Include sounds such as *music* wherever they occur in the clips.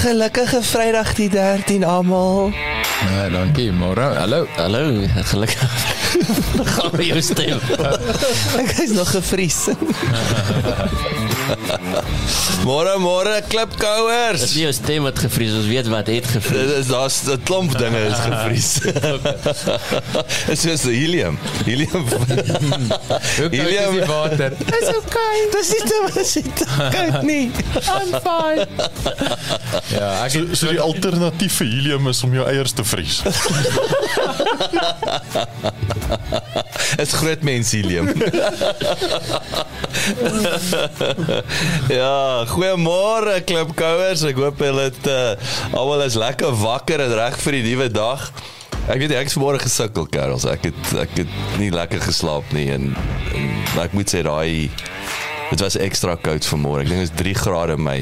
Gelukkige Vrydag die 13 almal. Ja, dankie. Môre. Hallo. Hallo, gelukkig. *laughs* Gaan jou stem. *laughs* Ek is nog gevries. *laughs* Môre môre Dis klipkouers. nie jou stem wat gevries, ons weet wat het gevries. Dit is daar's 'n klomp dinge is gevries. *laughs* Dit is soos helium. Helium. Koud is Helium. die water? Dis okay. Dis nie te was dit. Kyk nie. I'm fine. Ja, ek So, so die alternatief vir helium is om jou eiers te vries. *laughs* *laughs* Is groot mens helium. *laughs* ja, goeiemôre klipkouers. Ek hoop julle het uh, almal is lekker wakker en reg vir die nuwe dag. Ek weet ek het vanmôre gesukkel, Karels. Ek het ek het nie lekker geslaap nie en, en ek moet sê daai dit was ekstra koud vanmôre. Ek dink dit is 3 grade my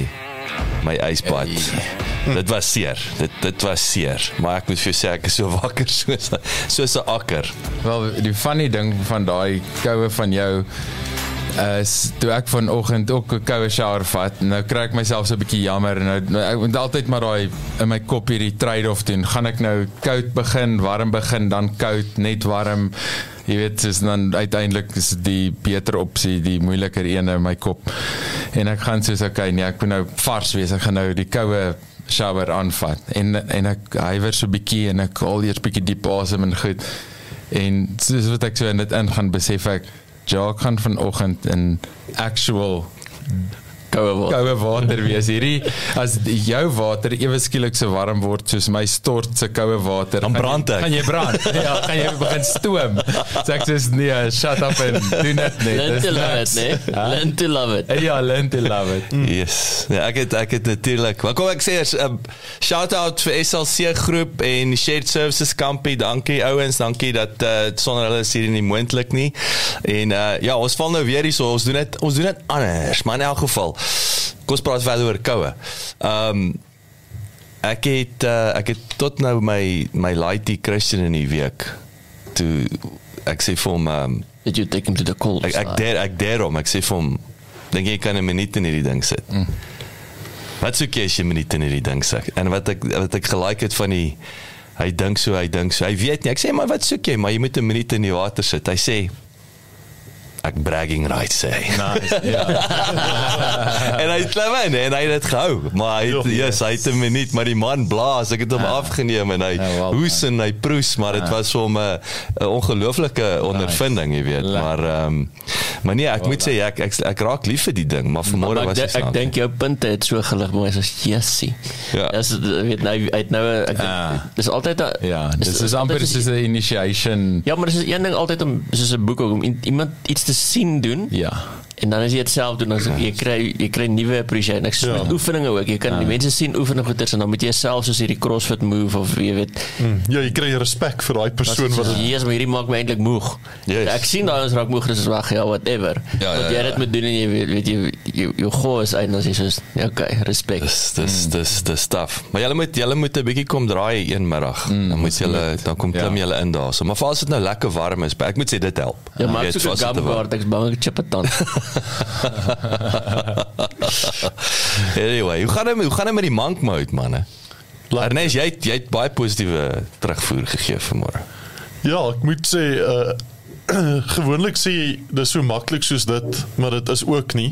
my ysbad. *laughs* Dit was seer. Dit dit was seer. Maar ek moet vir jou sê ek is so wakker *laughs* soos soos 'n akker. wel die funny ding van daai koue van jou is toe ek vanoggend ook 'n koue shower vat. Nou kry ek myself so 'n bietjie jammer en nou, nou ek moet altyd maar daai in my kop hierdie trade-off doen. Gaan ek nou koud begin, warm begin, dan koud, net warm. Jy weet, dis dan uiteindelik is die beter opsie, die moeiliker een in my kop. En ek gaan soos okay, nee, ek moet nou vars wees. Ek gaan nou die koue shower aanvat. En en ek hywer so bietjie en ek haal eers bietjie diep asem en goed. En soos wat ek so in dit ingaan, besef ek ja, ek gaan vanoggend in actual Koue word. koue water wees. Hierdie as jou water ewe skielik so warm word soos my stort se koue water, Dan brand ek. Gaan jy brand? *laughs* ja, gaan jy begin stoom. So ek sê nee, shut up en doen dit net. Learn to love it, nee. Learn to love it. Ja, learn to love it. *laughs* Yes. Ja, ek het ek het natuurlik. Maar kom ek sê 'n um, shout out vir SLC groep en Shared Services Company. Dankie ouens, dankie dat uh, sonder hulle is hier nie moontlik nie. En uh, ja, ons val nou weer hier so. Ons doen dit ons doen dit anders, maar in elk geval. Kom ons praat verder oor koue. Ehm um, ek het uh, ek het tot nou my my laity Christian in die week toe ek sê vir hom um, Did you take him to the cold Ek ek der ek der hom. Ek sê vir hom dink jy kan 'n minuut in hierdie ding sit. Mm. Wat soek jy as jy 'n minuut in hierdie ding sit? En wat ek wat ek gelike het van die hy dink so, hy dink so. Hy weet nie. Ek sê maar wat soek jy? Maar jy moet 'n minuut in die water sit. Hy sê ek bragging rights sê. Nice. Ja. *laughs* en hy het klim in en hy het dit gehou. Maar hy het, Ja. yes, hy het 'n minuut, maar die man blaas. Ek het hom afgeneem en hy Ja, wel hoes en hy proes, maar dit was vir hom 'n 'n ongelooflike ondervinding, jy weet. Lekker. Maar ehm um, maar nee, ek moet sê ek, ek ek raak lief vir die ding, maar vanmôre was ek, dit ek dink jou punte het so gelig maar soos Jessie. Ja. Dis weet nou hy het nou ek, Ah. dis altyd 'n Ja, dis is amper altyd soos 'n initiation. Ja, maar dis is een ding altyd om soos 'n boek ook om iemand iets te sien doen Ja. En dan as jy dit self doen dan jy kry jy kry nuwe appreciation. Ek sê Ja. met oefeninge ook. Jy kan die mense sien oefen goeders en dan moet jy self soos hierdie CrossFit move of jy weet Ja, jy kry respek vir daai persoon wat dit Jesus, maar hierdie maak my eintlik moeg. Yes. Ek sien daai ons raak moeg dis wag ja whatever. Ja, ja, Want jy ja. dit moet doen en jy weet weet jy jy jou goeie is en dan sê jy soos ja, okay, respek. dis dis dis dis stuff. Maar julle moet julle moet 'n bietjie kom draai een middag. Mm, dan moet julle dan kom klim Ja. julle in daarso. Maar vir as dit nou lekker warm is, ek moet sê dit help. Ja, maar ek soek as 'n gumguard, ek's bang ek chip dit dan. *laughs* *laughs* anyway, hoe gaan dit met- hoe gaan dit met die monk mode manne? Ernest, jy het, jy het baie positiewe terugvoer gegee vanmôre. Ja, ek moet sê uh *clears throat* gewoonlik sê dis so maklik soos dit, maar dit is ook nie.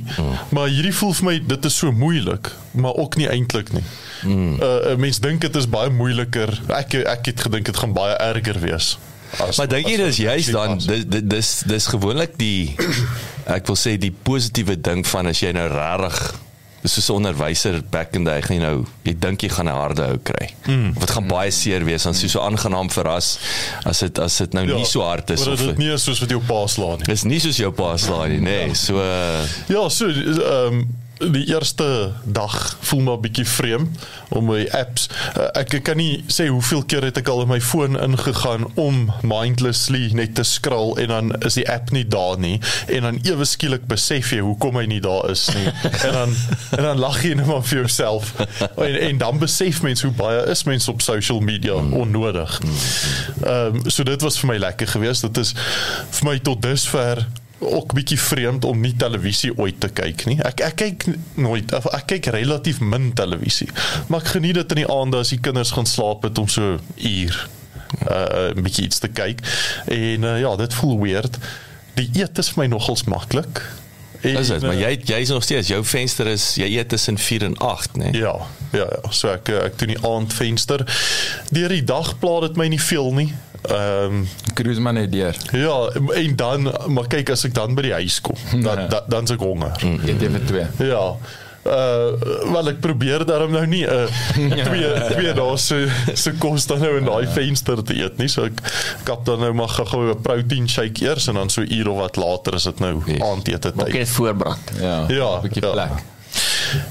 Maar hierdie voel vir my dit is so moeilik, maar ook nie eintlik nie. Mm. Uh 'n mens dink dit is baie moeiliker. Ek ek het gedink dit gaan baie erger wees. As, Maar dink jy dis juist dan dis dis dis gewoonlik die ek wil sê die positiewe ding van as jy nou regtig dis soos 'n onderwyser back in day gaan jy nou jy dink jy gaan 'n harde hou kry. Mm. Of dit gaan baie seer wees dan jy so aangenaam verras as dit as dit nou ja, nie so hard is of dit nie is soos wat jou pa slaan nie. dis nie soos jou pa slaan nie nê. Nee. So uh, Ja, so ehm um, die eerste dag voel maar bietjie vreemd om my apps. Ek ek kan nie sê hoeveel keer het ek al in my foon ingegaan om mindlessly net te scroll en dan is die app nie daar nie. En dan ewe skielik besef jy hoekom hy nie daar is nie. En dan en dan lag jy net maar vir jouself. En en dan besef mens hoe baie is mense op social media onnodig. Ehm um, so dit was vir my lekker geweest. Dit is vir my tot dusver ook bietjie vreemd om nie televisie ooit te kyk nie. Ek ek kyk nooit ek kyk relatief min televisie. Maar ek geniet dit in die aande as die kinders gaan slaap het om so uur uh 'n bietjie iets te kyk. En uh, ja, dit voel weird. Die eet is vir my nogals maklik. En, Is dit, maar jy jy's nog steeds jou venster is jy eet tussen 4 en 8, né? Nee? Ja, ja, ja. So ek eh, ek doen die aandvenster. Deur die dag pla dit my nie veel nie. Ehm um, Cruise maar net deur. ja, en dan maar kyk as ek dan by die huis kom, dan Ja. dan dan's ek honger. Eet jy vir twee. Ja. Uh wel ek probeer daarom nou nie 'n uh, *laughs* twee twee dae se se kos dan nou in daai venster te eet nie. So ek kap dan nou maar gou 'n protein shake eers en dan so uur of wat later is dit nou Yes. aandete tyd. net voorbrand. Ja. Ja, 'n bietjie ja. plek.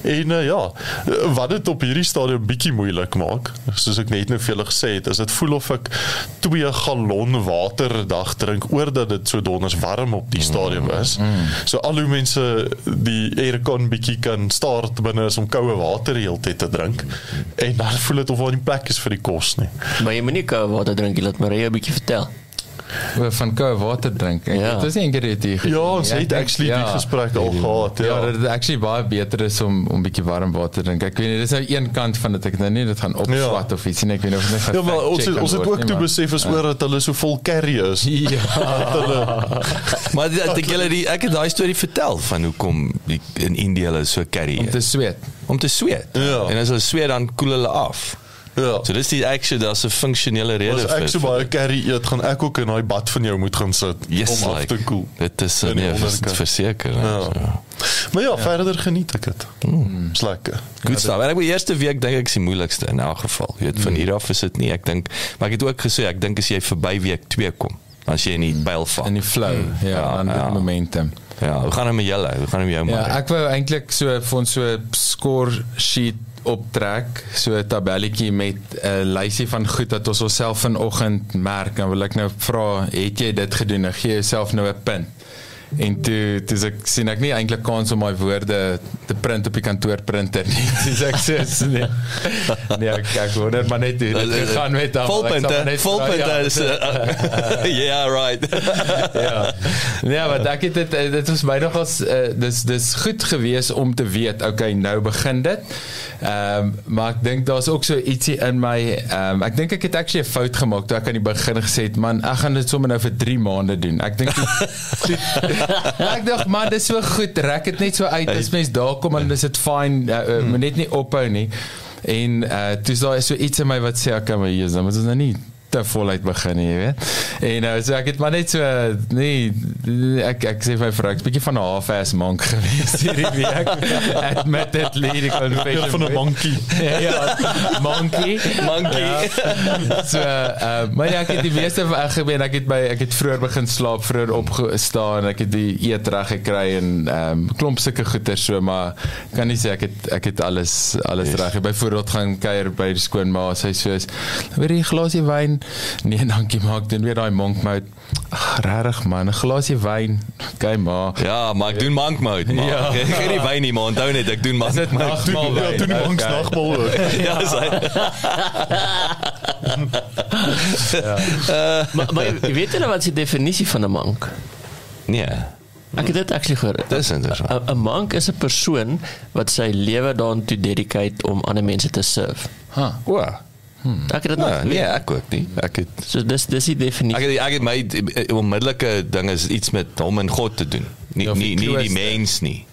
En uh, ja, wat dit op hierdie stadium bietjie moeilik maak, soos ek net nou vir julle gesê het, is dit voel of ek 2 gallon water 'n dag drink oordat dit so donders warm op die stadium is. So al hoe mense die aircon bietjie kan start binne is om koue water heeltyd te drink. En dan voel dit of daar nie plek is vir die kos nie. Maar jy moenie koue water drink, jy laat Maria bietjie vertel. O, van koue water drink. Ek- Ja. Dit is nie eendag dit hier. Ja, ons Ek het actually die gesprek al gehad. Ja, Ja. dat dit actually baie beter is om om bietjie warm water te drink. Ek weet nie, dis nou een kant van dit ek nou nie dit gaan opswat of iets nie. Ek weet nie of dit net Ja, maar ons het, ons het ook nie, toe besef is oor dat hulle so vol curry is. *laughs* Ja. Hulle *laughs* Maar dit- ek julle die ek het daai storie vertel van hoekom die, in Indië hulle so carry om te sweet. om te sweet. Ja. En as hulle sweet dan koel hulle af. Ja. So dis die action, daar's 'n funksionele rede As ek so vir- baie curry eet, gaan ek ook in daai bad van jou moet gaan sit Yes, om af like, te koel. Dit is In nee, verseker. Ja. Ja. So. Maar ja, verder geniet ek dit. Mm. Lekker. Goed staan. En ek die eerste week dink ek is die moeilikste in elk geval. Jy weet van hier af is dit nie. Ek dink maar ek het ook gesê ek dink as jy verby week 2 kom, as jy in die pyl val. In die flow. Ja, Ja, dan ja. die momentum. Ja, hoe gaan dit met julle? Hoe gaan dit met jou Ja, maar? ek wou eintlik so vir ons so score sheet optrek, so 'n tabelletjie met 'n lysie van goed wat ons onsself vanoggend merk. Dan wil ek nou vra, het jy dit gedoen? Dan gee jouself nou 'n punt. En toe toe ek sien ek nie eintlik kans om my woorde te print op die kantoorprinter nie. *laughs* Dis ek sê nee. Nee, ek, ek wonder maar net hoe dit gegaan met hom. Volpunte, net volpunte ja. is uh, *laughs* Yeah, right. *laughs* ja. Nee, maar ek het dit eh, dit was my nogals uh, dis dis goed gewees om te weet, okay, nou begin dit. Ehm um, maar ek dink daar's ook so ietsie in my ehm um, ek dink ek het actually 'n fout gemaak toe ek aan die begin gesê het, man, ek gaan dit sommer nou vir 3 maande doen. Ek dink *laughs* ek dink man, dis so goed, rek dit net so uit as mens daar kom en dis dit fyn, uh, uh, moet net nie ophou nie. En uh toe is daar so iets in my wat sê kan maar hier is, dan moet ons nou nie te voluit begin jy weet. En nou so ek het maar net so nee ek ek sê vir my vrou ek's bietjie van 'n half-ass monk *laughs* gewees hierdie week. Admittedly die confession. van 'n monkey. *laughs* ja, monkey. Monkey. Ja. So uh maar ja, ek het die meeste van ek gebeur ek het by ek het vroeër begin slaap, vroeër opgestaan, ek het die eet reg gekry en ehm um, klomp sulke goeder so maar kan nie sê ek het ek het alles alles yes. reg. Byvoorbeeld gaan kuier by die skoonma, sy soos, "Weer 'n glasie wyn." Nee, dankie, maar ek doen weer daai monk mode. Regtig man, 'n glasie wyn. Okay, maar Ja, maar ek doen monk mode. Maar Ja. ja. Ek gee nie wyn nie, maar onthou net ek doen monk Is dit mode. nagmaal Ja, wyn? doen die monks Okay. nagmaal ook. *laughs* Ja, sy. *laughs* maar maar jy weet julle wat is die definisie van 'n monk? Nee, Ek het dit actually gehoor. dis interessant. 'n monk is 'n persoon wat sy lewe daaraan toe dedicate om ander mense te serve. Ha. O. Ek het dit Ja, geweet. nee, ek ook nie. Ek het So dis dis die definisie. ek het ek het my eh, onmiddellike ding is iets met hom en God te doen. Nie Ja, nie die nie die mens nie.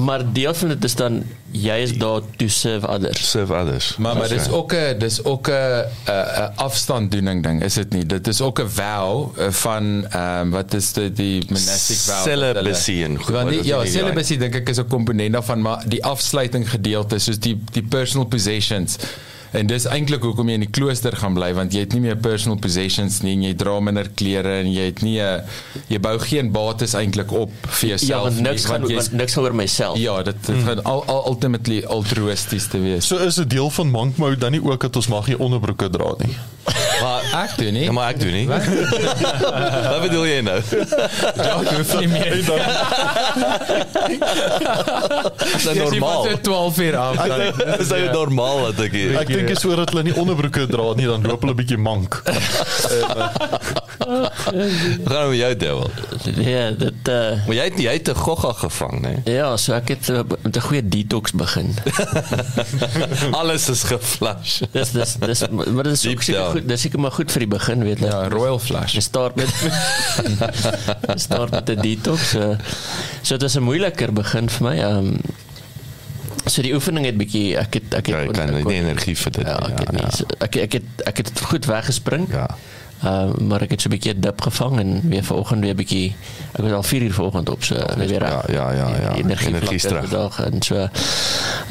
Maar deel van dit is dan jy is daar to serve others. Serve others. Maar maar dis ook 'n dis ook 'n 'n afstanddoening ding, is dit nie? Dit is ook 'n vow eh, van ehm um, wat is dit die monastic vow? Celibacy en goed, Want die, ja, die- celibacy dink ek is 'n komponent daarvan, maar die afsluiting gedeelte soos die die personal possessions En dis eintlik hoekom jy in die klooster gaan bly want jy het nie meer personal possessions nie, en jy dra minder klere en jy het nie 'n jy bou geen bates eintlik op vir jouself Ja, want niks nie, gaan jy's- want niks gaan oor myself. Ja, dit, dit gaan al, al ultimately altruïsties te wees. So is 'n deel van monk mode dan nie ook dat ons mag nie onderbroeke dra nie. Maar Ek doen nie. Ja, maar ek doen nie. Wat *laughs* bedoel jy nou? Ja, ek hoef nie meer. Dis normaal. Jy 12 uur af. Dis nou normaal wat ek hier. ek dink is oor dat hulle nie onderbroeke dra nie, dan loop hulle bietjie mank. *laughs* Gaan met jou devil. Ja, dit uh Maar jy het jy het 'n gogga gevang, né? ja, so ek het uh, met 'n goeie detox begin. *laughs* Alles is geflash. Dis dis dis maar dit is Deep ook seker. Goed, dis seker maar goed vir die begin, weet jy. ja, Royal Flush. Jy start met *laughs* start met 'n detox. So, so dit is 'n moeiliker begin vir my. Ehm um, so die oefening het bietjie ek het ek het Ja, ek kan nie energie vir dit Ja, ek het nie. So, ek ek het ek het goed weggespring. Ja. Ehm maar ek het so 'n bietjie dip gevang en weer vanoggend weer bietjie ek was al 4 uur vanoggend op so weer weer Ja, ja, ja, ja. Die energie, is terug. dag en so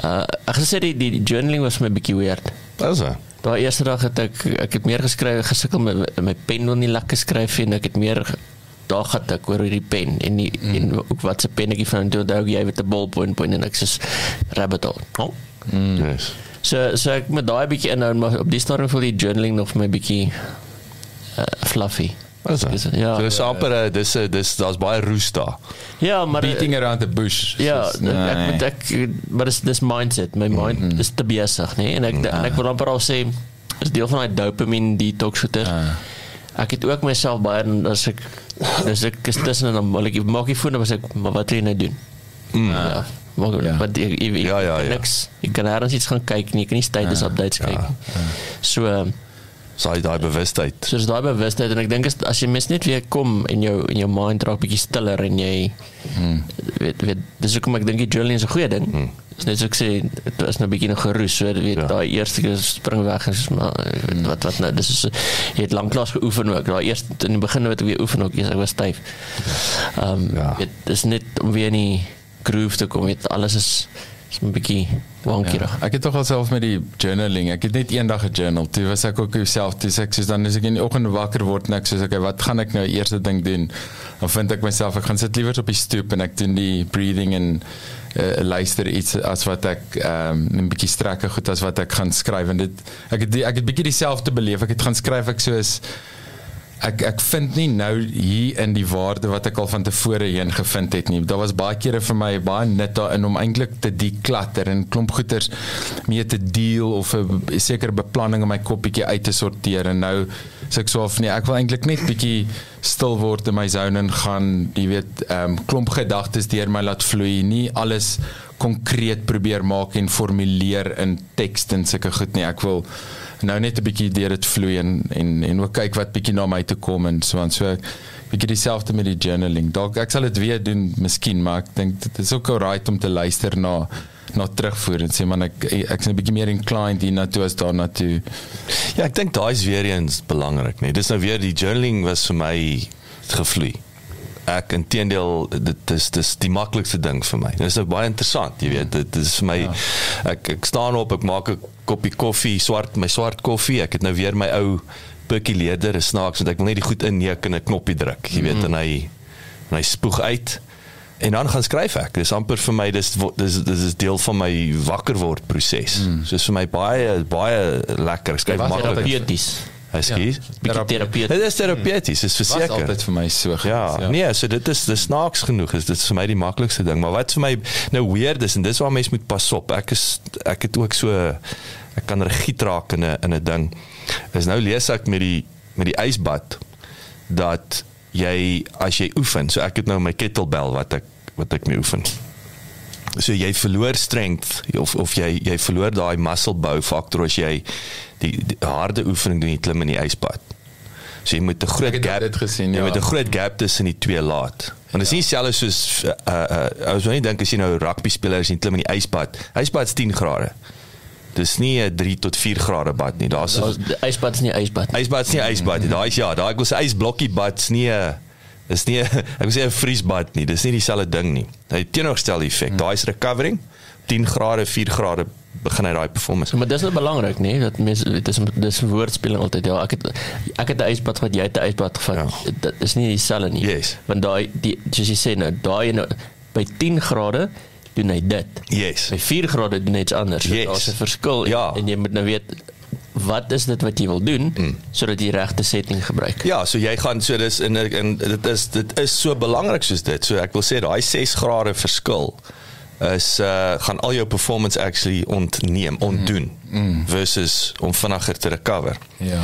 uh ek gesê die, die die journaling was my bietjie weird. Dis so. Daai eerste dag het ek ek het meer geskryf gesukkel met my pen wil nie lekker skryf nie en ek het meer daar gehad ek oor hierdie pen en die, mm. en ook wat se pennetjie van toe onthou jy met 'n ballpoint point en ek sê rabbit hole. Oh. Yes. So so ek met daai bietjie inhou maar op die stadium voel die journaling nog vir my bietjie uh, fluffy. Is- ja. So dis amper 'n dis 'n dis daar's baie roes daar. Ja, maar Beating around the bush. Ja, Soos- nee. ek moet ek maar dis dis mindset. My mind mm -hmm. is te besig, nê? En ek en ek wil amper al sê is deel van daai dopamine detox goeie. Ah. Ek het ook myself baie en as ek dis ek is tussen en dan wil ek maak die foon dan was ek maar wat wil jy nou doen? Mm. Ja. Maar Ja. ja. maar jy, jy, jy Ja, ja, kan ja. niks. Jy kan ergens iets gaan kyk nie, jy kan nie status updates kyk nie. So ehm, Saai daai bewustheid. so is daai bewustheid en ek dink as jy mis net weer kom en jou in jou mind raak bietjie stiller en jy Hmm. weet weet dis hoekom ek dink die journaling is 'n goeie ding. Hmm. Dis net so ek sê dit was nou 'n bietjie nog geroes so weet Ja. ja. daai eerste keer spring weg en so maar weet, wat wat nou dis is jy het lanklaas geoefen ook. Daai eerste in die begin het ek weer oefen ook, ek was styf. Ehm um, Ja. ja. weet dis net om weer in die groove te kom. Weet alles is is 'n bietjie wonky. Ja, ek het tog alself met die journaling. Ek het net eendag gejournal. Toe was ek ook self, toe ek soos dan as ek in die oggend wakker word en ek soos okay, wat gaan ek nou eerste ding doen? Dan vind ek myself ek gaan sit liewer op die stoep en ek doen die breathing en uh, luister iets as wat ek ehm um, 'n bietjie strekke goed as wat ek gaan skryf en dit ek het die, ek het bietjie dieselfde beleef. Ek het gaan skryf ek soos ek ek vind nie nou hier in die waarde wat ek al van tevore heen gevind het nie. Daar was baie kere vir my baie nut daarin om eintlik te deklatter en klomp goeters mee te deel of 'n sekere beplanning in my kop bietjie uit te sorteer en nou sê ek so of nee, ek wil eintlik net bietjie stil word in my zone en gaan, jy weet, ehm um, klomp gedagtes deur my laat vloei, nie alles konkreet probeer maak en formuleer in teks en sulke goed nie. Ek wil nou net 'n bietjie deur dit vloei en en en ook kyk wat bietjie na my toe kom en so aan. So bietjie dieselfde met die journaling. Dalk ek sal dit weer doen miskien, maar ek dink dit is ook alright om te luister na na terugvoer en sê man ek ek's 'n bietjie meer inclined hiernatoe as daarna toe. Ja, ek dink daai is weer eens belangrik, nee. Dis nou weer die journaling was vir my gevloei. Ek inteendeel dit is dis die maklikste ding vir my. Dit is baie interessant, jy weet, dit is vir my ja. ek ek staan op, ek maak 'n koppie koffie, swart my swart koffie. Ek het nou weer my ou percolator, is snaaks want ek wil net die goed inneek en 'n knoppie druk, jy weet, mm en hy en hy spoeg uit. En dan gaan skryf ek. Dis amper vir my dis dis dis is deel van my wakker word proses. Mm. So is vir my baie baie lekker. Ek skryf maklik. Terapeuties. Ekskuus. Bietjie terapeuties. Dit is terapeuties, is Was verseker. altyd vir my so. gewees, Ja, nee, so dit is dis snaaks genoeg. Is dit is vir my die maklikste ding, maar wat vir my nou weird is en dis waar mense moet pas op. Ek is ek het ook so ek kan regiet raak in 'n in 'n ding. Is nou lees ek met die met die ysbad dat jy as jy oefen, so ek het nou my kettlebell wat ek wat ek mee oefen. So jy verloor strength of of jy jy verloor daai muscle bou faktor as jy die, die harde oefening doen jy klim in die ysbad. So jy moet 'n groot Ek gap dit gesien, Jy ja. moet 'n groot gap tussen die twee laat. Want dit is nie selfs soos uh uh as jy nie dink as jy nou rugby speler is en klim in die ysbad. Ysbad is 10 grade. Dis nie 'n 3 tot 4 grade bad nie. Daar's ysbad is nie ysbad. nie. ysbad is nie ysbad nie. Daai is ja, daai ek sê ysblokkie bad is nie 'n is nie *laughs* ek wil sê 'n vriesbad nie. Dis nie dieselfde ding nie. Hy het teenoorgestel effek. Daai is recovering, 10 grade, 4 grade begin hy daai performance. Maar dis nou belangrik, nê, dat mense dis dis woordspeling altyd. Ja, ek het ek het 'n ysbad wat jy het 'n ysbad gevat. Ja. Dit is nie dieselfde nie. Yes. Want daai die soos jy sê nou, daai nou by 10 grade doen hy dit. Yes. By 4 grade doen hy iets anders. Yes. Daar's 'n verskil Ja. en, en jy moet nou weet wat is dit wat jy wil doen mm. sodat jy regte setting gebruik. Ja, so jy gaan so dis en en dit is dit is so belangrik soos dit. So ek wil sê daai 6 grade verskil is uh gaan al jou performance actually ontneem, ontdoen mm. Mm. versus om vinniger te recover. Ja.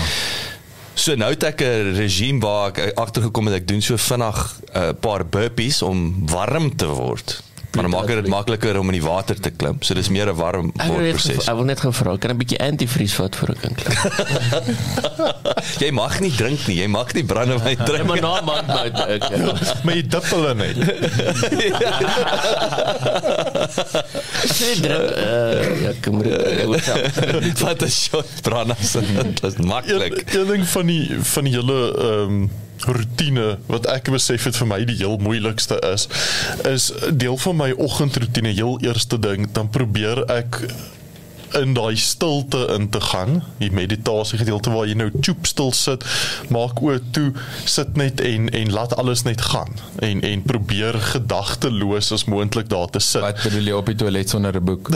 So nou het ek 'n regime waar ek agtergekom het ek doen so vinnig 'n uh, paar burpees om warm te word. Maar dan maak dit makliker om in die water te klim. So dis meer 'n warm proses. ek wil net gevra, kan 'n bietjie antivries vat vir 'n kind? *laughs* Jy mag nie drink nie. Jy mag nie brandewyn drink maar nie. na maand nou ek. Maar jy dip hulle net. Sê drink uh, ja, kom maar. *laughs* Wat 'n shot brandewyn. *laughs* Dit is maklik. Een ding van die van die hele ehm um, rotine wat ek besef het vir my die heel moeilikste is is deel van my oggendroetine heel eerste ding dan probeer ek in daai stilte in te gaan, die meditasie gedeelte waar jy nou choop stil sit, maak oë toe, sit net en en laat alles net gaan en en probeer gedagteloos as moontlik daar te sit. Wat bedoel jy op die toilet sonder 'n boek? *laughs*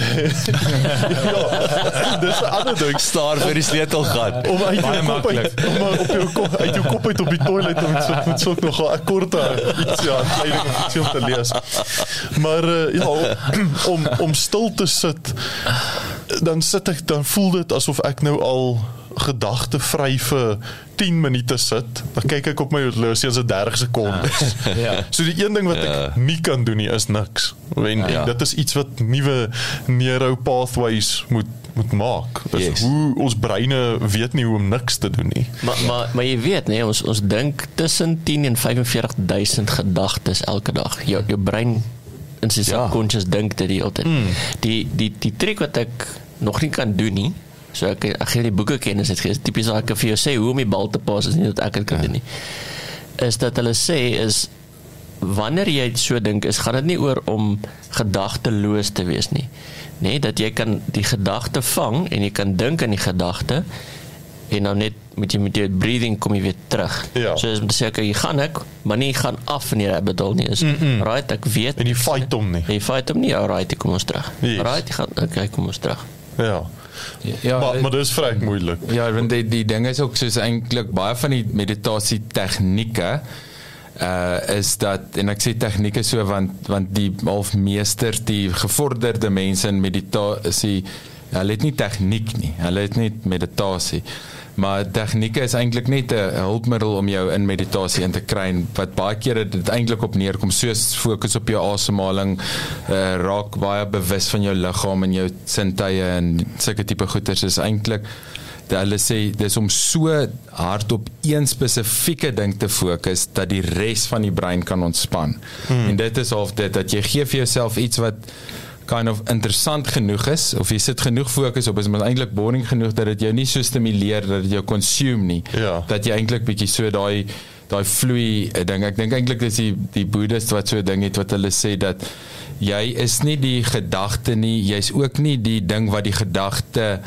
ja, dis 'n ander ding. Staar vir die sleutelgat. om uit jou kop uit, om op jou kop uit jou kop uit op die toilet om so met so nog 'n korte iets ja, kleding of iets om te lees. Maar uh, ja, om om stil te sit dan sit ek dan voel dit asof ek nou al gedagte vry vir 10 minute sit. Dan kyk ek op my horlosie en dit 30 sekondes. *laughs* Ja. So die een ding wat Ja. ek nie kan doen nie is niks. En, Ja. en dit is iets wat nuwe neuro pathways moet moet maak. Dis Yes. hoe ons breine weet nie hoe om niks te doen nie. Maar maar maar jy weet nê, ons ons dink tussen 10 en 45000 gedagtes elke dag. Jou jou brein in sy Ja. subconscious dink dit die hele tyd. Mm. Die die die trick wat ek nog nie kan doen nie. So ek ek gee die boeke kennis het gee. Tipies as ek vir jou sê hoe om die bal te pas is nie dat ek dit kan doen nie. Is dat hulle sê is wanneer jy so dink is gaan dit nie oor om gedagteloos te wees nie. Nee, dat jy kan die gedagte vang en jy kan dink aan die gedagte en dan net met jy met jou breathing kom jy weer terug. Ja. So is om te sê okay, jy gaan ek, maar nie gaan af in die rabbit hole nie. Is mm -mm. right, ek weet. En jy fight hom nie. Jy fight hom nie. Alright, kom ons terug. Yes. Right, jy gaan okay, kom ons terug. Ja. Ja, maar maar dis vrek moeilik. Ja, want die die ding is ook soos eintlik baie van die meditasie tegnieke uh is dat en ek sê tegnieke so want want die half meesters die gevorderde mense in meditasie hulle het nie tegniek nie hulle het net meditasie maar tegnieke is eintlik net 'n hulpmiddel om jou in meditasie in te kry wat baie kere dit eintlik op neerkom soos fokus op jou asemhaling uh, raak baie bewus van jou liggaam en jou sintuie en sulke tipe goeters is eintlik hulle sê dis om so hard op een spesifieke ding te fokus dat die res van die brein kan ontspan. Hmm. En dit is half dit dat jy gee vir jouself iets wat kind of interessant genoeg is of jy sit genoeg fokus op is maar eintlik boring genoeg dat dit jou nie so stimuleer dat dit jou consume nie. Ja. Dat jy eintlik bietjie so daai daai vloei eh, ding. Ek dink eintlik dis die die boeddhist wat so 'n ding het wat hulle sê dat jy is nie die gedagte nie, jy's ook nie die ding wat die gedagte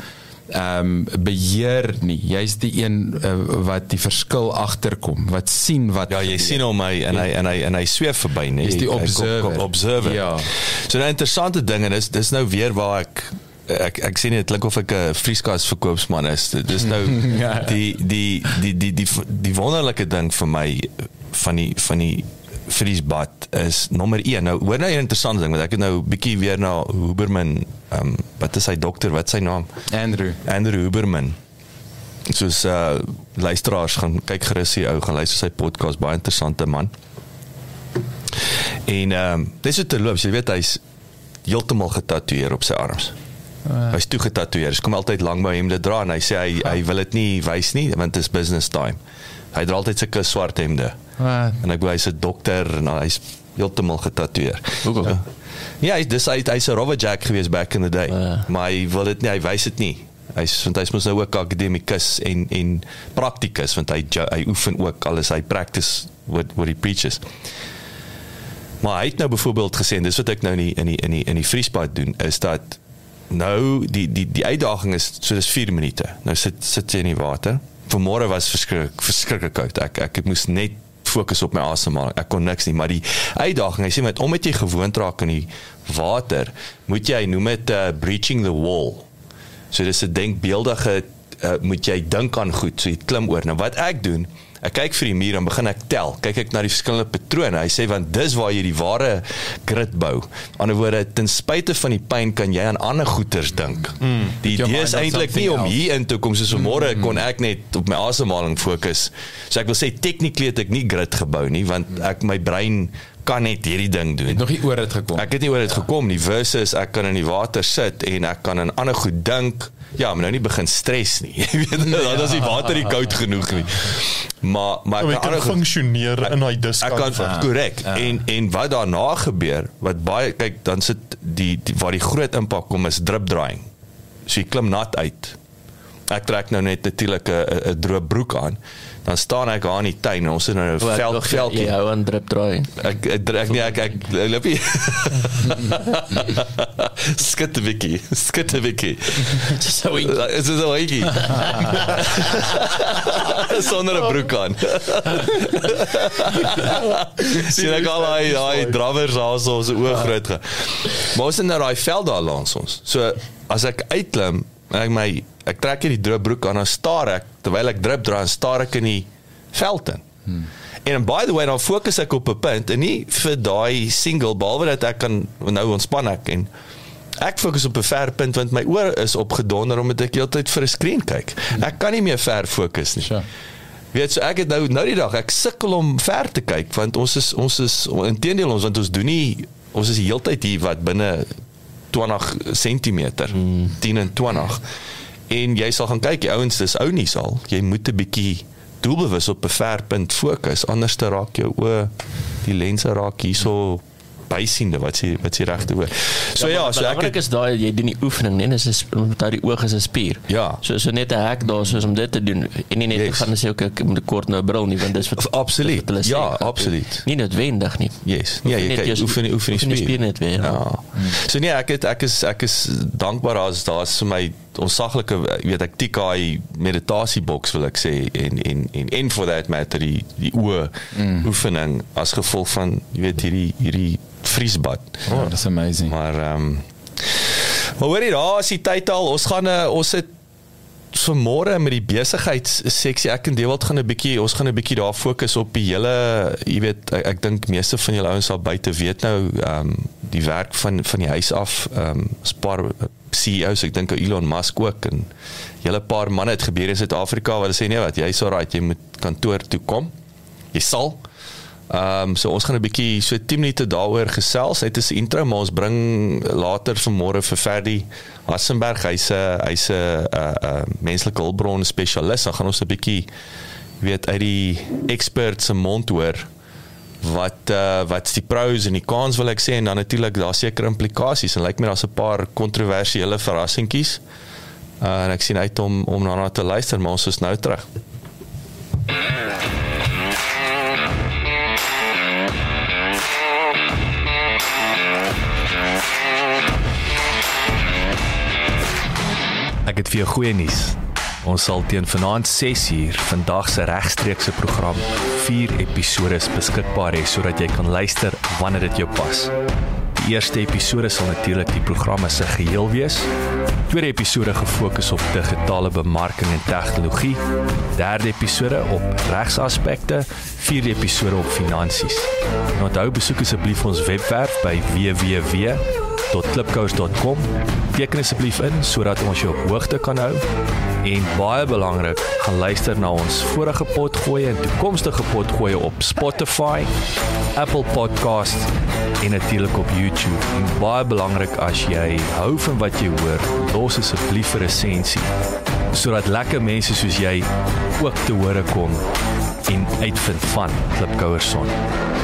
ehm um, beheer nie. Jy's die een uh, wat die verskil agterkom, wat sien wat Ja, jy sien hom hy en hy en hy en hy sweef verby, nee. Jy's die Hy kom- observer. kom- Observer. Ja. So 'n interessante ding en dis dis nou weer waar ek ek ek sien dit klink of ek 'n vrieskas verkoopsman is. Dis nou *laughs* Ja. die die die die die die wonderlike ding vir my van die van die vriesbad is nommer 1. Nou hoor nou 'n interessante ding want ek het nou bietjie weer na Huberman ehm um, wat is sy dokter, wat is sy naam? Andrew. Andrew Huberman. Soos uh luisteraars gaan kyk gerus hier ou gaan luister sy podcast baie interessante man. En ehm um, dis het terloops, jy weet hy's heeltemal getatoeëer op sy arms. Uh. Hy's toe getatoeëer. Dit kom altyd lank by hom dit dra en hy sê hy hy wil dit nie wys nie want dit is business time. Hy dra altyd sulke swart hemde. Wat? En ek glo hy's 'n dokter en hy's heeltemal getatoeëer. Hoekom? So, ja, hy dis hy hy's 'n Robert Jack gewees back in the day. Ah. Maar hy wil dit nie, hy wys dit nie. Hy's want hy's mos nou ook akademikus en en praktikus want hy hy oefen ook alles hy practice what what he preaches. Maar hy het nou byvoorbeeld gesê en dis wat ek nou in die in die in die in die vriespad doen is dat nou die die die uitdaging is so dis 4 minute. Nou sit sit jy in die water. Vanmôre was verskriklik verskriklik koud. Ek ek moes net fokus op my asemhaling. Ek kon niks nie, maar die uitdaging, hy sê met omdat jy gewoond raak aan die water, moet jy noem dit uh, breaching the wall. So dis 'n denkbeeldige uh, moet jy dink aan goed, so jy klim oor. Nou wat ek doen, ek kyk vir die muur en begin ek tel. Kyk ek na die verskillende patrone. Hy sê want dis waar jy die ware grit bou. Aan die ander woorde, ten spyte van die pyn kan jy aan ander goeters dink. Mm, die idee is eintlik nie om hier in te kom soos vanmôre mm, kon ek net op my asemhaling fokus. So ek wil sê technically het ek nie grit gebou nie want ek my brein kan net hierdie ding doen. Het nog nie oor dit gekom. Ek het nie oor dit gekom nie versus ek kan in die water sit en ek kan aan ander goed dink. Ja, maar nou nie begin stres nie. *laughs* Jy weet, dan is die water nie koud genoeg nie. Maar maar ek kan funksioneer in daai ek diskant. kan korrek en en wat daarna gebeur wat baie kyk dan sit die, die waar die groot impak kom is drip drying. So jy klim nat uit. Ek trek nou net natuurlik 'n- 'n droë broek aan. Dan staan ek daar in die tuin en ons het nou 'n veld veldjie. Jy hou aan drip draai. Ek ek trek nie ek ek loop nie. Skitte Vicky. Skitte Vicky. So Is dit so eetjie? *laughs* Sonder 'n broek aan. *laughs* Sien ek al daai daai drawers daar so se oë groot ge. Maar ons het nou daai veld daar langs ons. So as ek uitklim ek my ek trek hierdie droë broek aan en staar ek terwyl ek drip dra en staar ek in die veld in. Hmm. En by the way dan fokus ek op 'n punt en nie vir daai single behalwe dat ek kan nou ontspan ek en Ek fokus op 'n ver punt want my oor is opgedonder omdat ek heeltyd vir 'n skerm kyk. Ek kan nie meer ver fokus nie. Sure. Weet so ek het nou nou die dag ek sukkel om ver te kyk want ons is ons is intedeel ons want ons doen nie ons is die heeltyd hier wat binne 20 cm mm. 10 en 20 en jy sal gaan kyk die ouens dis ou nie sal jy moet 'n bietjie doelbewus op 'n ver punt fokus anders te raak jou oë die lense raak hierso bysiende wat sê wat sê regte woord so ja, so ek het, is daai jy doen die oefening nee dis is omdat daai oog is 'n spier. Ja. So so net 'n hek daar soos om dit te doen en nie net Yes. yes. gaan sê okay ek moet kort nou bril nie want dis wat Absoluut. dis wat hulle sê. Ja, absoluut. Nie noodwendig nie. Yes. Ja, jy kyk oefen oefen die oefen die spier. spier net weer, ja. Ja. So nee, ek het ek is ek is dankbaar as daar's vir my onsaglike jy weet ek tik hy meditasieboks wil ek sê en en en en for that matter die die oë mm. oefening as gevolg van jy weet hierdie hierdie vriesbad. Oh, that's amazing. Maar ehm um, maar hoorie daar is die tyd al. Ons gaan uh, ons het vanmôre met die besigheidsseksie ek en Dewald gaan 'n bietjie ons gaan 'n bietjie daar fokus op die hele jy weet ek, ek dink meeste van julle ouens al buite weet nou ehm um, die werk van van die huis af ehm um, 'n paar CEOs ek dink Elon Musk ook en julle paar manne het gebeur in Suid-Afrika hulle sê nee wat jy's alright jy moet kantoor toe kom. Jy sal Ehm um, so ons gaan 'n bietjie so 10 minute daaroor gesels. Dit is 'n intro, maar ons bring later vanmôre vir Ferdi Hassenberg. Hy's 'n hy's 'n 'n 'n menslike hulpbron spesialis. Dan gaan ons 'n bietjie weet uit die expert se mond hoor wat uh, wat's die pros en die cons wil ek sê en dan natuurlik daar seker implikasies en lyk my daar's 'n paar kontroversiële verrassingkies. Uh, en ek sien uit om om daarna te luister, maar ons is nou terug. Ek het vir jou goeie nuus. Ons sal teen vanaand 6uur vandag se regstreekse program 4 episode beskikbaar hê sodat jy kan luister wanneer dit jou pas. Die eerste episode sal natuurlik die programme se geheel wees. Tweede episode gefokus op digitale bemarking en tegnologie. Derde episode op regsaspekte, vierde episode op finansies. En onthou besoek asseblief ons webwerf by www.klipkous.com. Teken asseblief in sodat ons jou op hoogte kan hou. En baie belangrik, gaan luister na ons vorige potgoeie en toekomstige potgoeie op Spotify, Apple Podcast en natuurlik op YouTube. En baie belangrik as jy hou van wat jy hoor, los asseblief 'n resensie sodat lekker mense soos jy ook te hore kom en uitvind van Klipkouerson.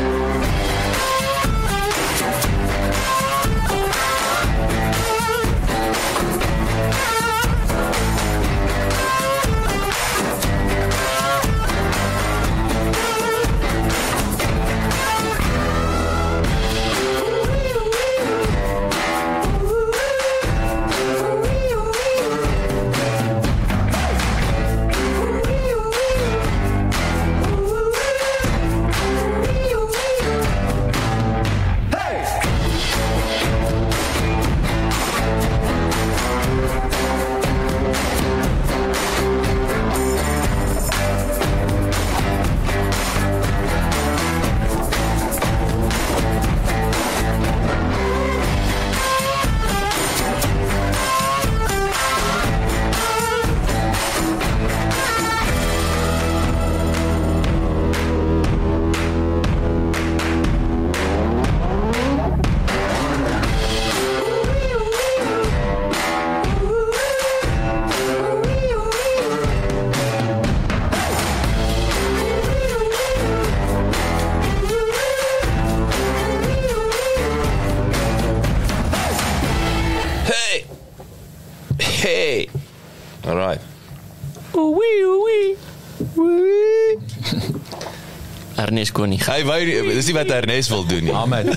Ernest kon nie. Hy wou dis nie wat Ernest wil doen nie. Ahmed.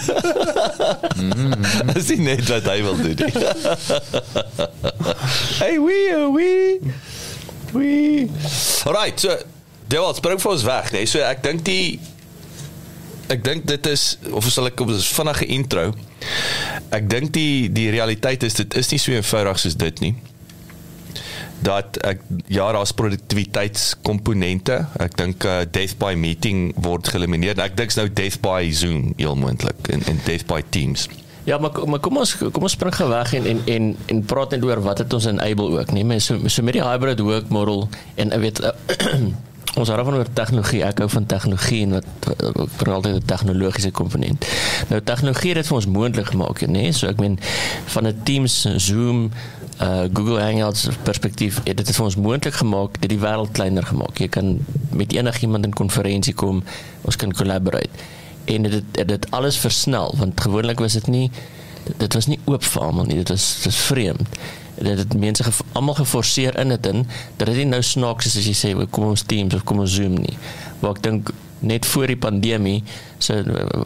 *laughs* Dis nie net wat hy wil doen nie. *laughs* hey wee oh, wee. Wee. Alright, so Dewald spring vir ons weg, nee. So ek dink die ek dink dit is of sal ek op 'n vinnige intro. Ek dink die die realiteit is dit is nie so eenvoudig soos dit nie. Dat ek ja, daar's produktiwiteitskomponente. Ek dink uh, death by meeting word geëlimineer. Ek dink nou death by Zoom heel moontlik en en death by Teams. Ja, maar maar kom ons kom ons spring gou weg en en en en praat net oor wat het ons enable ook, nee, mense so, so met die hybrid work model en ek weet uh, *clears throat* ons hou van oor tegnologie. Ek hou van tegnologie en wat ek bring altyd 'n tegnologiese komponent. Nou tegnologie het dit vir ons moontlik gemaak, nê? Nee? So ek meen van 'n Teams, Zoom, uh Google Hangouts perspektief het dit vir ons moontlik gemaak dit die wêreld kleiner gemaak. Jy kan met enigiemand in konferensie kom, ons kan collaborate. En dit het dit alles versnel want gewoonlik was dit nie dit was nie oop vir almal nie. Dit was dit is vreemd. Dit het mense gev almal geforseer in dit in dat dit nie nou snaaks is as jy sê kom ons Teams of kom ons Zoom nie. Maar ek dink net voor die pandemie so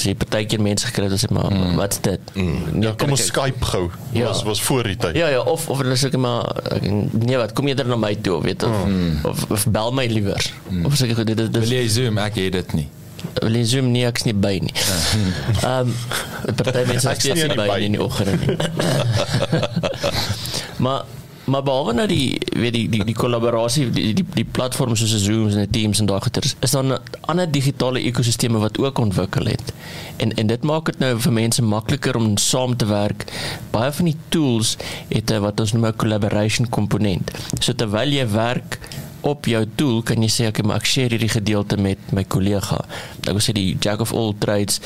sê partykeer mense gekry het sê maar mm. wat's dit? Mm. Ja, kom ons Skype gou. Ja. Was was voor die tyd. Ja ja, of of hulle sê maar nee wat, kom eerder na my toe, of weet of, mm. of, of bel my liewer. Mm. Of sê ek dit dit Wil jy Zoom? Ek het dit nie. wil jy Zoom nie ek's nie by nie. *laughs* Ehm party mense is nie nie by nie in die oggend nie. *laughs* *laughs* maar maar behalwe nou die weet die die die kollaborasie die die die platforms soos Zooms en Teams en daai goeters is daar ander digitale ekosisteme wat ook ontwikkel het. En en dit maak dit nou vir mense makliker om saam te werk. Baie van die tools het 'n wat ons noem 'n collaboration komponent. So terwyl jy werk op jou tool kan jy sê okay maar ek share hierdie gedeelte met my kollega. Ek wil sê die jack of all trades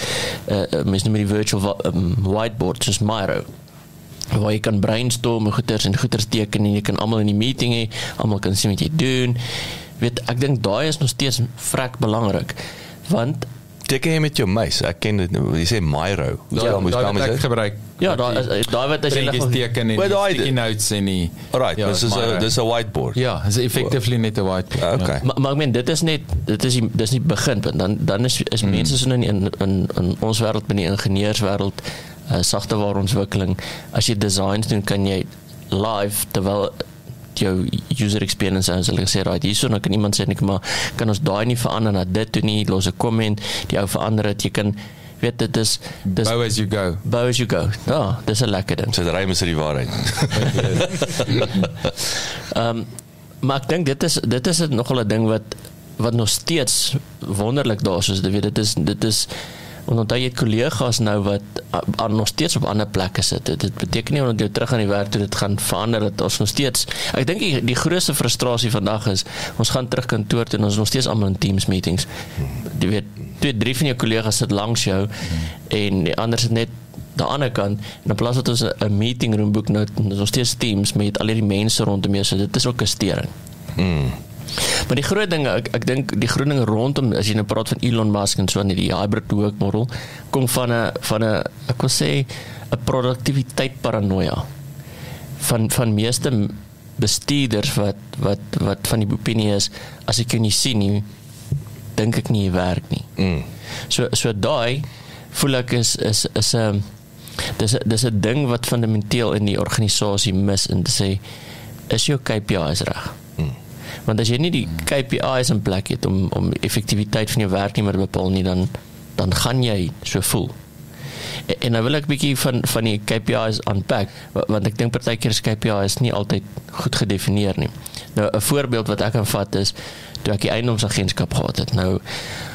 uh, mens noem die virtual um, whiteboard soos Miro waar jy kan brainstorm en goeters en goeters teken en jy kan almal in die meeting hê, almal kan sien wat jy doen. Weet ek dink daai is nog steeds vrek belangrik want Teken jy met jou muis? Ek ken dit nou. Jy sê Miro. Daai Ja, daarmee wat ek sê. gebruik. ja, daai is- daai wat as jy prentjies teken en sticky notes en die Alright, Ja, dis is 'n dis 'n whiteboard. Ja, is effectively net 'n whiteboard. Okay. Maar, maar ek meen dit is net dit is die, dis nie begin want dan dan is is mm. mense so in in in, in ons wêreld binne die ingenieurswêreld uh, sagteware ontwikkeling as jy designs doen kan jy live terwyl jou user experience en hulle sê right hierso dan kan iemand sê net maar kan ons daai nie verander na dit toe nie los 'n comment die ou verander dit jy kan weet dit is dis Bow as you go. bow as you go ja dis 'n lekker ding So dit rym is dit die waarheid. *laughs* Ehm um, maar ek dink dit is dit is nogal 'n ding wat wat nog steeds wonderlik daar is. Jy weet dit is dit is en onthou jy kollegas nou wat a, a, nog steeds op ander plekke sit. Dit, dit beteken nie omdat jy terug aan die werk toe dit gaan verander dat ons nog steeds ek dink die, die grootste frustrasie vandag is ons gaan terug kantoor toe en ons nog steeds almal in Teams meetings. Jy weet twee drie van jou kollegas sit langs jou en die ander sit net aan die ander kant in plaas dat ons 'n- meeting room boek nou ons steeds Teams met al hierdie mense rondom jou so dit is ook 'n stering. Mm. Maar die groot ding ek ek dink die groot ding rondom as jy nou praat van Elon Musk en so aan die hybrid work model kom van 'n van 'n ek wil sê 'n produktiwiteit paranoia van van meeste bestuurders wat wat wat van die opinie is as ek jou nie sien nie dink ek nie jy werk nie. Mm. So so daai voel ek is is is 'n dis dis 'n ding wat fundamenteel in die organisasie mis en te sê is jou KPI's reg. Want as jy nie die KPI's in plek het om om effektiwiteit van jou werknemer te bepaal nie dan dan gaan jy so voel. En, en nou wil ek bietjie van van die KPI's unpack wa- want ek dink partykeer is KPI's nie altyd goed gedefinieer nie. Nou 'n voorbeeld wat ek kan vat is toe ek die eiendomsagentskap gehad het. Nou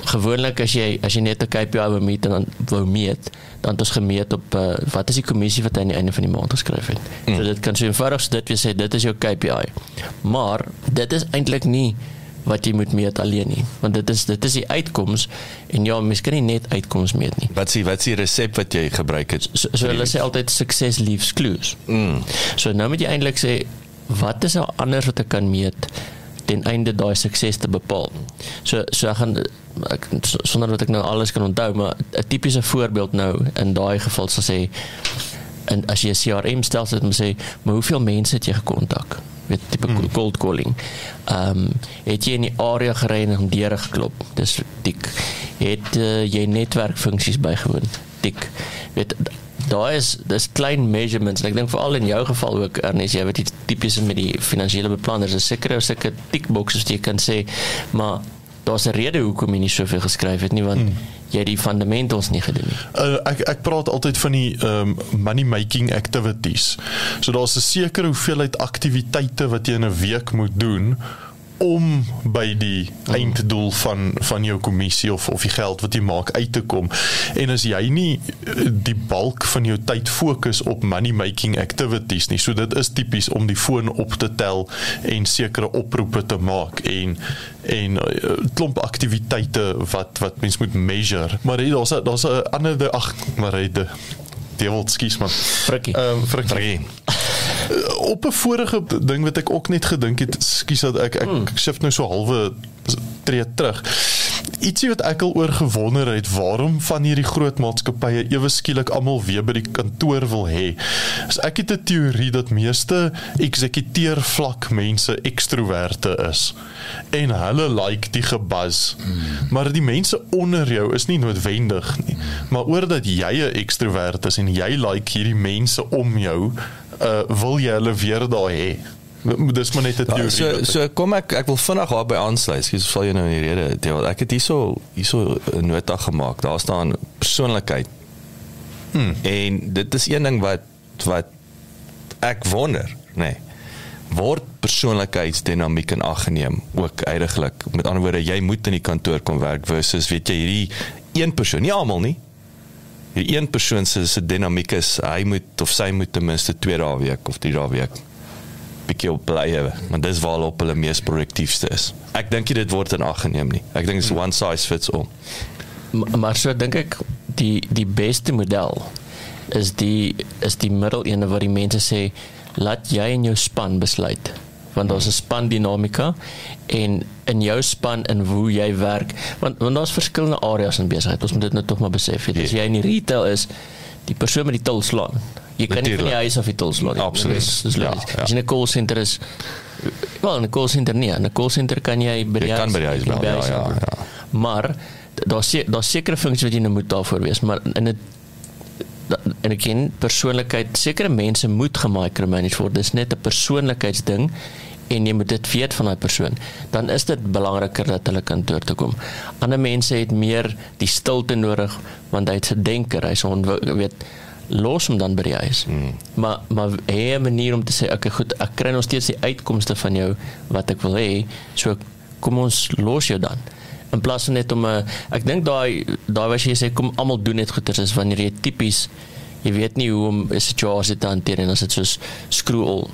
gewoonlik as jy as jy net 'n KPI wou meet en dan wou meet, dan het ons gemeet op uh, wat is die kommissie wat hy aan die einde van die maand geskryf het. Mm. So dit kan so eenvoudig so dit wees sê dit is jou KPI. Maar dit is eintlik nie wat jy moet meet alleen nie, want dit is dit is die uitkoms en ja, mens kan nie net uitkoms meet nie. Wat s'ie wat s'ie resep wat jy gebruik het? So, so hulle sê altyd success leaves clues. Mm. So nou moet jy eintlik sê wat is nou anders wat ek kan meet ten einde daai sukses te bepaal. So so ek gaan ek, so- sonder dat ek nou alles kan onthou, maar 'n tipiese voorbeeld nou in daai geval sal sê en as jy 'n CRM stelsel het om sê, maar hoeveel mense het jy gekontak? Met tipe hmm. cold calling. Ehm um, het jy in die area gery en om deure geklop? Dis dik. Het uh, jy netwerkfunksies bygewoon? Dik. Weet daar is dis klein measurements en ek dink veral in jou geval ook Ernest jy weet die tipies met die finansiële beplanners is seker sulke tick boxes wat jy kan sê maar daar's 'n rede hoekom jy nie soveel geskryf het nie want hmm. Jy die fundamentals nie gedoen nie. Uh, ek ek praat altyd van die um, money making activities. So daar's 'n sekere hoeveelheid aktiwiteite wat jy in 'n week moet doen om by die einddoel van van jou kommissie of of die geld wat jy maak uit te kom. En as jy nie eh, die bulk van jou tyd fokus op money making activities nie, so dit is tipies om die foon op te tel en sekere oproepe te maak en en uh, klomp aktiwiteite wat wat mens moet measure. Maar daar's daar's 'n ander ag, maar hy de Devil, skus man. Frikkie. Ehm um, frikkie. frikkie op 'n vorige ding wat ek ook net gedink het, skus dat ek ek hmm. shift nou so halwe tree terug. Ietsie wat ek al oor gewonder het, waarom van hierdie groot maatskappye ewe skielik almal weer by die kantoor wil hê. Is ek het 'n teorie dat meeste eksekuteer vlak mense ekstroverte is en hulle like die gebuzz. Hmm. Maar die mense onder jou is nie noodwendig nie. Hmm. Maar oordat jy 'n ekstrovert is en jy like hierdie mense om jou, uh, wil jy hulle weer daar hê? *laughs* Dis maar net 'n teorie. Ja, so so kom ek ek wil vinnig daar by aansluit. Ek sal jou nou in die rede deel. Ek het hierso hierso 'n nota gemaak. Daar staan persoonlikheid. Hmm. En dit is een ding wat wat ek wonder, nê. Nee, word persoonlikheidsdinamiek in ag geneem ook uiteindelik. Met ander woorde, jy moet in die kantoor kom werk versus weet jy hierdie een persoon, nie almal nie die een persoon se se dinamiek is hy moet of sy moet ten minste 2 dae week of 3 dae week bietjie op bly hê want dis waar op hulle mees produktiefste is. Ek dink dit word in ag geneem nie. Ek dink dit is one size fits all. Maar, maar so dink ek die die beste model is die is die middel ene wat die mense sê laat jy en jou span besluit. Want daar's 'n span dinamika en in jou span en hoe jy werk want want daar's verskillende areas in besigheid. Ons moet dit nou tog maar besef het. as jy in die retail is die persoon met die til slaan jy kan nie van die huis af die til slaan absoluut. Dis, dis ja, ja. as jy 'n call center is wel 'n call center nie 'n call center kan jy by die huis, by die huis bel, ja, ja, ja. maar daar's daar's sekere funksies wat jy nou moet daarvoor wees maar in 'n en ek ken persoonlikheid sekere mense moet gemicromanage word. Dis net 'n persoonlikheidsding en jy moet dit weet van daai persoon. Dan is dit belangriker dat hulle kantoor toe kom. Ander mense het meer die stilte nodig want hy het se denker. Hy's weet los hom dan by die huis. Hmm. maar maar hê 'n manier om te sê okay goed ek kry nog steeds die uitkomste van jou wat ek wil hê so kom ons los jou dan. In plaas van net om 'n ek dink daai daai wat jy sê kom almal doen net goeie is wanneer jy tipies jy weet nie hoe om 'n situasie te hanteer en as dit soos screw all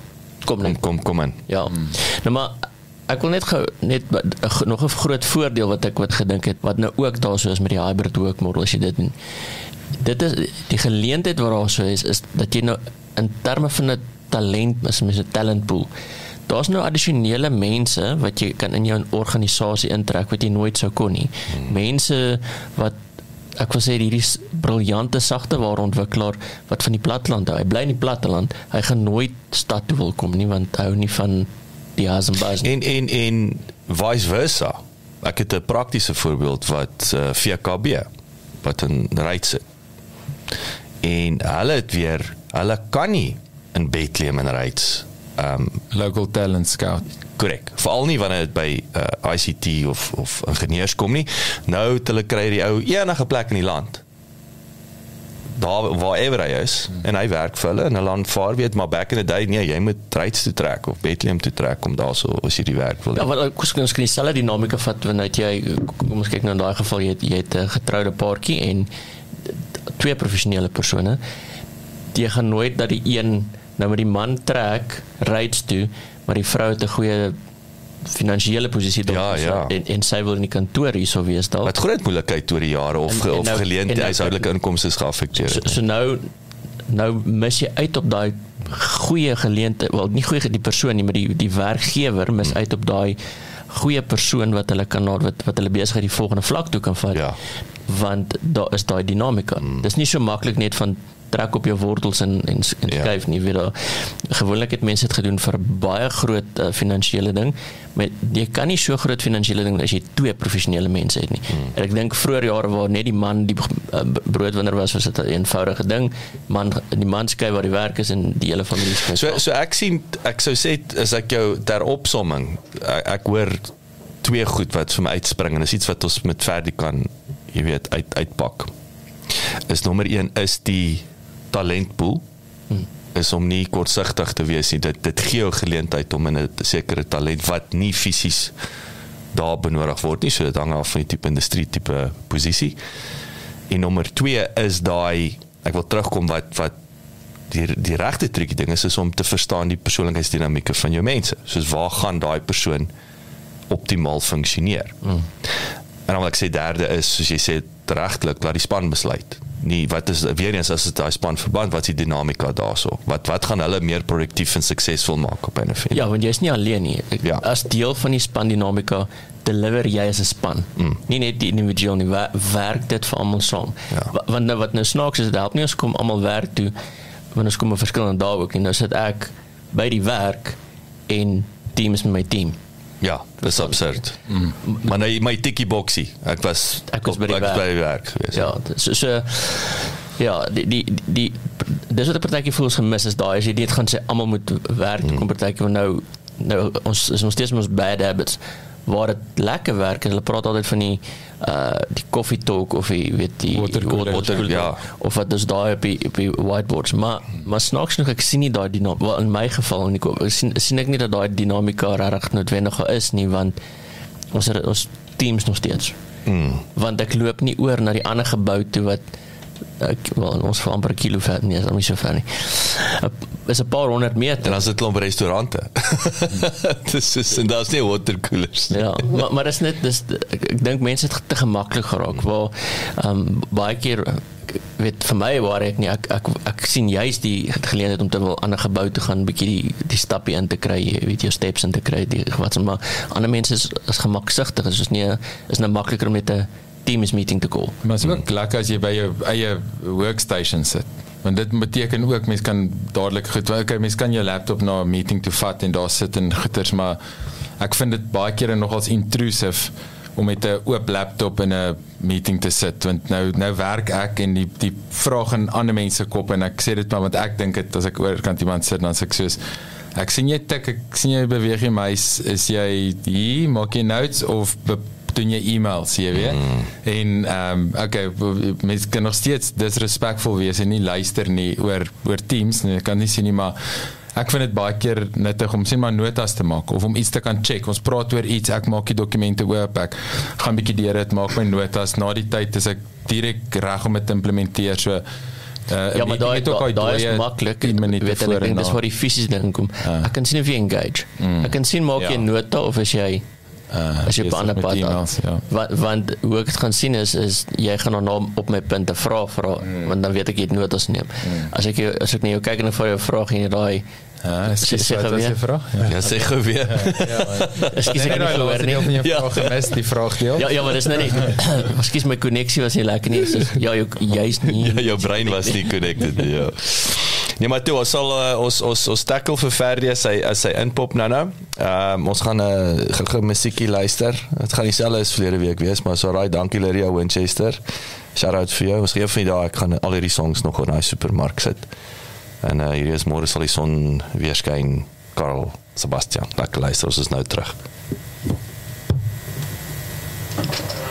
kom net. Kom kom in. Ja. Hmm. nou maar ek wil net ge, net nog 'n groot voordeel wat ek wat gedink het wat nou ook daar so is met die hybrid work model as jy dit doen dit is die geleentheid wat daar so is is dat jy nou in terme van 'n talent is 'n talent pool daar's nou addisionele mense wat jy kan in jou organisasie intrek wat jy nooit sou kon nie. Hmm. Mense wat ek wil sê hierdie briljante sagte ware ontwikkelaar wat van die platteland hou. Hy bly in die platteland. Hy gaan nooit stad toe wil kom nie want hy hou nie van die Hasenbas nie. En en en vice versa. Ek het 'n praktiese voorbeeld wat uh, eh, VKB wat 'n ryds het. En hulle het weer, hulle kan nie in Bethlehem en ryds um local talent scout. Korrek. Veral nie wanneer dit by uh, ICT of of ingenieurs kom nie. Nou het hulle kry die ou enige plek in die land. Daar waar ever hy is hmm. en hy werk vir hulle en hulle aanvaar weet maar back in the day nee jy moet Ryds toe trek of Bethlehem toe trek om daarso as jy die werk wil. Ja, want ons kan ons kan dieselfde dinamika vat wanneer jy kom ons kyk nou in daai geval jy het, jy het 'n getroude paartjie en twee professionele persone. Jy gaan nooit dat die een nou met die man trek rides toe maar die vrou het 'n goeie finansiële posisie daar ja, ja. en en sy wil in die kantoor hierso wees dalk wat groot moeilikheid oor die jare of en, en of nou, geleentheid huishoudelike inkomste is geaffekteer so, so nou nou mis jy uit op daai goeie geleentheid wel nie goeie die persoon nie maar die die werkgewer mis hmm. uit op daai goeie persoon wat hulle kan wat wat hulle besigheid die volgende vlak toe kan vat. Ja. Want daar is daai dinamika. Hmm. dis nie so maklik net van trek op jou wortels en en, en Ja. skuif nie weet daar gewoonlik het mense dit gedoen vir baie groot uh, finansiële ding maar jy kan nie so groot finansiële ding as jy twee professionele mense het nie Hmm. en ek dink vroeër jare waar net die man die uh, broodwinner was was dit 'n eenvoudige ding man die man skei waar die werk is en die hele familie skei So so ek sien ek sou sê as ek jou ter opsomming ek, ek hoor twee goed wat vir my uitspring en dis iets wat ons met Ferdi kan jy weet uit uitpak. Is nommer 1 is die talentpool. is om nie kortsigtig te wees nie. Dit dit gee jou geleentheid om in 'n sekere talent wat nie fisies daar benodig word nie. So dit hang af van die tipe industrie tipe posisie. En nommer 2 is daai ek wil terugkom wat wat die die regte triekie ding is is om te verstaan die persoonlikheidsdinamieke van jou mense. Soos waar gaan daai persoon optimaal funksioneer. Mm. En dan wil ek sê derde is soos jy sê regtelik laat die span besluit. Nie wat is weer eens as dit daai span verband wat is die dinamika daarso? Wat wat gaan hulle meer produktief en suksesvol maak op 'n event? Ja, want jy's nie alleen nie. Ek, Ja. As deel van die span dinamika deliver jy as 'n span. Mm. Nie net die individueel nie, wer, werk dit vir almal saam. Ja. Wa- Want nou wat nou snaaks is, dit help nie ons kom almal werk toe want ons kom op verskillende dae ook en nou sit ek by die werk en team is met my team. Ja, dis absurd. Mm. Maar nou my tikkie boksie. Ek was Ek was by die ek werk. by die werk gewees. Ja, so, so ja, die die die dis wat 'n partytjie voel ons gemis is daai as jy dit gaan sê almal moet werk toe kom partytjie van nou nou ons is nog steeds met ons bad habits waar dit lekker werk en hulle praat altyd van die uh die coffee talk of die weet die Watercooler, watercooler, ja. of wat dis daai op die op die whiteboards maar maar snaaks genoeg ek sien nie daai dinamika wel in my geval en ek sien sien ek nie dat daai dinamika regtig noodwendig is nie want ons ons teams nog steeds Mm. want ek loop nie oor na die ander gebou toe wat ek wel ons vir amper 'n kilo ver nee, is nie so ver nie. Is 'n paar honderd En meter. dan sit klomp restaurante. dis is en daar's nie waterkoelers nie. Ja, maar maar dis net dis ek, ek dink mense het te gemaklik geraak waar ehm um, baie keer weet vir my waar ek nie ek ek, ek sien juist die geleentheid om te wil 'n gebou te gaan bietjie die die stappie in te kry, jy weet jou steps in te kry, die wat se maar ander mense is, is gemaksigtig, is nie is nou makliker om met 'n teams meeting te call. Maar is ook lekker as jy by jou eie workstation sit. Want dit beteken ook mens kan dadelik goed, okay, mens kan jou laptop na 'n meeting toe vat en daar sit en goeters, maar ek vind dit baie kere nogals intrusive om met 'n oop laptop in 'n meeting te sit want nou nou werk ek en die die vraag in ander mense kop en ek sê dit maar want ek dink dit as ek oorkant iemand sit dan sê ek soos ek sien jy tik ek sien jy beweeg jy muis is jy hier maak jy notes of be, doen jy e-mails jy weet mm. en ehm um, okay mense kan nog steeds disrespekvol wees en nie luister nie oor oor teams nie ek kan nie sien nie maar ek vind dit baie keer nuttig om sien maar notas te maak of om iets te kan check ons praat oor iets ek maak die dokumente oop ek gaan bietjie deur dit maak my notas na die tyd is ek direk reg om dit te implementeer so Uh, Ja, maar daai daai daai is maklik. Weet ek dink dis waar die fisies ding kom. Ja. Ek kan sien of jy engage. Ek kan sien maak jy Ja. 'n nota of as jy uh, as jy op 'n ander pad emails, ja. Want want hoe ek dit gaan sien is is jy gaan dan op my punte vra vra mm. want dan weet ek jy het notas neem. Mm. As ek jou, as ek net jou kyk en vra jou vraag en jy daai Ja, Sê- sê gou weer. vraag? Ja. Ja, sê gou weer. *laughs* Ekskuus ek het nie gehoor deel van nie. jou Ja. vraag gemis, die vraagdeel. Ja ja, maar dis nou nie. *clears throat* Ekskuus my koneksie was nie lekker nie. So, ja, jou jy's *laughs* nie. Ja, jou brein was nie connected nie, ja. Nee maar toe ons sal uh, ons ons ons tackle vir Ferdi as hy as hy inpop nou nou. Ehm um, ons gaan 'n uh, gou musiekie luister. Dit gaan dieselfde as verlede week wees, maar so raai dankie Lydia Winchester. Shout out vir jou. Ons gee vir die dag ek gaan al hierdie songs nog in daai supermark sit. En uh, hierdie is môre sal die son weer skyn. Karl Sebastian, lekker luister, ons is nou terug. Baie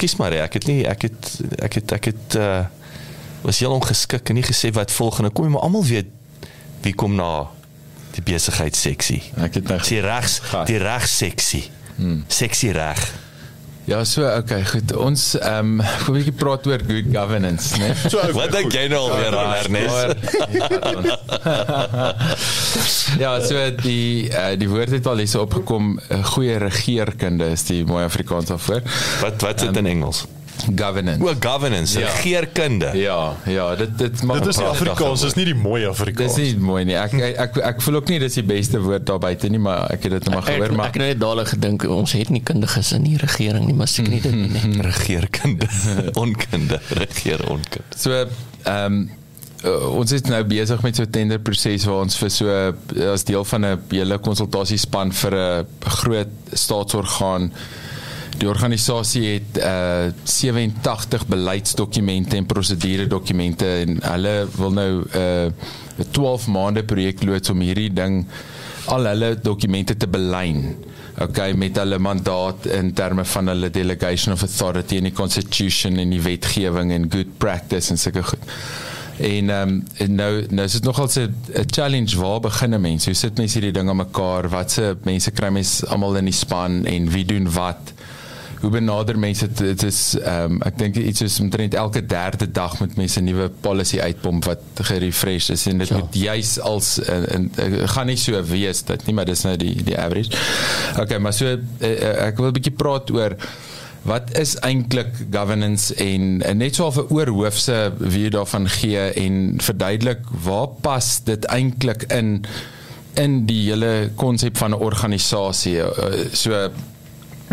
Ekskuus maar, ek het nie ek het ek het ek het uh was heel ongeskik en nie gesê wat volgende kom nie, maar almal weet wie kom na die besigheidseksie. Ek het nou Die regs die regsseksie. Hmm. Seksie reg. Ja, so okay, goed. Ons ehm *laughs* um, 'n bietjie praat oor good governance, né? *laughs* So ou. Wat dink jy nou alweer aan Ernest? ja, so die uh, die woord het al hier so opgekom, 'n goeie regeerkunde is die mooi Afrikaans daarvoor. Wat wat sit in Engels? Governance. O, governance, Ja. regeerkunde. Ja, ja, dit dit maak Dit is nie Afrikaans, dis nie die mooi Dis Afrikaans. nie mooi nie. Ek ek ek, ek voel ook nie dis die beste woord daar buite nie, maar ek het dit nou maar Ek, gehoor maar ek het net dadelik gedink ons het nie kundiges in die regering nie, maar seker nie dit nie. *laughs* nee. Regeerkunde, *laughs* onkunde, regeer onkunde. So ehm um, uh, ons is nou besig met so 'n tenderproses waar ons vir so uh, as deel van 'n hele konsultasiespan vir 'n groot staatsorgaan die organisasie het uh 87 beleidsdokumente en proseduredokumente en hulle wil nou 'n uh, 'n 12 maande projek loods om hierdie ding al hulle dokumente te belyn. Okay, met hulle mandaat in terme van hulle delegation of authority in die constitution en die wetgewing en good practice en sulke goed. En ehm um, nou nou is dit nogal 'n 'n challenge waar begin 'n mens? Hoe sit mense hierdie ding aan mekaar? Watse mense kry mens almal in die span en wie doen wat? Hoe benader mense dit is ehm um, ek dink iets soos omtrent elke derde dag moet mense 'n nuwe policy uitpomp wat gerefresh is en dit Ja. moet juis als en, en, en gaan nie so wees dit nie maar dis nou die die average. Okay, maar so uh, ek wil 'n bietjie praat oor wat is eintlik governance en, en net so 'n oorhoofse wie daarvan gee en verduidelik waar pas dit eintlik in in die hele konsep van 'n organisasie so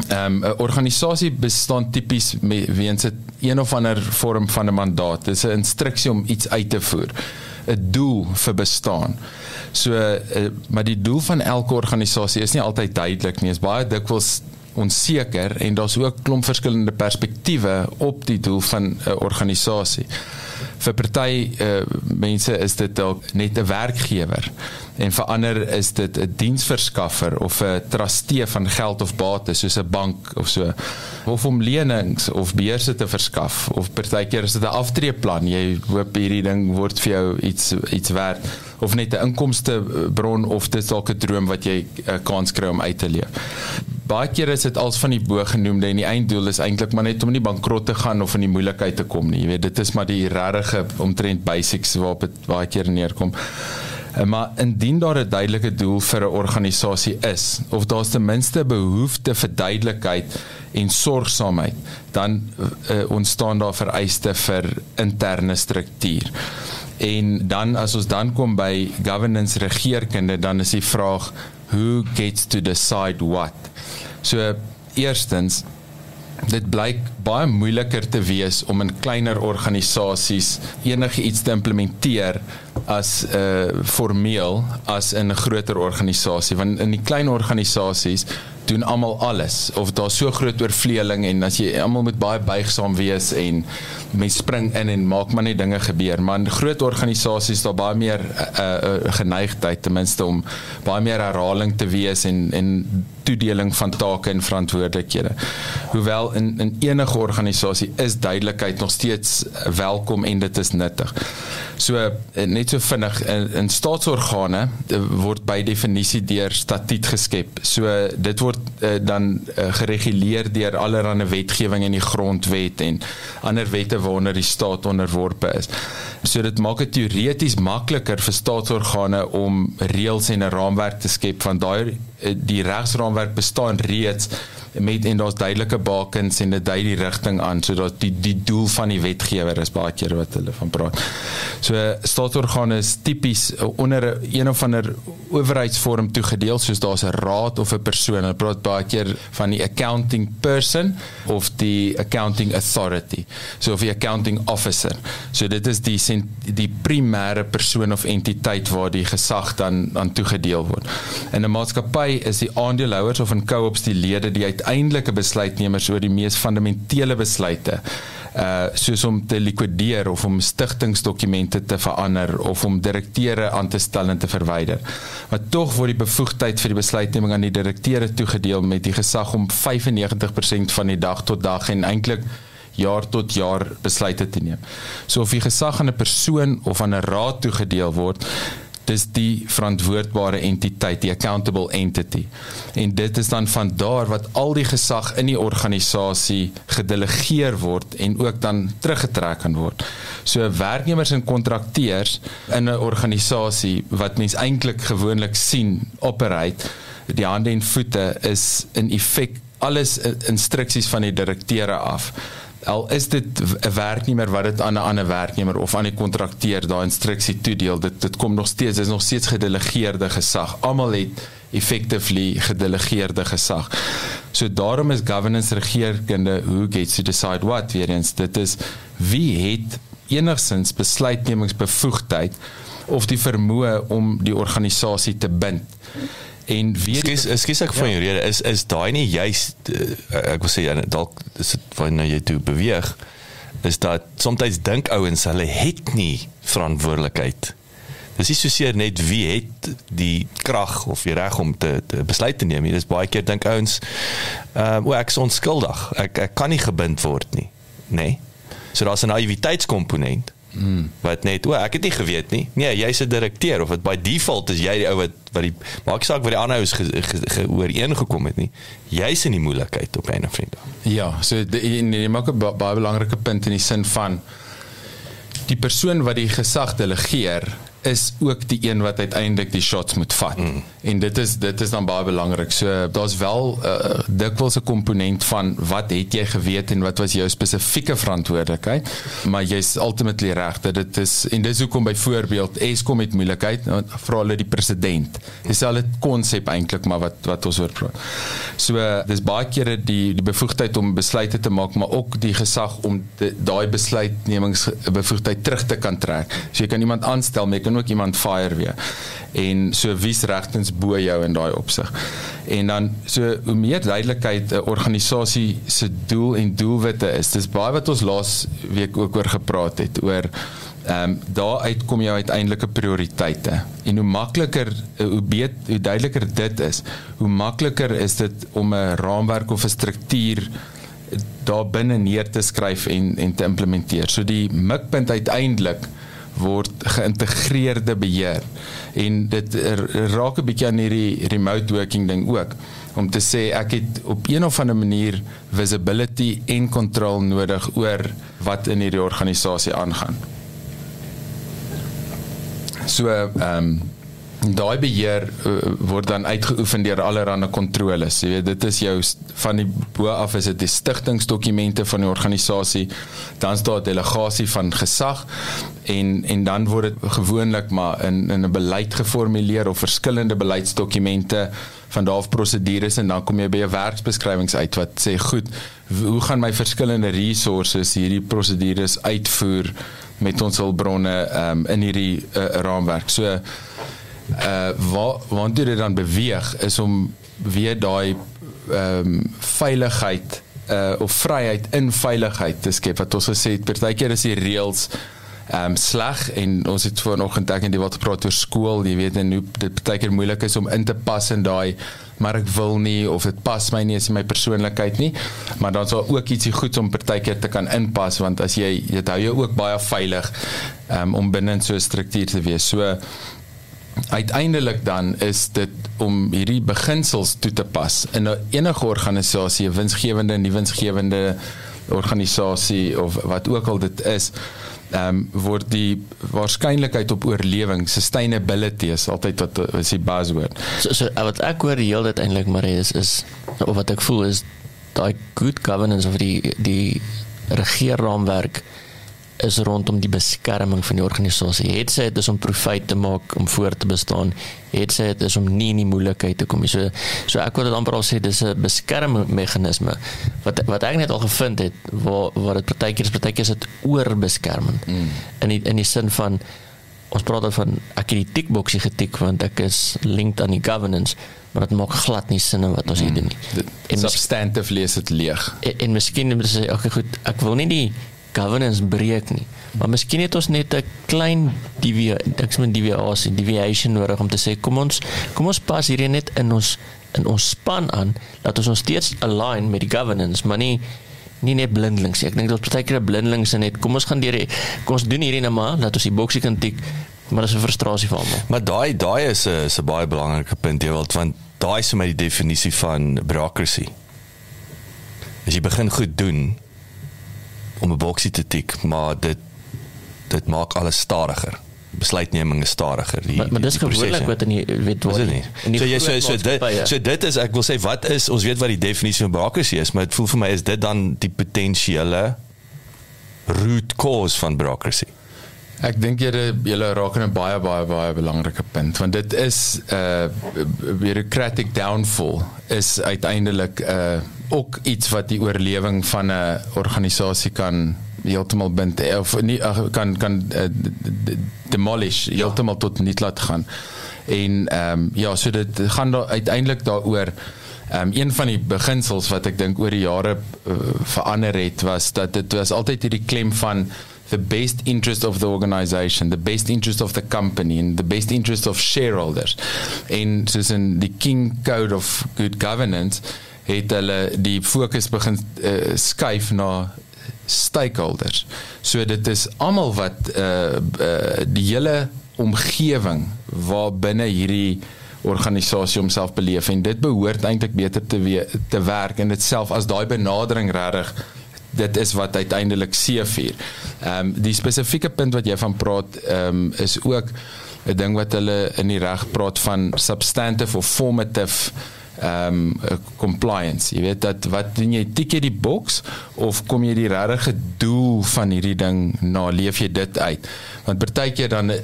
Ehm um, organisasie bestaan tipies weens 'n een of ander vorm van 'n mandaat. Dit is 'n instruksie om iets uit te voer. 'n Doel vir bestaan. So uh, maar die doel van elke organisasie is nie altyd duidelik nie. Dit is baie dikwels onseker en daar's ook klomp verskillende perspektiewe op die doel van 'n organisasie. Vir party uh, mense is dit dalk net 'n werkgewer en vir ander is dit 'n diensverskaffer of 'n trustee van geld of bates soos 'n bank of so of om lenings of beurse te verskaf. Of partykeer is dit 'n aftreeplan. Jy hoop hierdie ding word vir jou iets iets werd of net 'n inkomste bron of dit dalk 'n droom wat jy 'n kans kry om uit te leef. Baie kere is dit als van die bo genoemde en die einddoel is eintlik maar net om nie bankrot te gaan of in die moeilikheid te kom nie. Jy weet dit is maar die regte omtrent basics waarop dit baie keer neerkom. Eh, maar indien daar 'n duidelike doel vir 'n organisasie is of daar's ten minste behoefte vir duidelikheid en sorgsaamheid, dan uh, ontstaan daar vereiste vir interne struktuur. En dan as ons dan kom by governance regeringskunde, dan is die vraag who gets to decide what. So eerstens dit blyk baie moeiliker te wees om in kleiner organisasies enigiets te implementeer as 'n uh, formeel as in 'n groter organisasie want in die klein organisasies doen almal alles of daar so groot oorvleeling en as jy almal moet baie buigsaam wees en mens spring in en maak maar net dinge gebeur maar in groot organisasies daar baie meer 'n uh, uh, geneigtheid ten minste om baie meer herhaling te wees en en toedeling van take en verantwoordelikhede. Hoewel in in enige organisasie is duidelikheid nog steeds welkom en dit is nuttig. So eh, net so vinnig in, in staatsorgane eh, word by definisie deur statuut geskep. So dit word uh, dan uh, gereguleer deur allerlei wetgewing in die grondwet en ander wette waaronder die staat onderworpe is. So dit maak dit teoreties makliker vir staatsorgane om reëls en 'n raamwerk te skep van daai die regsraamwerk bestaan reeds met en daar's duidelike bakens en dit dui die rigting aan sodat die die doel van die wetgewer is baie keer wat hulle van praat. So staatsorgane is tipies onder een of ander owerheidsvorm toegedeel soos daar's 'n raad of 'n persoon. Hulle praat baie keer van die accounting person of die accounting authority. So of die accounting officer. So dit is die die primêre persoon of entiteit waar die gesag dan aan toegedeel word. In 'n maatskappy is die aandeelhouers of in co-ops die lede die uit uiteindelike besluitnemers oor die mees fundamentele besluite uh soos om te likwideer of om stigtingsdokumente te verander of om direkteure aan te stel en te verwyder. Maar tog word die bevoegdheid vir die besluitneming aan die direkteure toegedeel met die gesag om 95% van die dag tot dag en eintlik jaar tot jaar besluite te neem. So of die gesag aan 'n persoon of aan 'n raad toegedeel word, dis die verantwoordbare entiteit, die accountable entity. En dit is dan van daar wat al die gesag in die organisasie gedelegeer word en ook dan teruggetrek kan word. So werknemers en kontrakteurs in 'n organisasie wat mens eintlik gewoonlik sien operate, die hande en voete is in effek alles instruksies van die direkteure af al is dit 'n werknemer wat dit aan 'n ander werknemer of aan 'n kontrakteur daai instruksie toedeel dit dit kom nog steeds is nog steeds gedelegeerde gesag. Almal het effectively gedelegeerde gesag. So daarom is governance regeringskunde who gets to decide what weer eens dit is wie het enigsins besluitnemingsbevoegdheid of die vermoë om die organisasie te bind en weet Skus, ekskuus ek van ja. jou rede is is daai nie juist uh, ek wil sê ja, dalk is dit wanneer jy toe beweeg is dat soms dink ouens hulle het nie verantwoordelikheid dis nie so seer net wie het die krag of die reg om te, te besluit te neem nie dis baie keer dink ouens uh, o ek is onskuldig ek ek kan nie gebind word nie nê nee? so daar's 'n naïwiteitskomponent Mm. Wat net, o, ek het nie geweet nie. Nee, jy's 'n direkteur of wat by default is jy die ou wat wat die maak saak wat die ander ouens ooreengekom het nie. Jy's in die moeilikheid op 'n of ander manier. Ja, so jy maak 'n baie belangrike punt in die sin van die persoon wat die gesag delegeer is ook die een wat uiteindelik die shots moet vat. Mm. En dit is dit is dan baie belangrik. So daar's wel uh, dikwels 'n komponent van wat het jy geweet en wat was jou spesifieke verantwoordelikheid? Maar jy's ultimately reg dat dit is en dis hoekom byvoorbeeld Eskom het moeilikheid vra hulle die president. Dis al 'n konsep eintlik maar wat wat ons oor praat. So uh, dis baie kere die die bevoegdheid om besluite te maak, maar ook die gesag om daai besluitnemingsbevoegdheid terug te kan trek. So jy kan iemand aanstel, jy kan ook iemand fire weer. En so wie's regtens bo jou in daai opsig. En dan so hoe meer duidelikheid 'n organisasie se doel en doelwitte is. Dis baie wat ons laas week ook oor gepraat het oor ehm um, daaruit kom jou uiteindelike prioriteite. En hoe makliker hoe beter hoe duideliker dit is, hoe makliker is dit om 'n raamwerk of 'n struktuur daar binne neer te skryf en en te implementeer. So die mikpunt uiteindelik word geïntegreerde beheer en dit raak 'n bietjie aan hierdie remote working ding ook om te sê ek het op een of ander manier visibility en kontrole nodig oor wat in hierdie organisasie aangaan. So ehm um, daai beheer uh, word dan uitgeoefen deur allerlei kontroles. Jy weet, dit is jou van die bo af is dit die stigtingsdokumente van die organisasie. Dan is daar 'n delegasie van gesag en en dan word dit gewoonlik maar in in 'n beleid geformuleer of verskillende beleidsdokumente van daarof prosedures en dan kom jy by 'n werksbeskrywings uit wat sê goed, hoe gaan my verskillende resources hierdie prosedures uitvoer met ons hulpbronne um, in hierdie uh, raamwerk. So uh waar waar dit dan beweeg is om weer daai ehm um, veiligheid uh of vryheid in veiligheid te skep. Wat ons gesê het partykeer is die reëls ehm um, sleg en ons het vanoggend ek en die wat gepraat oor skool jy weet en hoe dit partykeer moeilik is om in te pas in daai maar ek wil nie of dit pas my nie is my persoonlikheid nie. Maar dan sal ook ietsie goeds om partykeer te kan inpas want as jy dit hou jou ook baie veilig um, om binne in so 'n struktuur te wees. So uiteindelik dan is dit om hierdie beginsels toe te pas in enige organisasie, 'n winsgewende en nie winsgewende organisasie of wat ook al dit is, ehm um, word die waarskynlikheid op oorlewing, sustainability is altyd wat is die buzzword. So, so wat ek hoor heel dit eintlik maar is is of wat ek voel is daai good governance of die die regeerraamwerk is rondom die beskerming van die organisasie. Het sy dit is om profiet te maak om voort te bestaan. Het sy dit is om nie in die moeilikheid te kom nie. So so ek wil dit amper al sê dis 'n beskermingsmeganisme wat wat ek net al gevind het waar waar dit partykeer is partykeer is dit oorbeskerming. Mm. In die, in die sin van ons praat dan van ek het die tikboksie getik want ek is linked aan die governance maar dit maak glad nie sin wat ons hier mm. doen nie. En substantively is dit leeg. En, en miskien moet sê okay goed, ek wil nie die governance breek nie. Maar miskien het ons net 'n klein ek sê deviation, deviation nodig om te sê kom ons kom ons pas hierdie net in ons in ons span aan dat ons ons steeds align met die governance, maar nie nie net blindelings. Ek dink dit is baie keer blindelings en net kom ons gaan deur kom ons doen hierdie nou maar dat ons die boksie kan tik, maar dis 'n frustrasie vir almal. Maar daai daai is 'n is 'n baie belangrike punt jy wilt want daai is vir my die definisie van bureaucracy. As jy begin goed doen, om 'n boksie te tik, maar dit dit maak alles stadiger. Besluitneming is stadiger. Die, maar, maar dis gewoonlik wat in die weet wat nie. So jy so so dit so dit is ek wil sê wat is ons weet wat die definisie van bureaucracy is, maar dit voel vir my is dit dan die potensiële root cause van bureaucracy. Ek dink julle julle raak in 'n baie baie baie belangrike punt want dit is 'n uh, bureaucratic downfall is uiteindelik 'n uh, ook iets wat die oorlewing van 'n organisasie kan heeltemal bind of nie kan kan uh, demolish ja. heeltemal tot niet laat gaan. En ehm um, ja, so dit gaan daar uiteindelik daaroor ehm um, een van die beginsels wat ek dink oor die jare uh, verander het was dat dit was altyd hierdie klem van the best interest of the organization, the best interest of the company and the best interest of shareholders. En soos in die King Code of Good Governance het hulle die fokus begin uh, skuif na stakeholders. So dit is almal wat uh, uh die hele omgewing waar binne hierdie organisasie homself beleef en dit behoort eintlik beter te we te werk en dit self as daai benadering regtig dit is wat uiteindelik seëvier. Ehm um, die spesifieke punt wat jy van praat ehm um, is ook 'n ding wat hulle in die reg praat van substantive of formative ehm um, compliance. Jy weet dat wat doen jy tik jy die boks of kom jy die regte doel van hierdie ding na leef jy dit uit? Want partykeer dan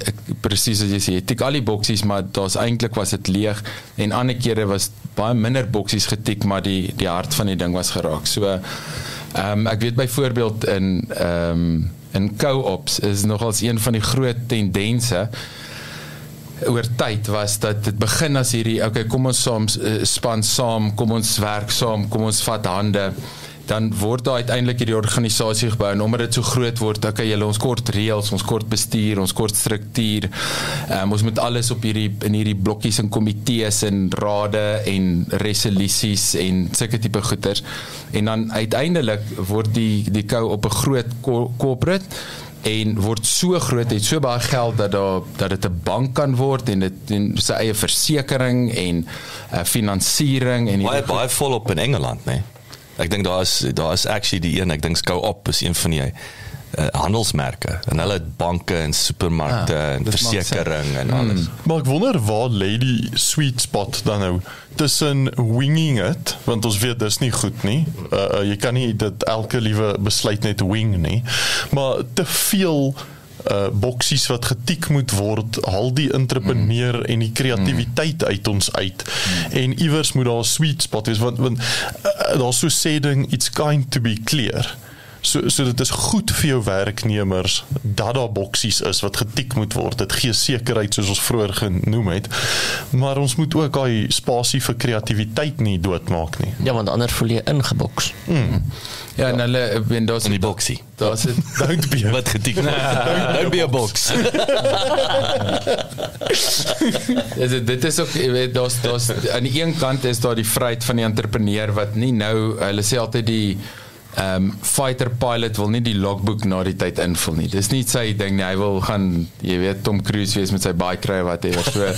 presies as jy sê jy tik al die boksies maar daar's eintlik was dit leeg en ander kere was baie minder boksies getik maar die die hart van die ding was geraak. So ehm um, ek weet byvoorbeeld in ehm um, in co-ops is nogals een van die groot tendense oor tyd was dat dit begin as hierdie okay kom ons saam uh, span saam kom ons werk saam kom ons vat hande dan word daar uiteindelik hierdie organisasie gebou. En omdat dit so groot word okay julle ons kort reëls ons kort bestuur ons kort struktuur. Um, ons moet alles op hierdie in hierdie blokkies en komitees en rade en resolusies en sulke tipe goeders. En dan uiteindelik word die die kou op 'n groot corporate en word so groot het so baie geld dat daar dat dit 'n bank kan word en dit en sy eie versekerings en uh, finansiering en baie baie volop in Engeland nê nee? Ek dink daar is daar is actually die een ek dink Go Op is een van die uh, handelsmerke en hulle het banke en supermarkte ja, en versekerings en alles. Hmm. Maar ek wonder waar lê die sweet spot dan nou tussen winging it want ons weet dis nie goed nie. Uh, uh, jy kan nie dit elke liewe besluit net wing nie. Maar te veel uh boksies wat getik moet word al die entrepreneur mm. en die kreatiwiteit mm. uit ons uit mm. en iewers moet daar 'n sweet spot wees want want uh, daar's so sê ding it's going to be clear So so dit is goed vir jou werknemers dat daar boksies is wat getik moet word. Dit gee sekerheid soos ons vroeër genoem het. Maar ons moet ook daai spasie vir kreatiwiteit nie doodmaak nie. Ja, want anders voel jy ingeboks. Hmm. Ja, en hulle wen daar's in die boksie. Daar's *laughs* *laughs* dit don't be wat getik word. Don't be a box. Dis dit is ook jy weet daar's daar's aan die een kant is daar die vryheid van die entrepreneur wat nie nou hulle sê altyd die ehm um, fighter pilot wil nie die logboek na die tyd invul nie. Dis nie sy ding nie. Hy wil gaan, jy weet, Tom Cruise wees met sy bike kry wat was so.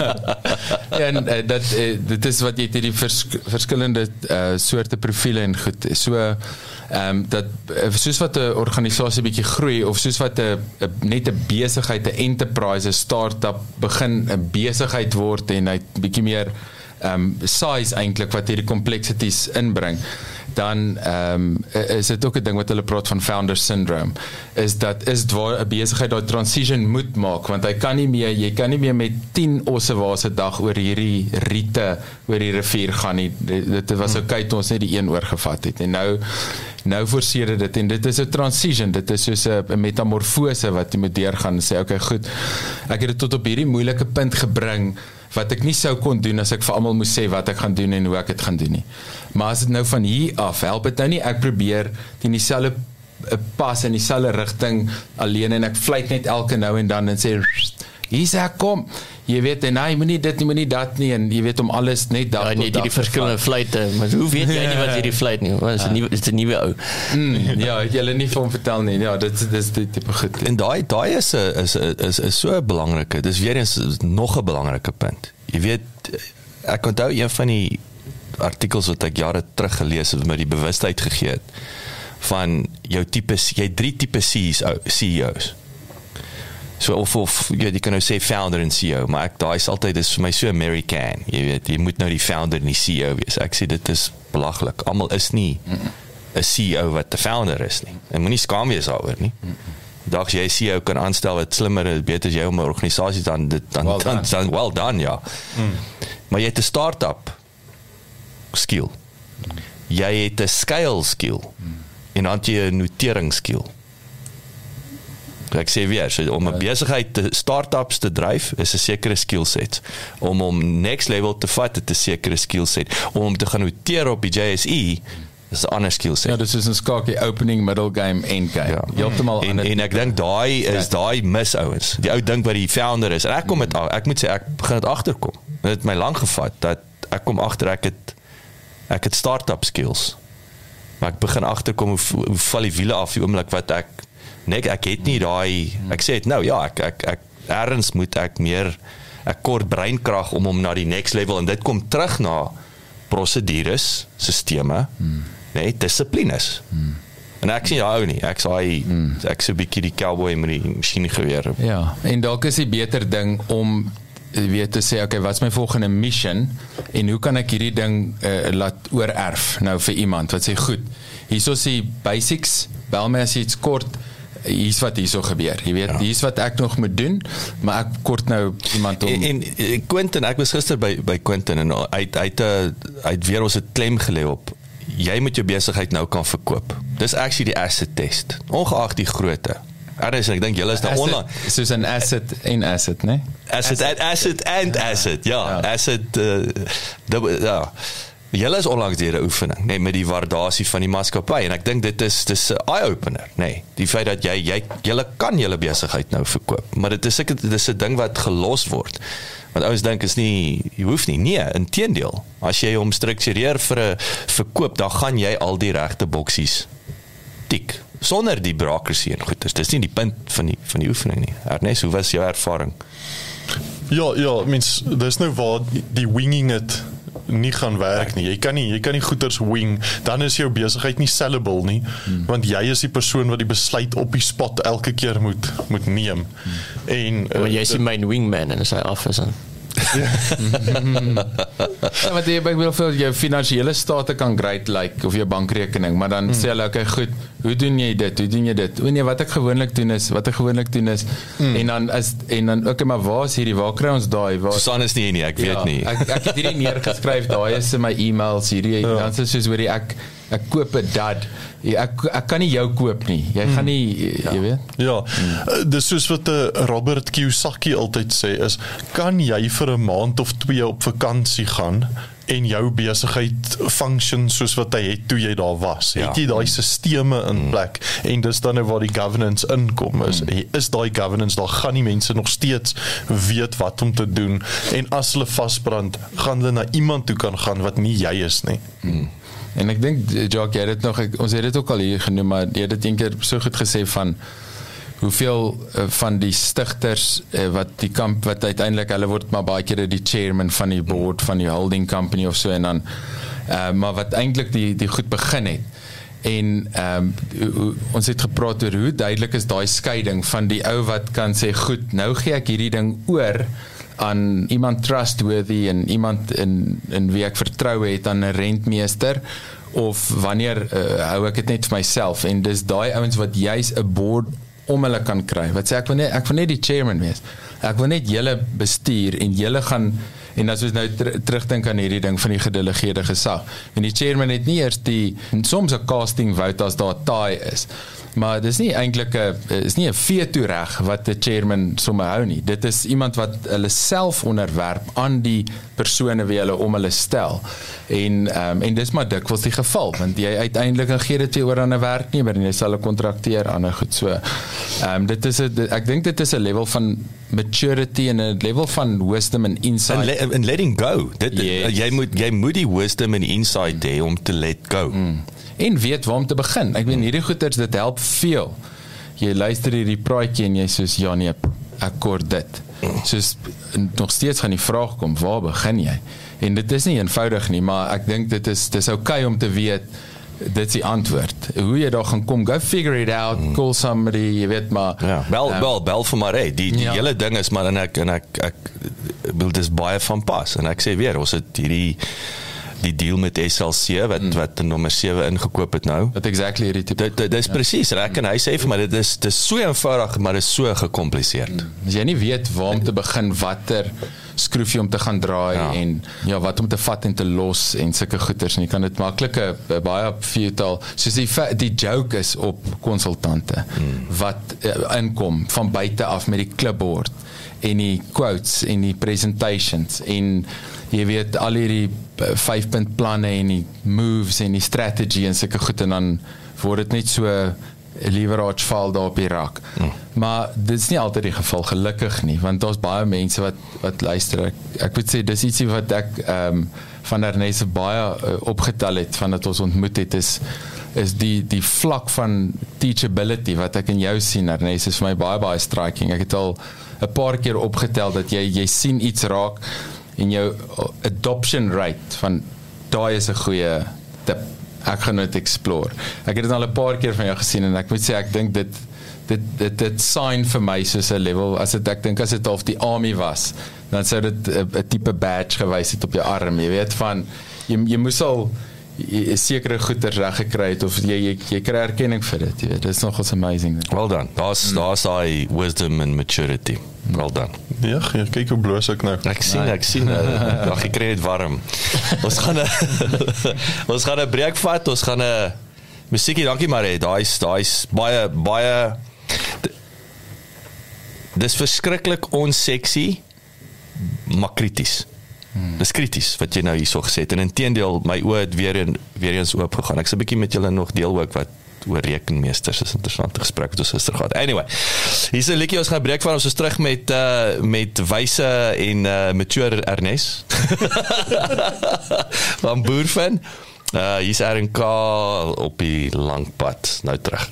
*laughs* en uh, dat uh, dit is wat jy hierdie vers, verskillende uh, soorte profile en goed. So ehm um, dat soos wat 'n organisasie bietjie groei of soos wat 'n net 'n besigheid, 'n enterprise, 'n startup begin 'n besigheid word en hy bietjie meer ehm um, size eintlik wat hierdie complexities inbring dan ehm um, is dit ook 'n ding wat hulle praat van founder syndrome is dat is waar 'n besigheid daai transition moet maak want hy kan nie meer jy kan nie meer met 10 osse waar se dag oor hierdie riete oor die rivier gaan nie. Dit was hmm. okay toe ons net die een oorgevat het. En nou nou forceer dit en dit is 'n transition. Dit is soos 'n metamorfose wat jy moet deurgaan en sê okay goed. Ek het dit tot op hierdie moeilike punt gebring wat ek nie sou kon doen as ek vir almal moes sê wat ek gaan doen en hoe ek dit gaan doen nie. Maar as dit nou van hier af help dit nou nie ek probeer teen dieselfde eh, pas in dieselfde rigting alleen en ek fluit net elke nou en dan en sê hier's ek kom. Jy weet en hy moenie dit nie moenie dat nie en jy weet om alles net daar ja, net die verskillende fluitte maar hoe weet jy nie wat hierdie fluit nie wat is 'n nuwe is 'n nuwe ou? Mm, ja jy hulle nie hom vertel nie. Ja dit dis die tipe goed. En daai daai is 'n is is is so 'n belangrike. Dis weer eens nog 'n belangrike punt. Jy weet ek onthou een van die artikels wat ek jare terug gelees het met die bewustheid gegee het van jou tipe jy drie tipe CEOs CEOs So of of jy, jy kan nou sê founder en CEO, maar ek daai is altyd is vir my so American. Jy weet, jy moet nou die founder en die CEO wees. Ek sê dit is belaglik. Almal is nie 'n CEO wat 'n founder is nie. En moenie skaam wees daaroor nie. Dalk jy CEO kan aanstel wat slimmer en beter as jy om 'n organisasie dan dit dan well dan, dan well done ja. Mm. Maar jy het 'n start-up skill. Mm. Jy het 'n scale skill. Mm. En dan jy 'n notering skill ek sê weer so om 'n ja. besigheid te startups te dryf is 'n sekere skill set om om next level te vat dit is 'n sekere skill set om om te gaan noteer op die JSE is 'n ander skill set ja dis is 'n skakie opening middle game end game. Ja. heeltemal en, en ek dink daai is daai mis ouens. Die ou dink wat die founder is. En ek kom met ek moet sê ek begin dit agterkom. Dit het my lank gevat dat ek kom agter ek het ek het startup skills. Maar ek begin agterkom hoe, hoe val die wiele af die oomblik wat ek nee ek het nie daai ek sê dit nou ja ek ek ek erns moet ek meer ek kort breinkrag om om na die next level en dit kom terug na prosedures, sisteme, hmm. nee, dissiplines. Hmm. En ek sien daai ou nie. Ek's daai Hmm. ek so 'n bietjie die cowboy met die masjiengeweer. Ja, en dalk is die beter ding om weet te sê okay, wat's my volgende mission en hoe kan ek hierdie ding uh, laat oorerf nou vir iemand wat sê goed, hierso is die basics, bel my as jy iets kort hier's wat hierso gebeur. Jy weet, ja. hier's wat ek nog moet doen, maar ek kort nou iemand om En, en eh, Quentin, ek was gister by by Quentin en hy hy het 'n hy het weer ons 'n klem gelê op jy moet jou besigheid nou kan verkoop. Dis actually die asset test, ongeag die grootte. Anders ek dink julle is daar asset, online. soos 'n asset en asset, né? Asset asset, asset and asset. Ja, Ja. asset uh, dubbel ja. Julle is onlangs deur 'n oefening, nê, nee, met die waardasie van die maatskappy en ek dink dit is dis 'n eye opener, nê. Nee, die feit dat jy jy julle kan julle besigheid nou verkoop, maar dit is seker dit is 'n ding wat gelos word. Want ouens dink is nie jy hoef nie. Nee, inteendeel. As jy hom struktureer vir 'n verkoop, dan gaan jy al die regte boksies tik sonder die bureaucracy en goeders. Dis nie die punt van die van die oefening nie. Ernest, hoe was jou ervaring? Ja, ja, mens dis nou waar die- winging it nie gaan werk nie. Jy kan nie jy kan nie goeders wing, dan is jou besigheid nie sellable nie, hmm. want jy is die persoon wat die besluit op die spot elke keer moet moet neem. Hmm. En Maar uh, jy is die main wingman in sy office en Ja, maar jy ek wil vir jou finansiële state kan great lyk like, of jou bankrekening, maar dan mm. sê hulle okay, goed, hoe doen jy dit? Hoe doen jy dit? O nee, wat ek gewoonlik doen is, wat ek gewoonlik doen is mm. en dan is en dan okay, maar waar is hierdie? Waar kry ons daai? Waar Susan is nie hier nie, ek weet ja, nie. Ek ek het hierdie neergeskryf, daai is in my e-mails hierdie ja. dan dit soos hoorie ek ek koop 'n dad. Ek ek kan nie jou koop nie. Jy mm. gaan nie ja. jy weet. Ja, hmm. dis soos wat uh, Robert Kiyosaki altyd sê is, kan jy vir 'n maand of twee op vakansie gaan en jou besigheid function soos wat hy het toe jy daar was. Ja. Het jy daai sisteme in plek mm. en dis dan nou waar die governance inkom is. Mm. Is daai governance daar gaan die mense nog steeds weet wat om te doen en as hulle vasbrand, gaan hulle na iemand toe kan gaan wat nie jy is nie. Mm. En ek dink Jacques, jy het dit nog ek, ons het dit ook al hier genoem, maar jy het dit eendag so goed gesê van hoeveel uh, van die stigters uh, wat die kamp wat uiteindelik hulle word maar baie keer die chairman van die board van die holding company of so en dan uh, maar wat eintlik die die goed begin het. En ehm um, ons het gepraat oor hoe duidelik is daai skeiding van die ou wat kan sê goed nou gee ek hierdie ding oor aan iemand trustworthy en iemand in in wie ek vertrou het aan 'n rentmeester of wanneer uh, hou ek dit net vir myself en dis daai ouens wat juis 'n board om hulle kan kry. Wat sê ek wil net ek wil net die chairman wees. Ek wil net julle bestuur en julle gaan en as ons nou ter, terugdink aan hierdie ding van die gedelegeerde gesag. En die chairman het nie eers die soms 'n casting vote as daar taai is. Maar dis nie eintlik 'n is nie 'n veto reg wat die chairman sommer hou nie. Dit is iemand wat hulle self onderwerp aan die persone wie hulle om hulle stel. En ehm um, en dis maar dikwels die geval want jy uiteindelik gee dit weer oor aan 'n werknemer en jy sal 'n kontrakteer aan 'n goed so. Ehm um, dit is 'n ek dink dit is 'n level van maturity en 'n level van wisdom and insight. En, le en letting go. Dit Yes. jy moet jy moet die wisdom en insight hê om te let go. Mm. en weet waar om te begin. Ek weet hierdie goeters dit help veel. Jy luister hierdie praatjie en jy soos ja nee, ek kort dit. Soos nog steeds gaan die vraag kom, waar begin jy? En dit is nie eenvoudig nie, maar ek dink dit is dis oukei okay om te weet dit is die antwoord. Hoe jy daar gaan kom, go figure it out, mm. call somebody, jy weet maar. Ja, bel ehm, bel bel vir maar hey, die die Ja. hele ding is maar en ek en ek ek wil dis baie van pas en ek sê weer ons het hierdie die deal met SLC wat mm. wat nommer 7 ingekoop het nou. Wat exactly hierdie tipe. Dit dit is ja. presies ek en hy sê vir my dit is dis so eenvoudig maar dit is so gekompliseerd. Mm. As jy nie weet waar om te begin, watter skroefie om te gaan draai Ja. en ja, wat om te vat en te los en sulke goeters en jy kan dit maklik 'n baie futile soos die die joke is op konsultante hmm. wat uh, inkom van buite af met die clipboard en die quotes en die presentations en jy weet al hierdie 5 punt planne en die moves en die strategy en sulke goed en dan word dit net so 'n leverage val daar op die rak. Mm. Maar dit is nie altyd die geval gelukkig nie, want daar's baie mense wat wat luister. Ek, ek moet sê dis ietsie wat ek ehm um, van Ernest baie uh, opgetel het van dat ons ontmoet het is is die die vlak van teachability wat ek in jou sien Ernest is vir my baie baie striking. Ek het al 'n paar keer opgetel dat jy jy sien iets raak en jou adoption rate van daai is 'n goeie tip ek gaan dit explore. Ek het dit al 'n paar keer van jou gesien en ek moet sê ek dink dit dit dit dit sign vir my soos 'n level as dit ek dink as dit of die army was dan sou dit 'n tipe badge gewys het op jou arm jy weet van jy jy moes al sekere goeder reg gekry het of jy jy, jy kry erkenning vir dit jy weet. Dit is nogals amazing well done daar's mm. daar's daai wisdom and maturity. Well done ja ja kyk hoe bloos ek nou. Ek sien ek sien. *laughs* Ag ek kry dit warm. Ons gaan 'n *laughs* ons gaan 'n breek vat ons gaan 'n musiekie dankie Marie daai's daai's baie baie dis verskriklik onseksie maar krities. Hmm. Dis krities wat jy nou hierso gesê het en intedeel my oë het weer en weer eens oop gegaan. Ek's 'n bietjie met julle nog deel ook wat oor rekenmeesters is interessante gesprek wat ons gister gehad. Anyway, hier's 'n liedjie ons gaan breek van ons is terug met uh met wyse en uh mature Ernest. *laughs* van Boerfin. Uh hier's RNK op die lang pad nou terug.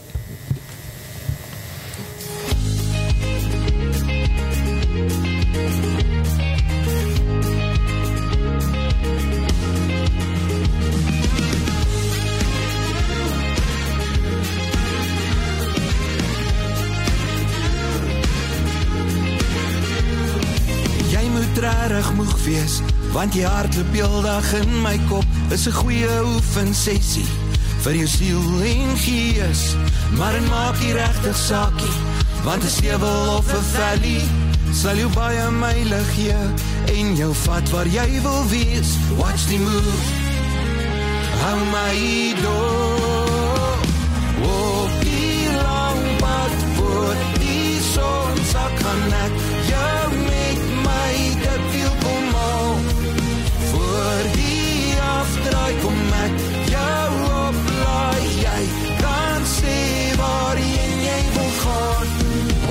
Regtig moeg wees want jy hardloop heeldag in my kop. Is 'n goeie oefen sessie vir jou siel en gees. Maar en maak jy regtig saakie want 'n stewel of 'n valley. Sal jou baie myle gee en jou vat waar jy wil wees. Watch the move. Hou my door. Walk die lang pad voor die son sak kan ek draai kom ek jou oplaai jy kan sê waar jy jy wil gaan.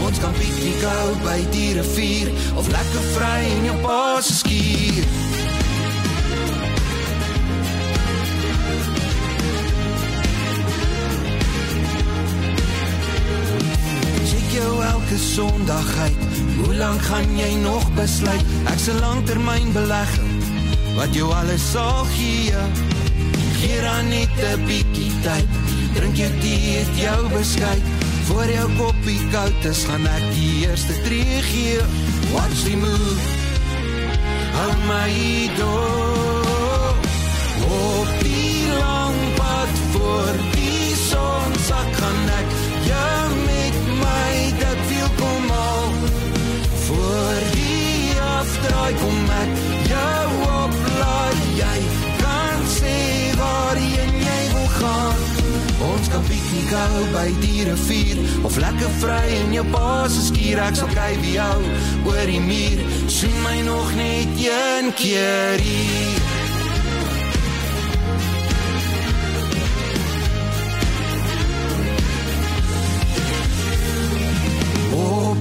Ons kan piknik gou by die rivier of lekker vry in jou pa se skuur jou elke sondag uit. Hoe lang gaan jy nog besluit? Ek se langtermyn belegging wat jou alles sal gee. Gee dan net 'n bietjie tyd. Drink jou tee, eet jou beskuit. Voor jou koppie koud is, gaan ek die eerste tree gee. Watch the move. Hou my door. Op die lang pad voor die son sak kan ek jou met my dat wil kom al. Voor die afdraai kom ek jou jy kan sê waar jy wil gaan. Ons kan piknik hou by die rivier of lekker vry in jou pa se skuur ek sal kyk wie jou oor die muur. Sien my nog net een keer hier.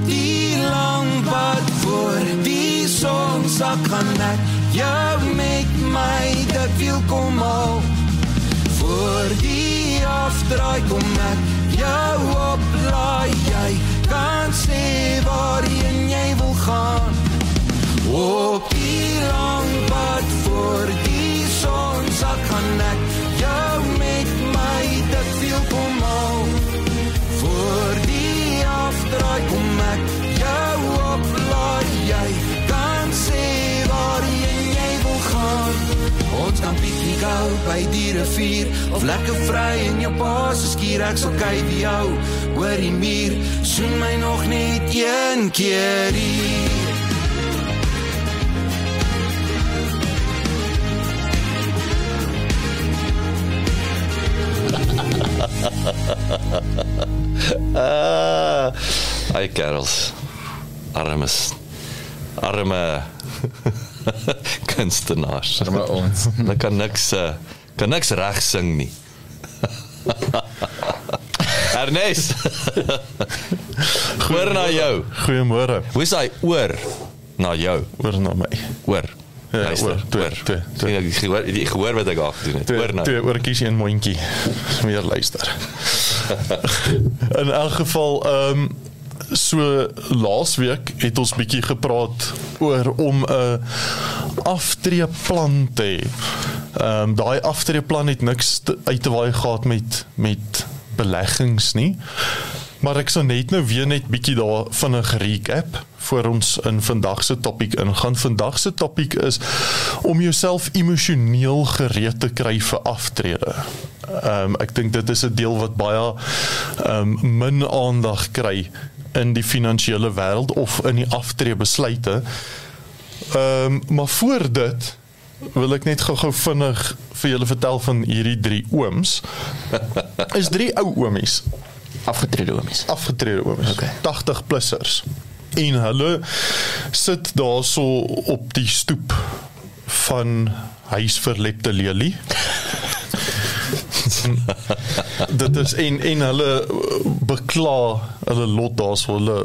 Die lang pad voor die son sak gaan ek jou met my dat wil kom al. Voor die afdraai kom ek jou oplaai. Jy kan sê waar jy, wil gaan. Op die lang pad voor die son sal kan ek jou met my dat wil kom al. Voor die afdraai kom ek jou oplaai. Jy Ons kan piknik hou by die rivier of lekker vry in jou pa se skuur ek sal kyk wie jou oor die muur soen my nog net een keer hier *laughs* ah, Ai kerels. Armes. Arme. *laughs* *laughs* kunstenaars. Maar ons. *laughs* Hulle kan niks uh, kan niks reg sing nie. *laughs* Ernest. Goeie na jou. Goeiemôre. Hoe is hy oor na jou? Oor na my. Oor. Ja, oor. Twee, twee, twee. Ek gehoor, ek gehoor wat ek al gedoen het. Twee, oor na. Twee oortjies en mondjie. Meer luister. In elk geval ehm um, so laasweek het ons bietjie gepraat oor om 'n aftreeplan te hê. Ehm um, daai aftreeplan het niks te, uit te waai gehad met met beleggings nie. Maar ek sal net nou weer net bietjie daar vinnig recap voor ons in vandag se topik ingaan. Vandag se topik is om jouself emosioneel gereed te kry vir aftrede. Ehm um, ek dink dit is 'n deel wat baie ehm um, min aandag kry in die finansiële wêreld of in die aftreebesluite. Ehm um, maar voor dit wil ek net gou-gou vinnig vir julle vertel van hierdie drie ooms. *laughs* Is drie ou oomies, Afgetrede oomies. afgetrede oomies, Okay. 80 plussers. En hulle sit daarso op die stoep van huis vir Lepte Lelie. *laughs* *laughs* Dit is en en hulle bekla hulle lot daarso hulle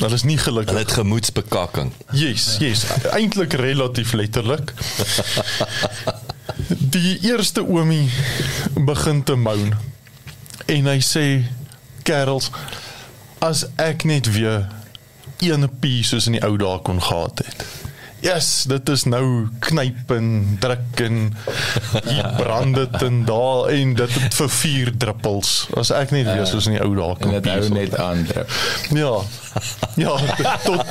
hulle is nie gelukkig Hulle het gemoedsbekakking. Yes, yes. Eintlik relatief letterlik. Die eerste oomie begin te moan. En hy sê: "Kerels, as ek net weer een pie soos in die ou dae kon gehad het." Yes, dit is nou knyp en druk en hier brand dit en daar en dit het vir vier druppels. As ek net weer soos in die ou dae En kon dit hou net aan druk. Ja. Ja, tot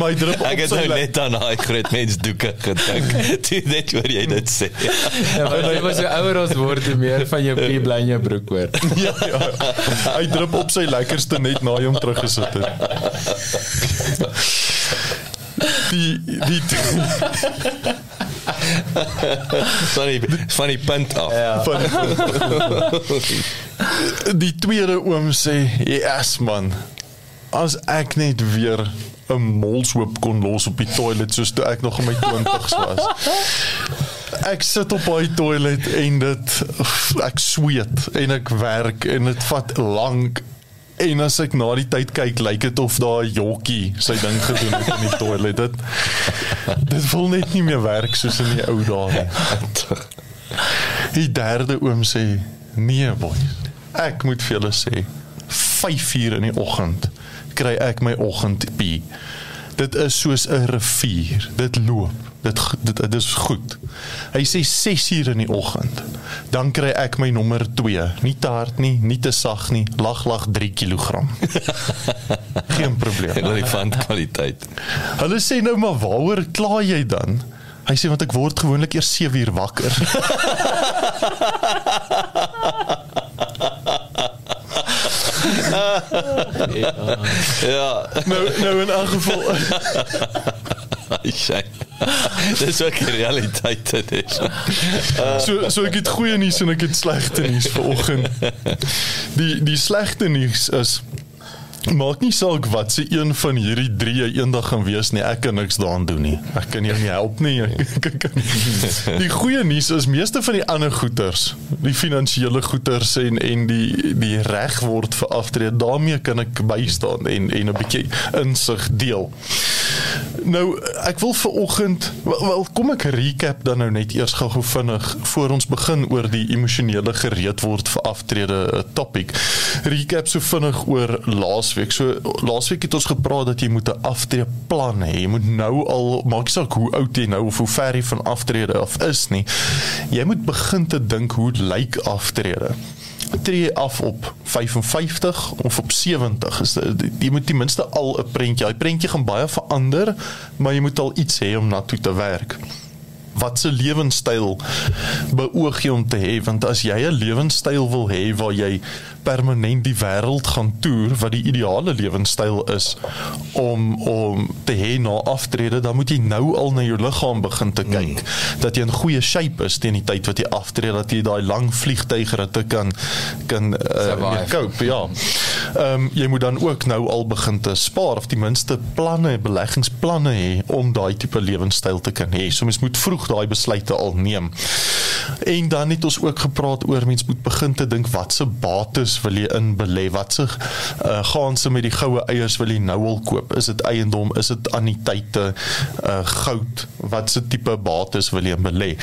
my drup op Ek het nou net aan daai groot mens doeke gedink. *laughs* Toe net hoor jy dit sê. Ja, maar jy was so ouer ons word hoe meer van jou pie bly in jou broek hoor. *laughs* Ja, ja. Hy drup op sy lekkerste net na hom teruggesit het. *laughs* Die die Sorry, van die punt af. Ja. van die tweede oom sê, "Yes man. As ek net weer 'n molshoop kon los op die toilet soos toe ek nog in my 20's was." Ek sit op daai toilet en dit ek sweet en ek werk en dit vat lank en as ek na die tyd kyk lyk dit of daai jokkie sy ding gedoen het in die *laughs* toilet dit dit wil net nie meer werk soos in die ou dae nie *laughs* Die derde oom sê: "Nee, boys. Ek moet vir julle sê, 5 uur in die oggend kry ek my oggendpie. Dit is soos 'n rivier. Dit loop. Dit dit dit is goed. Hy sê 6 uur in die oggend. Dan kry ek my nommer 2. Nie te hard nie, nie te sag nie. Lag lag 3 kg. *laughs* Geen probleem. Relevant kwaliteit. Hulle sê nou maar waaroor kla jy dan? Hy sê want ek word gewoonlik eers 7 uur wakker. *laughs* Ja, nou nou in elk geval *laughs* sy. *laughs* Dis ook die realiteit dit is. *laughs* so so ek het goeie nuus en ek het slegte nuus vanoggend. *laughs* Die die slegte nuus is maak nie saak wat se een van hierdie drie jy eendag gaan wees nie, ek kan niks daaraan doen nie. Ek kan jou nie help nie. *laughs* Kan Die goeie nuus is meeste van die ander goeters, die finansiële goeters en en die die reg word vir aftrede, daarmee kan ek bystaan en en 'n bietjie insig deel. Nou ek wil vir oggend wel, wel kom ek recap dan nou net eers gou-gou vinnig voor ons begin oor die emosionele gereed word vir aftrede uh, topic. Recap so vinnig oor laasweek. So laasweek het ons gepraat dat jy moet 'n aftrede plan hê. Jy moet nou al maak nie saak hoe oud jy nou of hoe ver jy van aftrede af is nie. Jy moet begin te dink hoe lyk aftrede tree af op 55 of op 70 is jy moet ten minste al 'n prentjie. Daai prentjie gaan baie verander, maar jy moet al iets hê om na toe te werk. Wat se lewenstyl beoog jy om te hê? Want as jy 'n lewenstyl wil hê waar jy permanent die wêreld gaan toer, wat die ideale lewenstyl is om om te hê na aftrede, dan moet jy nou al na jou liggaam begin te kyk mm. dat jy in goeie shape is teen die tyd wat jy aftree, dat jy daai lang vliegtuigritte kan kan uh, mee cope, ja. Ehm um, jy moet dan ook nou al begin te spaar of ten minste planne, beleggingsplanne hê om daai tipe lewenstyl te kan hê. So mens moet vroeg daai besluite al neem. En dan het ons ook gepraat oor mens moet begin te dink wat se bates eiers wil jy in belê? Wat se uh, gaan se met die goue eiers wil jy nou al koop? Is dit eiendom? Is dit anniteite? Uh goud? Wat se tipe bates wil jy belê?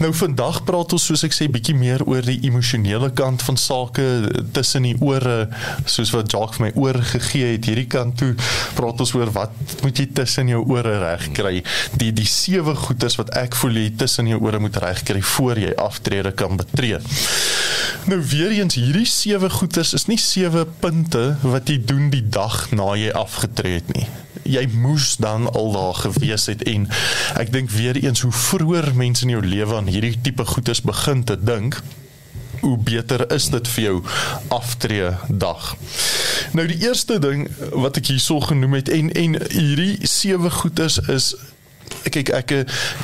Nou vandag praat ons soos ek sê bietjie meer oor die emosionele kant van sake tussen die ore, soos wat Jacques vir my oor gegee het hierdie kant toe. Praat ons oor wat moet jy tussen jou ore regkry? Die die sewe goeders wat ek voel jy tussen jou ore moet regkry voor jy aftrede kan betree. Nou weer eens hierdie sewe goeders is nie sewe punte wat jy doen die dag na jy afgetree het nie. Jy moes dan al daar gewees het en ek dink weer eens hoe vroeër mense in jou lewe aan hierdie tipe goeders begin te dink, hoe beter is dit vir jou aftree dag. Nou die eerste ding wat ek hierso genoem het en en hierdie sewe goeders is kyk ek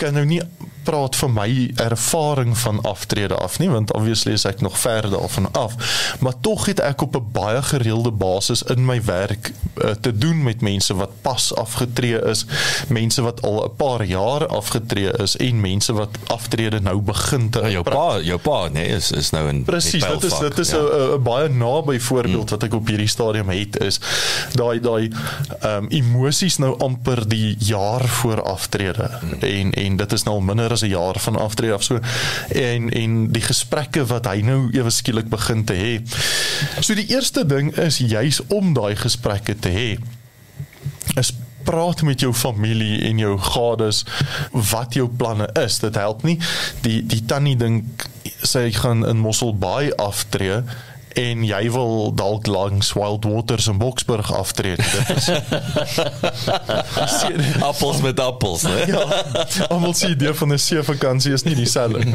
kan nou nie praat van my ervaring van aftrede af nie want obviously is ek nog ver daarvan af maar tog het ek op 'n baie gereelde basis in my werk uh, te doen met mense wat pas afgetree is mense wat al 'n paar jaar afgetree is en mense wat aftrede nou begin te ja, jou pa jou pa nee is is nou in Presies dit is dit is 'n ja. baie naby voorbeeld mm. wat ek op hierdie stadium het is daai daai ehm um, emosies nou amper die jaar voor aftrede mm. en en dit is nou minder as 'n jaar van aftrede af so en en die gesprekke wat hy nou ewe skielik begin te hê. So die eerste ding is juis om daai gesprekke te hê. Is praat met jou familie en jou gades wat jou planne is. Dit help nie die die tannie dink sy gaan in Mosselbaai aftree en jy wil dalk langs Wild Waters in Boksburg aftree. Dit is *laughs* appels met appels, né? ja. Almal sê die van 'n see vakansie is nie dieselfde. *laughs*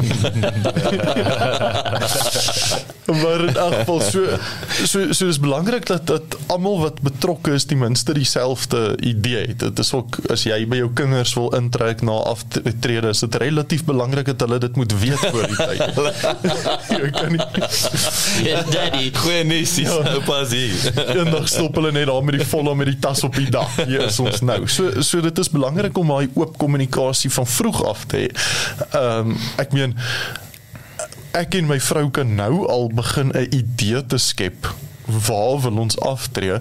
maar in elk geval so so so is belangrik dat dat almal wat betrokke is ten minste dieselfde idee het. Dit is ook as jy by jou kinders wil intrek na aftrede, is dit relatief belangrik dat hulle dit moet weet voor die tyd. *laughs* jy kan nie Daddy. *laughs* Goeie nuus, ja. oupa sien. *laughs* Eendag stop hulle net daar met die volle met die tas op die dak. Hier is ons nou. So so dit is belangrik om daai oop kommunikasie van vroeg af te hê. Ehm um, ek meen ek en my vrou kan nou al begin 'n idee te skep waar wil ons aftree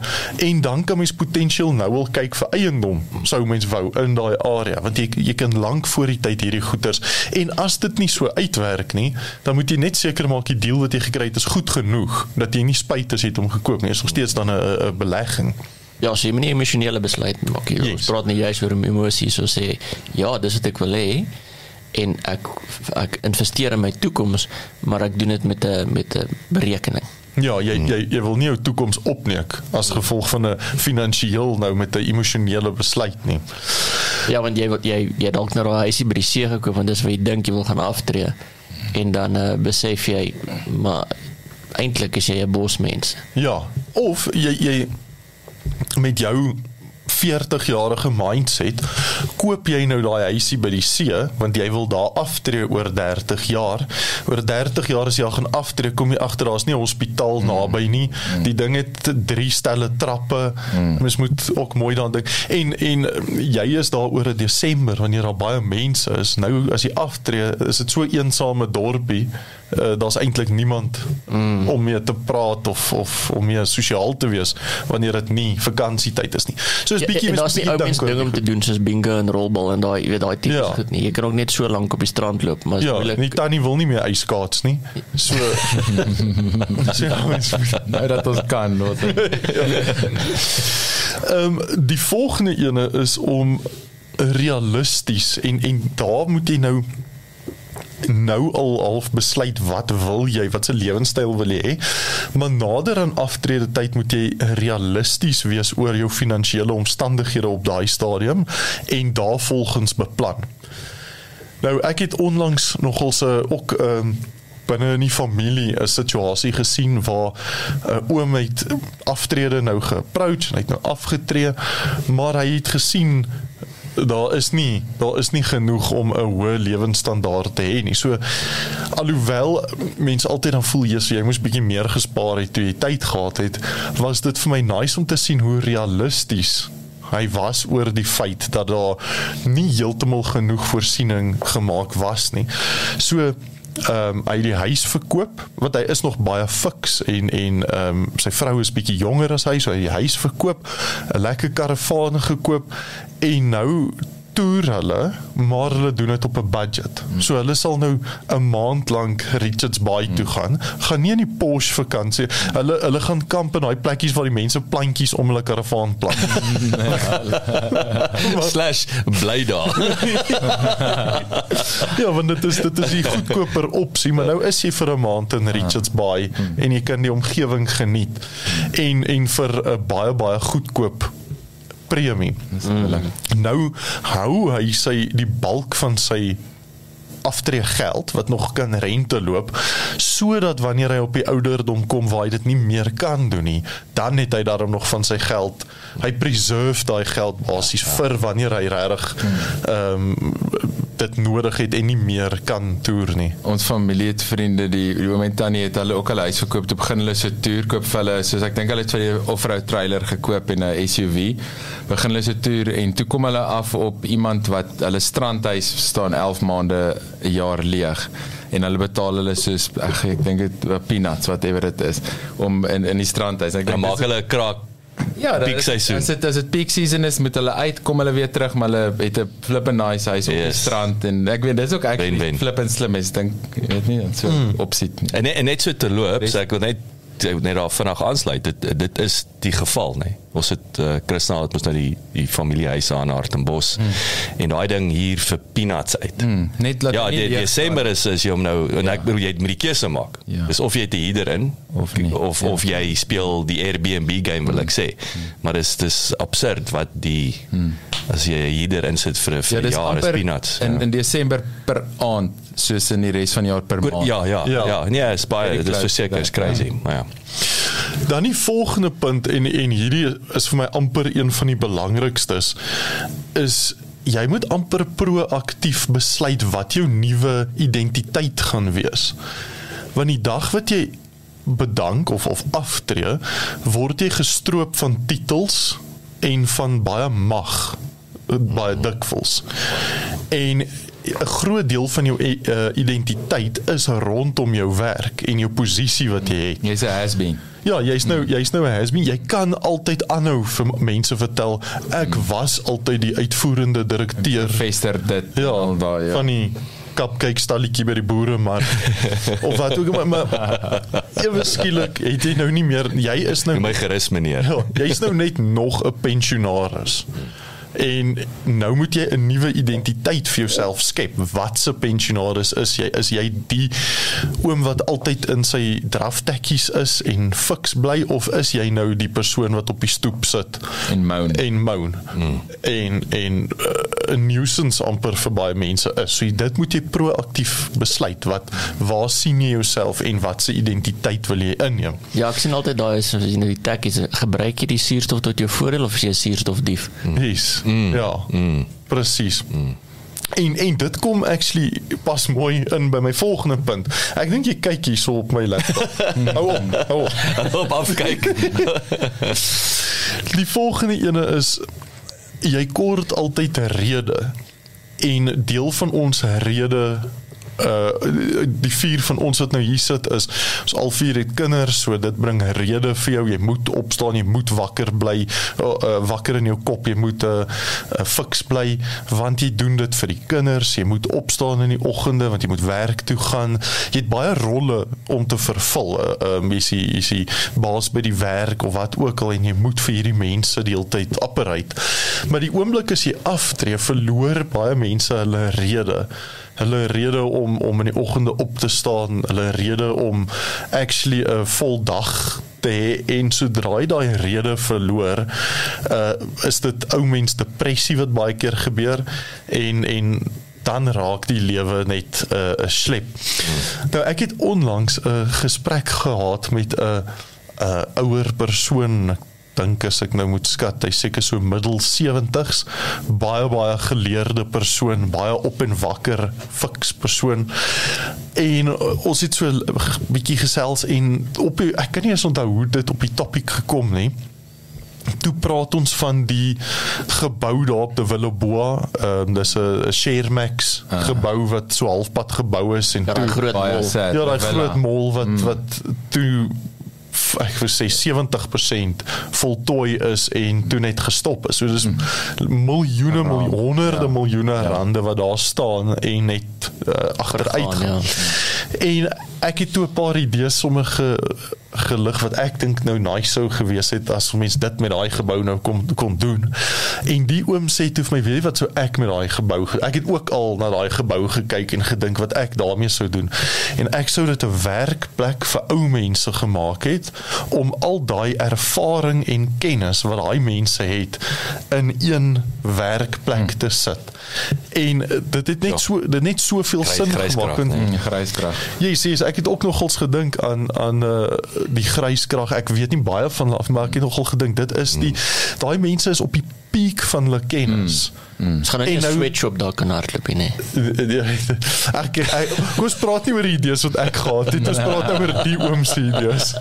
en dan kan mens potensieel nou al kyk vir eiendom sou mens wou in daai area want jy jy kan lank voor die tyd hierdie goeders en as dit nie so uitwerk nie dan moet jy net seker maak die deal wat jy gekry het is goed genoeg dat jy nie spyt as jy het om gekoop nie is nog steeds dan 'n belegging Ja, sy moet nie emosionele besluit maak nie. Yes. Praat nie juist oor emosies so sê ja, dis wat ek wil hê en ek ek investeer in my toekoms, maar ek doen dit met 'n met 'n berekening. Ja, jy jy jy wil nie jou toekoms opneek as gevolg van 'n finansiëel nou met 'n emosionele besluit nie. Ja, want jy wat jy jy dalk nou 'n huisie by die see gekoop want dis wat jy dink jy wil gaan aftree en dan uh, besef jy maar eintlik is jy 'n bosmens. Ja, of jy jy met jou 40 jarige mindset koop jy nou daai huisie by die see want jy wil daar aftree oor 30 jaar oor 30 jaar as jy gaan aftree kom jy agter daar's nie 'n hospitaal mm. naby nie mm. die ding het drie stelle trappe mm. mens moet ook mooi daaraan dink en en jy is daar oor 'n Desember wanneer daar baie mense is nou as jy aftree is dit so eensame dorpie uh, daar's eintlik niemand mm. om mee te praat of of om mee sosiaal te wees wanneer dit nie vakansietyd is nie. So is Ja, bietjie en daar's nie ou mense ding om te doen soos bingo en rolbal en daai jy weet daai tipe Ja. goed nie. Jy kan ook net so lank op die strand loop, maar Ja, moeilik. nie tannie wil nie meer ijskaats nie. So *laughs* so ja, mens Nou dat ons kan, wat. *laughs* Ehm die volgende ene is om realisties en en daar moet jy nou nou al half besluit wat wil jy wat se lewenstyl wil jy hê maar nader aan aftrede tyd moet jy realisties wees oor jou finansiële omstandighede op daai stadium en daarvolgens beplan. Nou ek het onlangs nogal se ook ehm um, binne in die familie 'n situasie gesien waar 'n uh, oom het aftrede nou geapproach en hy het nou afgetree maar hy het gesien daar is nie daar is nie genoeg om 'n hoë lewenstandaard te hê nie. So alhoewel mense altyd dan voel Jesus, jy moes bietjie meer gespaar het toe jy tyd gehad het, was dit vir my nice om te sien hoe realisties hy was oor die feit dat daar nie heeltemal genoeg voorsiening gemaak was nie. So ehm um, hy het die huis verkoop want hy is nog baie fiks en en ehm um, sy vrou is bietjie jonger as hy so hy het die huis verkoop 'n lekker karavaan gekoop en nou toer hulle, maar hulle doen dit op 'n budget. So hulle sal nou 'n maand lank Richards Bay toe gaan. Gaan nie in die Porsche vakansie. Hulle hulle gaan kamp in daai plekkies waar die mense plantjies om hulle karavaan plant. *laughs* *laughs* slash bly daar. *laughs* ja, want dit is dit is die goedkoper opsie, maar nou is jy vir 'n maand in Richards Bay en jy kan die omgewing geniet. En en vir 'n baie baie goedkoop premie. Mm. Nou hou hy sy die balk van sy aftree geld wat nog kan rente loop sodat wanneer hy op die ouderdom kom waar hy dit nie meer kan doen nie dan het hy daarom nog van sy geld hy preserve daai geld basies vir wanneer hy regtig ehm um, dit nodig het en nie meer kan toer nie. Ons familie het vriende die die oomblik tannie het hulle ook al huis gekoop te begin hulle se toer koop vir hulle soos ek dink hulle het vir die offroad trailer gekoop en 'n SUV. Begin hulle se toer en toe kom hulle af op iemand wat hulle strandhuis staan 11 maande 'n jaar leeg en hulle betaal hulle soos ag ek dink dit peanuts whatever dit is om in in die strandhuis ek dink maak hulle kraak Ja, peak seisoen. As dit as dit peak season is, moet hulle uitkom, hulle weer terug, maar hulle het 'n flippin nice huis op yes. die strand en ek weet dis ook ek flippin slim is, dink weet nie, so mm. opsit nie. En en net so te loop, sê ek wil net net daar vinnig aansluit. Dit dit is die geval, nê. Nee. Ons het uh, Christina het mos nou die die familiehuis aan Hartenbos hmm. en daai ding hier vir peanuts uit. Hmm. Net laat Ja, die Desember is is jy om nou en ja. ek bedoel jy moet die keuse maak. Ja. Dis of jy het hier in of nie. of ja. of jy speel die Airbnb game wil ek sê. Hmm. Maar dis dis absurd wat die hmm. as jy hier insit vir 'n ja, jaar is peanuts. In ja. in Desember per aand soos in die res van die jaar per maand. Ja, ja, ja. Ja, nee, is baie, dit is verseker is crazy. Ja. Maar ja. Dan die volgende punt en en hierdie is vir my amper een van die belangrikstes is jy moet amper proaktief besluit wat jou nuwe identiteit gaan wees. Want die dag wat jy bedank of of aftree, word jy gestroop van titels en van baie mag baie dikwels. En 'n groot deel van jou uh, identiteit is rondom jou werk en jou posisie wat jy het. Jy's 'n has-been. Ja, jy's nou jy's nou 'n has-been. Jy kan altyd aanhou vir mense vertel ek was altyd die uitvoerende direkteur fester dit ja, al daai ja. van die cupcake stalletjie by die boere maar *laughs* of wat ook maar, maar ewe skielik het jy nou nie meer jy is nou my gerus meneer. Ja, jy's nou net nog 'n pensionaris. En nou moet jy 'n nuwe identiteit vir jouself skep. Wat se pensionaris is jy? Is jy die oom wat altyd in sy draftekkies is en fiks bly of is jy nou die persoon wat op die stoep sit en moan en moan hmm. en en uh, 'n nuisance amper vir baie mense is. So dit moet jy proaktief besluit wat waar sien jy jouself en wat se identiteit wil jy inneem? Ja, ek sien altyd daai is in die tekkies gebruik jy die suurstof tot jou voordeel of is jy 'n suurstofdief? Hmm. Yes. Mm. Ja. Mm. Presies. Mm. En en dit kom actually pas mooi in by my volgende punt. Ek dink jy kyk hierso op my laptop. *laughs* hou op. Hou op. op afkyk. Die volgende ene is jy kort altyd 'n rede. En deel van ons rede uh die vier van ons wat nou hier sit is ons al vier het kinders so dit bring rede vir jou. Jy moet opstaan jy moet wakker bly uh, uh, wakker in jou kop. Jy moet 'n uh, uh, fiks bly want jy doen dit vir die kinders. Jy moet opstaan in die oggende want jy moet werk toe gaan. Jy het baie rolle om te vervul uh, uh missie is jy baas by die werk of wat ook al en jy moet vir hierdie mense die hele tyd operate maar die oomblik as jy aftree verloor baie mense hulle rede hulle rede om om in die oggende op te staan, hulle rede om actually 'n vol dag te hê. En sodra jy daai rede verloor, uh is dit ou mens depressie wat baie keer gebeur en en dan raak die lewe net 'n uh, slep. Nou ek het onlangs 'n gesprek gehad met 'n 'n ouer persoon, dink as ek nou moet skat, hy seker so middel 70s, baie baie geleerde persoon, baie op en wakker, fiks persoon. En uh, ons het so 'n bietjie gesels en op ek kan nie eens onthou hoe dit op die topik gekom nie. toe praat ons van die gebou daar op die Willeboa. Ehm um, dis 'n Sharemax Ah. gebou wat so halfpad gebou is en Ja, toe groot sad, ja, daai groot mall wat mm. wat toe ek wil sê 70% voltooi is en toe net gestop is. So dis miljoene, miljoene, honderde ja. miljoene ja. rande wat daar staan en net uh, agteruit gaan. Ja. En ek het toe 'n paar idees sommige gelig wat ek dink nou nice sou gewees het as mense dit met daai gebou nou kom kon doen. En die oom sê toe vir my, weet jy wat sou ek met daai gebou ge- ek het ook al na daai gebou gekyk en gedink wat ek daarmee sou doen. En ek sou dit 'n werkplek vir ou mense gemaak het om al daai ervaring en kennis wat daai mense het in een werkplek te sit. En eh, dit het net Ja. so dit net soveel sin gemaak en nee. Gryskrag. Jy sê ek het ook nogals gedink aan aan uh, die gryskrag. Ek weet nie baie van hulle af, maar ek het nogal gedink dit is die daai mense is op die piek van hulle kennis. Ons gaan net En 'n nou- sweatshop daar kan hardloop nie. *laughs* Ek ek kom ons praat nie oor die idees wat ek gehad het, ons praat nou oor die oom se idees. *laughs*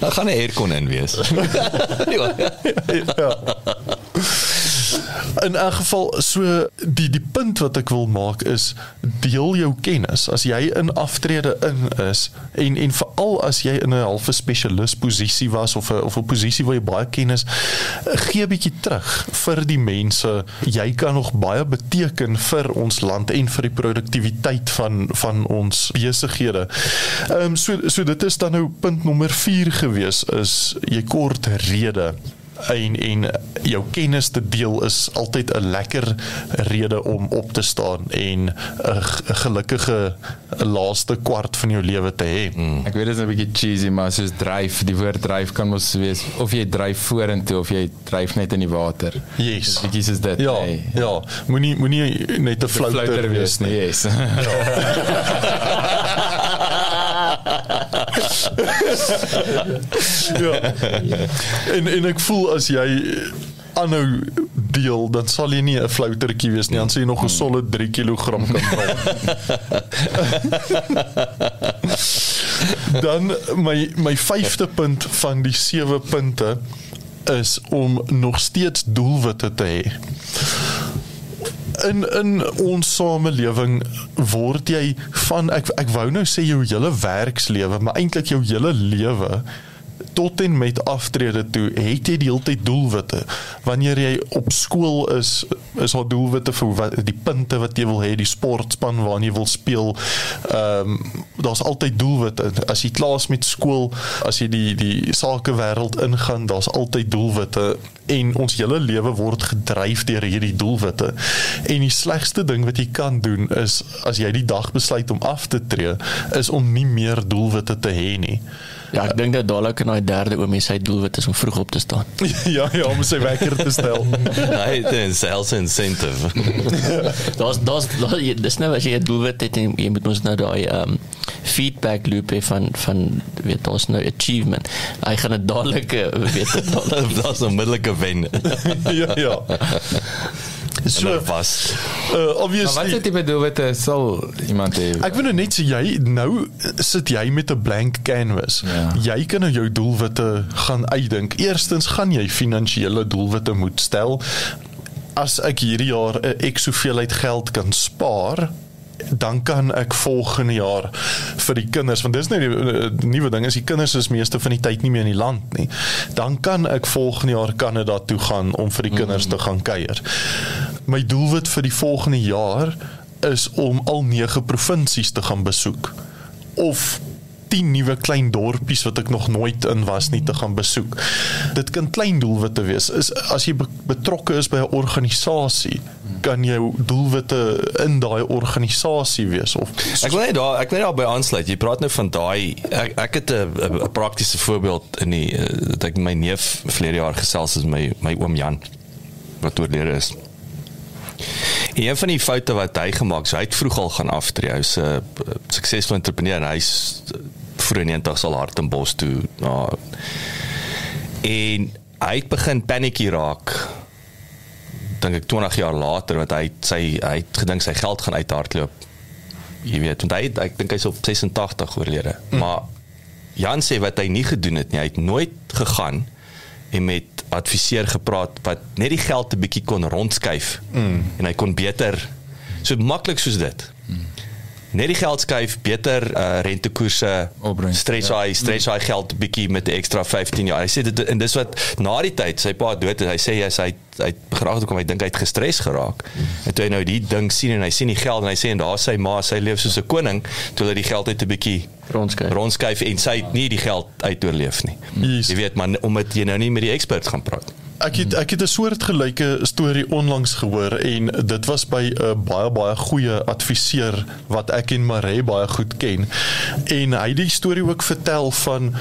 Dan gaan 'n aircon in wees. *laughs* ja. ja. In 'n geval so die die punt wat ek wil maak is deel jou kennis. As jy in aftrede in is en en veral as jy in 'n halfe spesialis posisie was of 'n of 'n posisie waar jy baie kennis gee 'n bietjie terug vir die mense. Jy kan nog baie beteken vir ons land en vir die produktiwiteit van van ons besighede. Ehm um, so so dit is dan nou punt nommer 4 gewees is jy kort rede en en jou kennis te deel is altyd 'n lekker rede om op te staan en 'n gelukkige laaste kwart van jou lewe te hê. Mm. Ek weet dit is 'n bietjie cheesy, maar soos dryf, die woord dryf kan mos wees of jy dryf vorentoe of jy dryf net in die water. Yes. Bietjie soos dit. Ja, nee. ja, moenie moenie net 'n flouter wees nie. Yes. Ja. *laughs* *laughs* En en ek voel as jy aanhou deel, dan sal jy nie 'n floutertjie wees nie, dan sal jy nog 'n solid 3 kg kan dra. *laughs* dan my my vyfde punt van die sewe punte is om nog steeds doelwitte te hê. In in ons samelewing word jy van ek ek wou nou sê jou hele werkslewe, maar eintlik jou hele lewe tot en met aftrede toe het jy die hele tyd doelwitte. Wanneer jy op skool is, is daar doelwitte vir wat die punte wat jy wil hê, die sportspan waarna jy wil speel. Ehm um, daar's altyd doelwitte. As jy klaar is met skool, as jy die die sakewêreld ingaan, daar's altyd doelwitte en ons hele lewe word gedryf deur hierdie doelwitte. En die slegste ding wat jy kan doen is as jy die dag besluit om af te tree, is om nie meer doelwitte te hê nie. Ja, ek dink dat dadelik in daai derde oomie sy doelwit is om vroeg op te staan. *laughs* ja, ja, om sy wekker te stel. *laughs* Hy het 'n sales incentive. *laughs* Daar's daar's dis nou as jy 'n doelwit het en jy moet mos nou daai ehm um, feedback loop hê van van weet daar's nou achievement. Hy gaan dit dadelik eh, weet dadelik. Daar's 'n onmiddellike wen. ja, ja. So So, was. uh, maar obviously wat is tipe doelwitte sal iemand hê? Ek wil nou net sê jy nou sit jy met 'n blank canvas. Ja. Jy kan nou jou doelwitte gaan uitdink. Eerstens gaan jy finansiële doelwitte moet stel. As ek hierdie jaar 'n ek soveel uit geld kan spaar, dan kan ek volgende jaar vir die kinders want dis nou die uh, nuwe ding is die kinders is meeste van die tyd nie meer in die land nie. Dan kan ek volgende jaar Kanada toe gaan om vir die kinders te gaan kuier. My doelwit vir die volgende jaar is om al 9 provinsies te gaan besoek of 10 nuwe klein dorpies wat ek nog nooit in was nie te gaan besoek. Dit kan klein doelwitte wees. Is as jy be betrokke is by 'n organisasie, kan jou doelwitte in daai organisasie wees of Ek wil net daar ek wil net daar by aansluit. Jy praat nou van daai ek, ek het 'n praktiese voorbeeld in die eh, dat ek my neef verlede jaar gesels het my my oom Jan wat oorlede is. En een van die foute wat hy gemaak het, so hy het vroeg al gaan aftree. Hy's 'n suksesvolle entrepreneur en hy's vroeg in 90 al hard in bos toe. Nou, en hy het begin paniekie raak dink ek 20 jaar later wat hy sy hy het gedink sy geld gaan uithardloop. Jy weet, want hy het, ek dink hy's op 86 oorlede. Mm. Maar Jan sê wat hy nie gedoen het nie. Hy het nooit gegaan en met adviseur gepraat wat net die geld 'n bietjie kon rondskuif. Mm. En hy kon beter so maklik soos dit. Mm. Net die geld skuif, beter uh, rentekoerse, Opbrengs, stretch hy, stretch hy geld bietjie met 'n ekstra 15 jaar. Hy sê dit en dis wat na die tyd sy pa dood is, hy sê yes, hy hy het graag gekom, hy dink hy het gestres geraak. En toe hy nou die ding sien en hy sien die geld en hy sê en daar sy ma, sy leef soos 'n koning, toe hy die geld uit 'n bietjie Rondskuif. rondskuif en sy het nie die geld uit oorleef nie. Yes. Jy weet maar omdat jy nou nie met die experts gaan praat. Ek het ek het 'n soort gelyke storie onlangs gehoor en dit was by 'n baie baie goeie adviseur wat ek en Maree baie goed ken. En hy het die storie ook vertel van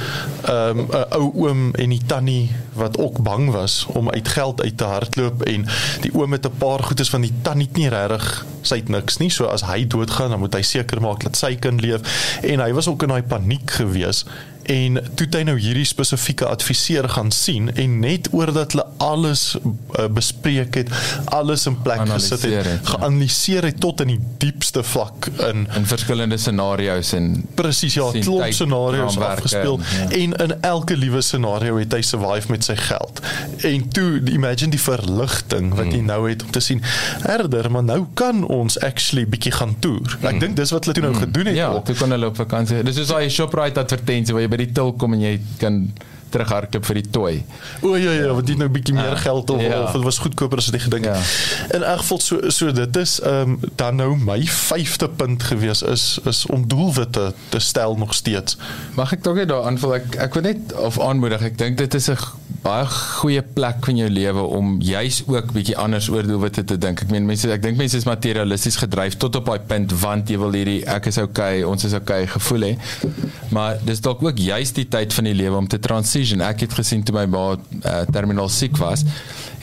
ehm, 'n um, ou oom en die tannie wat ook bang was om uit geld uit te hardloop en die oom het 'n paar goedes van die tannie nie regtig sy het niks nie. So as hy doodgaan, dan moet hy seker maak dat sy kan leef en hy was ook in daai paniek gewees en toe het hy nou hierdie spesifieke adviseur gaan sien en net oordat hulle alles uh, bespreek het, alles in plek gesit het, het, ja. geanalyseer het tot in die diepste vlak in in verskillende scenario's en presies ja, tyd, scenario's afgespeel en, en, en in elke liewe scenario het hy survive met sy geld. En toe imagine die verligting wat hy nou het om te sien, herder, maar nou kan ons actually bietjie gaan toer. Ek dink dis wat hulle toe nou gedoen het Ja, ook. toe kon hulle op vakansie. Dis soos daai Shoprite advertensie waar jy by die til kom en jy kan terughardloop vir die toy. O ja ja, want dit nou bietjie meer Ah, geld of, ja. of dit was goedkoper as wat ek gedink het. In elk geval so so dit is ehm um, dan nou my 5de punt gewees is is om doelwitte te stel nog steeds. Mag ek net daar aanvul ek ek wil net of aanmoedig. Ek dink dit is 'n baie goeie plek in jou lewe om juis ook bietjie anders oor doelwitte te dink. Ek meen mense ek dink mense is materialisties gedryf tot op daai punt want jy wil hierdie ek is okay, ons is okay gevoel hê. Maar dis dalk ook juis die tyd van die lewe om te transition. Ek het gesien toe my ma uh, terminaal siek was,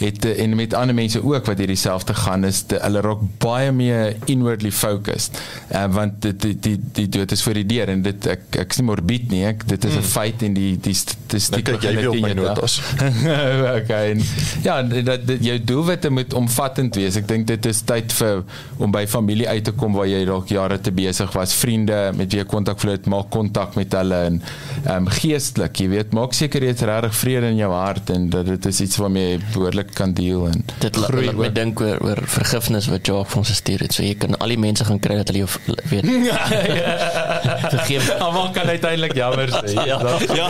het uh, en met ander mense ook wat hierdie selfde gaan is de, hulle raak baie meer inwardly focused. Uh, want dit die die die dood is voor die deur en dit ek ek is nie morbied nie. Ek dit is 'n mm. feit en die die statistiek Dan kyk jy op my notas. *laughs* okay. En, ja, dat, dat jou doelwitte moet omvattend wees. Ek dink dit is tyd vir om by familie uit te kom waar jy dalk jare te besig was, vriende met wie jy kontak verloor het, maak kontak met hulle en ehm um, geestelik, jy weet, maak seker jy het regtig vrede in jou hart en dat dit is iets waarmee jy behoorlik kan deel en Dit la- laat my dink oor oor vergifnis wat Jacques vir ons gestuur het. So jy kan al die mense gaan kry dat hulle jou weet. *laughs* Vergeef. *laughs* Almal kan uiteindelik jammer sê. *laughs* Ja. Ja.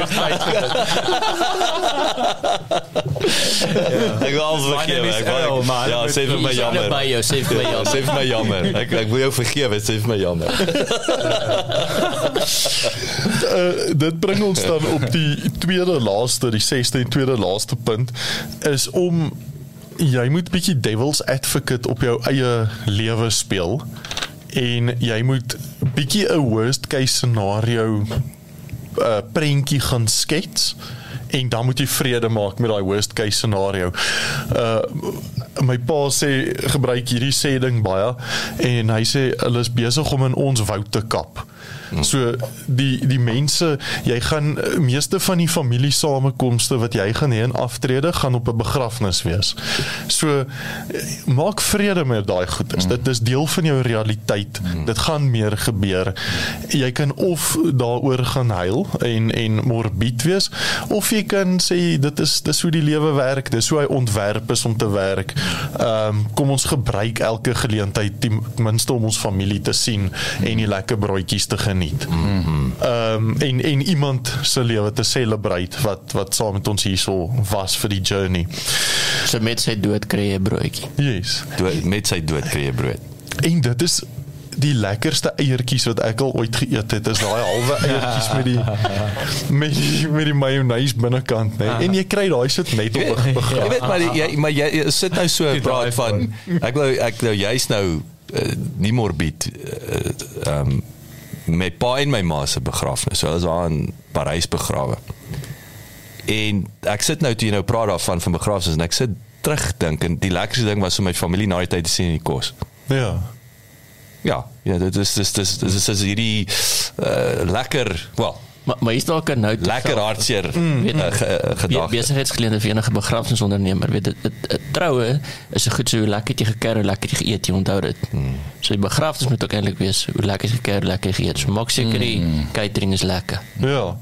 Ek wil alles vergewe. Ek wil man. Ja, sê vir my Jammer by jou, sê vir my Ja, jammer. sê vir my jammer. Ek ek wil jou vergewe, sê vir my jammer. uh, dit bring ons dan op die tweede laaste, die 6de en tweede laaste punt is om jy moet bietjie devil's advocate op jou eie lewe speel en jy moet bietjie 'n worst case scenario uh, prentjie gaan skets en dan moet jy vrede maak met daai worst case scenario. Uh my pa sê gebruik hierdie sê ding baie en hy sê hulle is besig om in ons woud te kap. So die die mense, jy gaan eh, meeste van die familie samekomste wat jy gaan hê in aftrede gaan op 'n begrafnis wees. So eh, maak vrede met daai goedes. Dit is deel van jou realiteit. Dit gaan meer gebeur. Jy kan of daaroor gaan huil en en morbied wees of jy kan sê dit is dis hoe die lewe werk. Dis hoe hy ontwerp is om te werk. Ehm um, kom ons gebruik elke geleentheid ten minste om ons familie te sien en die lekker broodjies te geniet. Ehm um, en en iemand se lewe te celebrate wat wat saam met ons hierso was vir die journey. So met sy dood kry jy broodjie. Yes. Dood, met sy dood kry jy brood. En dit is die lekkerste eiertjies wat ek al ooit geëet het is daai halwe eiertjies met die *laughs* met die, met die mayonnaise binnekant nê en jy kry daai sit net op 'n Jy weet maar jy maar jy, jy sit nou so praat van ek wou ek nou juist nou uh, nie morbied uh, um my pa en my ma se begrafnis. So hulle is daar in Parys begrawe. En ek sit nou toe jy nou praat daarvan van begrafnisses en ek sit terugdink en die lekkerste ding was om my familie na die tyd te sien in die kos. Ja. Ja, ja, dit is dis dis dis is, is hierdie uh, lekker, wel, Maar maar is dalk 'n nou lekker hartseer Weet- uh, gedagte. besigheidsgeleentheid vir enige begrafnisondernemer weet dit dit- troue is so goed so hoe lekker jy geker hoe lekker jy geëet jy onthou dit So die begrafnis moet ook eintlik wees hoe lekker is gekeer, lekker geëet. So maak seker die Mm. catering is lekker. Ja.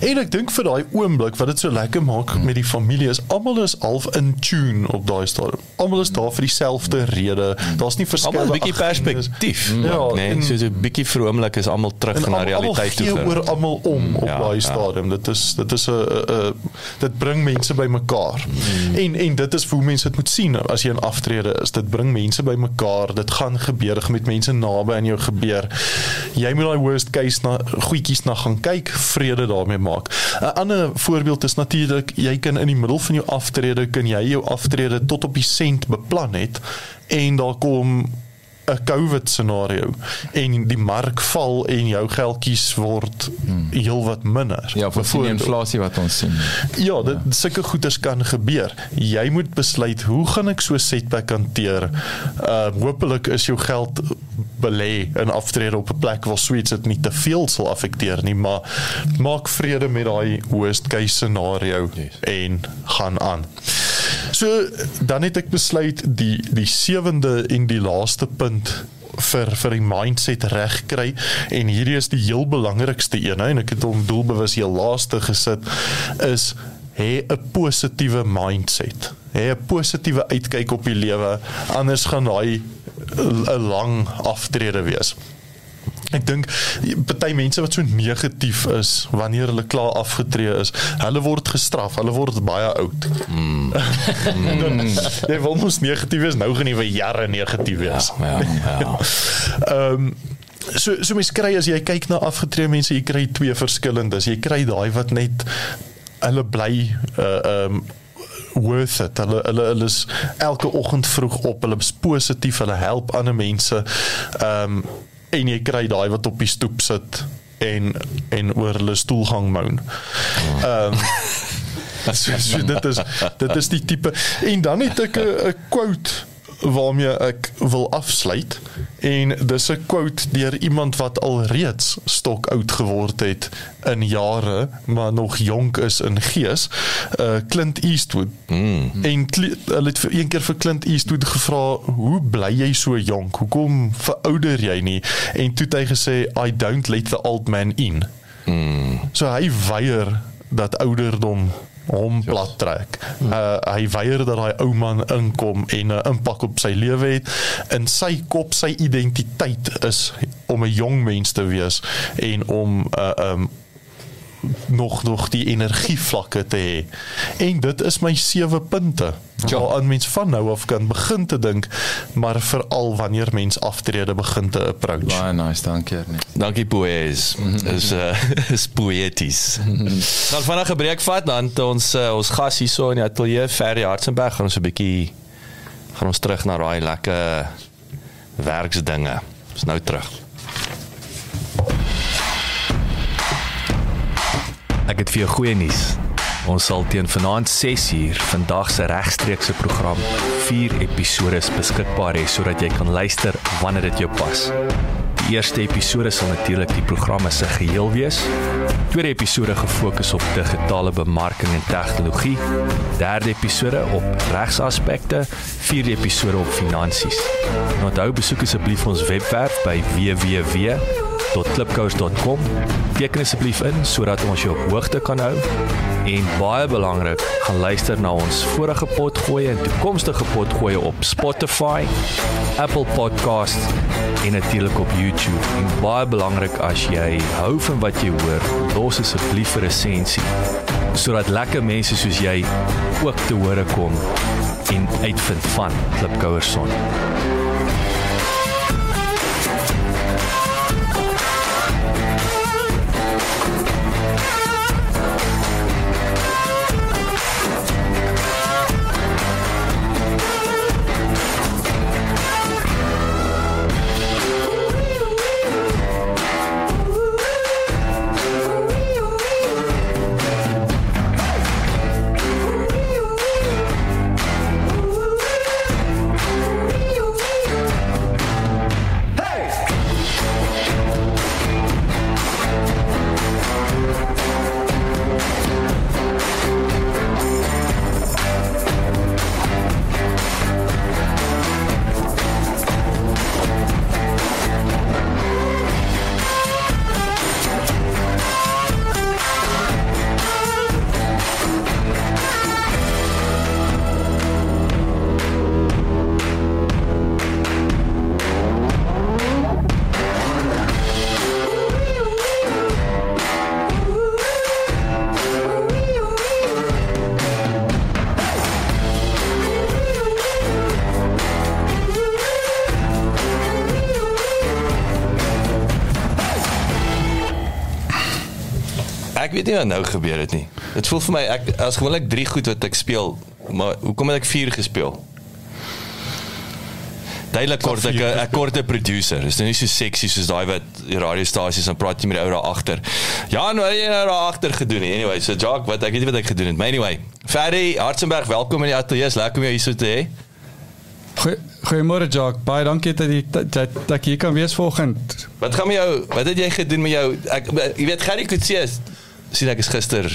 En ek dink vir daai oomblik wat dit so lekker maak met die familie is almal is half in tune op daai stadium. Almal is daar vir dieselfde rede. Daar's nie verskille. Almal 'n bietjie perspektief. Ja, nee, en- so 'n bietjie vroomlik is almal terug na realiteit toe. almal oor almal om op ja, daai ja. stadium. Dit is dit is 'n dit bring mense bymekaar. Mm. En en dit is hoe mense dit moet sien as jy in aftrede is. Dit bring mense bymekaar. Dit gaan gebeur met mense naby aan jou gebeur. Jy moet daai worst case na goedjies na gaan kyk, vrede daarmee maak. 'n Ander voorbeeld is natuurlik jy kan in die middel van jou aftrede kan jy jou aftrede tot op die sent beplan het en daar kom 'n COVID scenario en die mark val en jou geldjies word heelwat minder. Ja, vir die inflasie wat ons sien. Ja, dit sulke goeders kan gebeur. Jy moet besluit hoe gaan ek so setback hanteer? Uh hopelik is jou geld belê in aftrede op 'n plek waar suits dit nie te veel sal affekteer nie, maar maak vrede met daai worst case scenario yes. en gaan aan. So dan het ek besluit die die sewende en die laaste punt vir vir die mindset reg kry en hierdie is die heel belangrikste een en ek het hom doelbewus heel laaste gesit is hê 'n positiewe mindset. Hê 'n positiewe uitkyk op die lewe anders gaan daai 'n lang aftrede wees. Ek dink party mense wat so negatief is wanneer hulle klaar afgetree is, hulle word gestraf, hulle word baie oud. Mm. *laughs* jy wil mos negatief wees, nou gaan jy vir jare negatief wees. Ja, ja. Ehm um, so so mens kry as jy kyk na afgetree mense, jy kry twee verskillendes. Jy kry daai wat net hulle bly uh um, worth it. Hulle hulle hulle is elke oggend vroeg op. Hulle is positief. Hulle help ander mense. Ehm um, en jy kry daai wat op die stoep sit en en oor hulle stoelgang moan. Ehm um, *laughs* so, so dit is dit is die tipe en dan het ek 'n quote waarmee ek wil afsluit. En dis 'n quote deur iemand wat al reeds stok oud geword het in jare maar nog jonk is in gees uh Clint Eastwood. Mm. en hulle het vir een keer vir Clint Eastwood gevra hoe bly jy so jonk? Hoekom verouder jy nie? En toe het hy gesê I don't let the old man in. Mm. so hy weier dat ouderdom hom plat trek. Uh hy weier dat daai ou man inkom en 'n impak op sy lewe het. In sy kop sy identiteit is om 'n jong mens te wees en om 'n uh, um nog nog die energievlakke te hê. En dit is my sewe punte. Ja, aan mens van nou af kan begin te dink, maar veral wanneer mens aftrede begin te approach. Baie nice, dankie Ernie. Dankie Poes. Is uh, is poeties. Dan vanaand 'n breek vat dan ons uh, ons gas hierso in die ateljee Ferry Hartzenberg gaan ons 'n bietjie gaan ons terug na daai lekker werksdinge. Ons nou terug. Ek het vir jou goeie nuus. Ons sal teen vanaand 6uur vandag se regstreekse program 4 episode beskikbaar hê sodat jy kan luister wanneer dit jou pas. Die eerste episode sal natuurlik die programme se geheel wees. Tweede episode gefokus op digitale bemarking en tegnologie. Derde episode op regsaspekte, vierde episode op finansies. En onthou besoek asseblief ons webwerf by www.klipkous.com. Teken asseblief in sodat ons jou op hoogte kan hou. En baie belangrik, gaan luister na ons vorige potgoeie en toekomstige potgoeie op Spotify, Apple Podcasts en natuurlik op YouTube. En baie belangrik as jy hou van wat jy hoor, los asseblief 'n resensie sodat lekker mense soos jy ook te hore kom en uitvind van Klipkouer nie wat nou gebeur het nie. Dit voel vir my ek as gewoonlik 3 goed wat ek speel, maar hoekom het ek 4 gespeel? Duidelik kort ek 'n ek korte producer. Is nou nie so sexy soos daai wat die radiostasies dan praat jy met die ou daar agter. Ja, nou jy nou daar agter gedoen nie. Anyway, so Jock, wat ek weet nie wat ek gedoen het. Maar anyway, Ferry Hartzenberg, welkom in die ateljee. Is lekker om jou hier so te hê. Goeie- Goeiemôre Jacques. Baie dankie dat jy dat, dat, ek hier kan wees vanoggend. Wat gaan met jou? Wat het jy gedoen met jou? Ek jy weet Gary Kutse sien ek is gister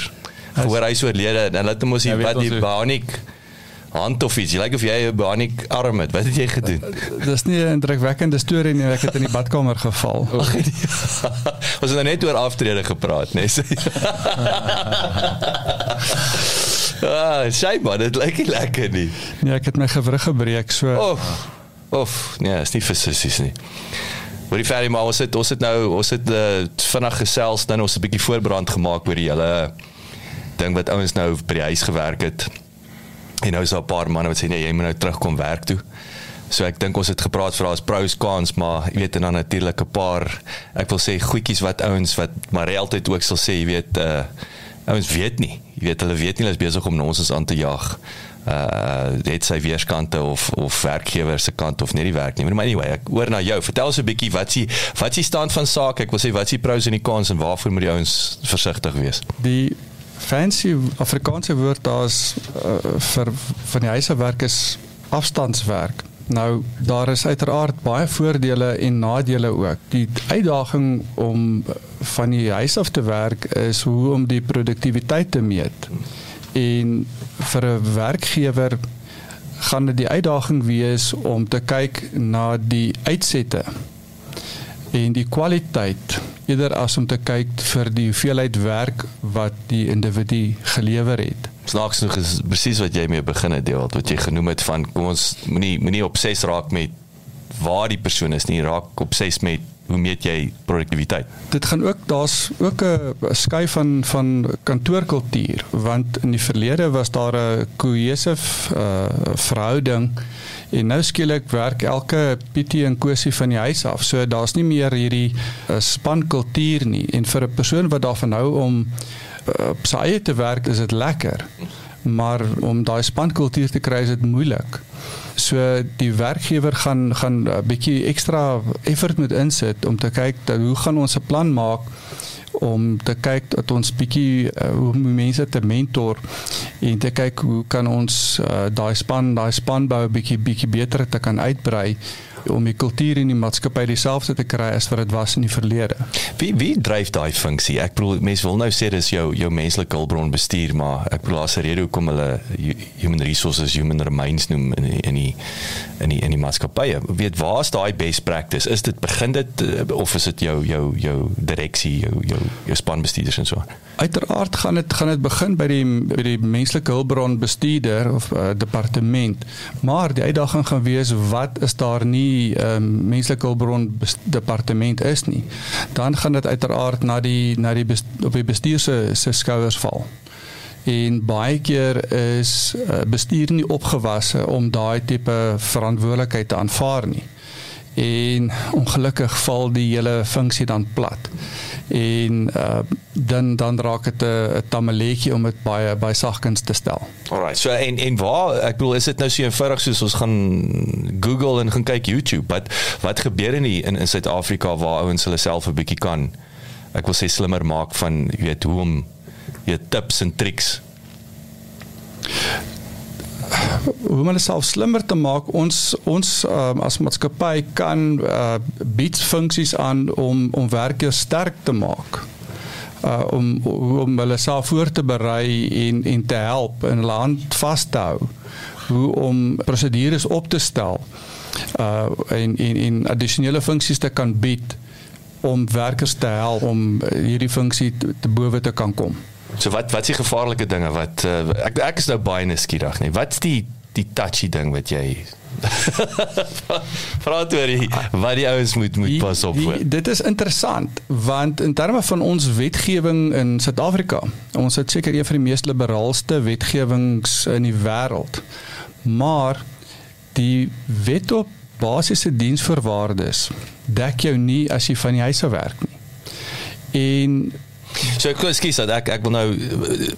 gehoor hy is oorlede en hulle het hom ons weet wat die bionic hand of iets. Jy lyk of jy 'n bionic arm het. Wat het jy gedoen? Dis nie 'n indrukwekkende storie nie. Ek het in die badkamer geval. *laughs* *laughs* Ons het nou net oor aftrede gepraat, né? *laughs* Ah, sy maar dit lyk nie lekker nie. Nee, ek het my gewrig gebreek. So Of of nee, is nie vir sissies nie. Maar die Ferry maar ons het ons het nou ons het uh, vinnig gesels dan ons 'n bietjie voorbrand gemaak oor die hele ding wat ouens nou by die huis gewerk het. En nou is daar 'n paar manne wat sê nee, jy moet nou terugkom werk toe. So ek dink ons het gepraat vir daar's pros cons, maar jy weet en dan natuurlik 'n paar ek wil sê goedjies wat ouens wat maar altyd ook sal sê, jy weet uh ouens weet nie. Jy weet hulle weet nie hulle is besig om ons aan te jag. Uh dit sy weerskante of of werkgewer se kant of net die werknemer. Maar anyway, ek hoor na jou. Vertel ons 'n bietjie wat s'ie wat s'ie stand van sake. Ek wil sê wat s'ie pros en die cons en waarvoor moet die ouens versigtig wees? die fancy Afrikaanse woord daar's uh, vir van die huiswerk is afstandswerk. Nou daar is uiteraard baie voordele en nadele ook. Die uitdaging om van die huis af te werk is hoe om die produktiwiteit te meet. En vir 'n werkgewer gaan dit die uitdaging wees om te kyk na die uitsette en die kwaliteit eerder as om te kyk vir die hoeveelheid werk wat die individu gelewer het. Snaaks nog is presies wat jy mee begin het, Dewald, wat jy genoem het van kom ons moenie moenie obses raak met waar die persoon is nie, raak obses met hoe meet jy produktiwiteit? Dit gaan ook daar's ook 'n skuif van van kantoorkultuur want in die verlede was daar 'n cohesive uh, verhouding en nou skielik werk elke Pietie en Kosie van die huis af. So daar's nie meer hierdie uh, spankultuur nie en vir 'n persoon wat daarvan hou om uh, sy eie te werk is dit lekker. Maar om daai spankultuur te kry is dit moeilik. So die werkgewer gaan gaan 'n bietjie ekstra effort moet insit om te kyk dat hoe gaan ons 'n plan maak om te kyk dat ons bietjie uh, hoe mense te mentor en te kyk hoe kan ons uh, daai span daai spanbou bietjie bietjie beter te kan uitbrei om die kultuur in die maatskappy dieselfde te kry as wat dit was in die verlede. Wie wie dryf daai funksie? Ek bedoel mense wil nou sê dis jou jou menslike hulpbron bestuur, maar ek bedoel as 'n rede hoekom hulle hu- human resources, human remains noem in die, in die in die in die maatskappye. Weet waar's daai best practice? Is dit begin dit eh, of is dit jou jou jou direksie, jou jou jou spanbestuurders en so? aan? Uiteraard gaan dit gaan dit begin by die by die menslike hulpbron bestuurder of uh, departement. Maar die uitdaging gaan wees wat is daar nie 'n um, menslike hulpbron departement is nie. Dan gaan dit uiteraard na die na die best, op die bestuur se se skouers val. En baie keer is uh, bestuur nie opgewasse om daai tipe verantwoordelikheid te aanvaar nie. En ongelukkig val die hele funksie dan plat en uh, dan dan raak dit 'n 'n tamaletjie om dit baie baie sagkens te stel. Alright. So en en waar ek bedoel is dit nou so eenvoudig soos ons gaan Google en gaan kyk YouTube. Wat wat gebeur in die, in in Suid-Afrika waar ouens hulle self 'n bietjie kan ek wil sê slimmer maak van jy weet hoe om jy tips en triks. Hoe om hulle self slimmer te maak, ons ons um, as maatskappy kan uh, bied funksies aan om om werkers sterk te maak. Uh, om om hulle self voor te berei en en te help en hulle hand vas te hou. Hoe om prosedures op te stel. Uh en en en addisionele funksies te kan bied om werkers te help om hierdie funksie te, te bowe te kan kom. So wat wat is die gevaarlike dinge wat uh, ek ek is nou baie nuuskierig nee. Wat's die die touchy ding wat jy *laughs* Praat oor die, wat die ouens moet moet pas op voor. Dit is interessant want in terme van ons wetgewing in Suid-Afrika, ons het seker een van die mees liberaalste wetgewings in die wêreld. Maar die wet op basiese diensvoorwaardes dek jou nie as jy van die huis af werk nie. En So ek ekskuus dat ek ek wil nou eh,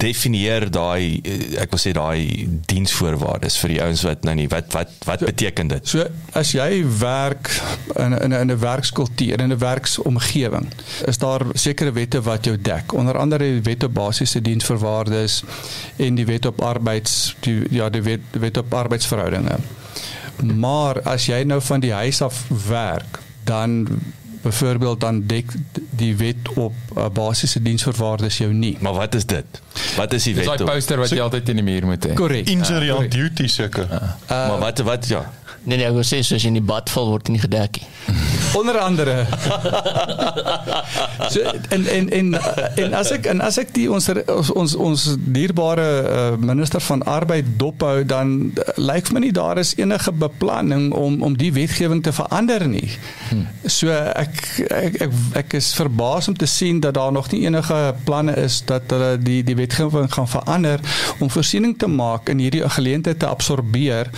definieer daai eh, ek wil sê daai diensvoorwaardes vir die ouens wat nou nie wat wat wat beteken dit? So as jy werk in in 'n in 'n werkskultuur in 'n werksomgewing, is daar sekere wette wat jou dek. Onder andere die wet op basiese diensvoorwaardes en die wet op arbeids die ja die wet, wet op arbeidsverhoudinge. Maar as jy nou van die huis af werk, dan byvoorbeeld dan dek die wet op uh, basiese diensvoorwaardes jou nie. Maar wat is dit? Wat is die Dis wet? daai op? poster wat jy altyd in die muur moet hê. Korrek. Injury Ah, on korrek. duty seker. Maar wat wat ja. Nee nee, ek wil sê soos in die bad val word nie gedek nie. *laughs* Onder andere. *laughs* so en en en en as ek en as ek die ons ons ons, dierbare uh, minister van arbeid dophou dan uh, lyk vir my nie daar is enige beplanning om om die wetgewing te verander nie. So ek ek ek, ek is verbaas om te sien dat daar nog nie enige planne is dat hulle die die wetgewing gaan verander om voorsiening te maak in hierdie geleentheid te absorbeer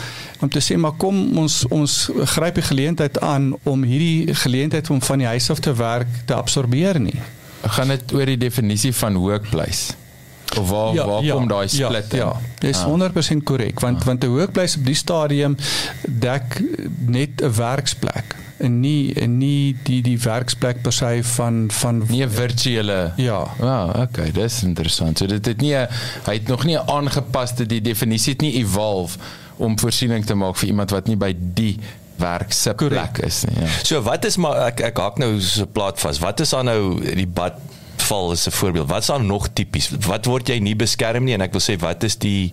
om te sê maar kom ons ons gryp die geleentheid aan om hierdie geleentheid om van die huis af te werk te absorbeer nie. Gaan dit oor die definisie van workplace? Of waar ja, waar kom daai split ja, in? Ja, dis 100% korrek want want 'n workplace op die stadium dek net 'n werksplek en nie en nie die die werksplek per se van van Nie 'n virtuele ja. Ja, oh, okay, dis interessant. So dit het nie hy het nog nie 'n aangepaste die definisie het nie evolve om voorsiening te maak vir iemand wat nie by die werk se plek is nie. Ja. So wat is maar ek ek hak nou so 'n plaat vas. Wat is dan nou die bad val is 'n voorbeeld. Wat is dan nog tipies? Wat word jy nie beskerm nie en ek wil sê wat is die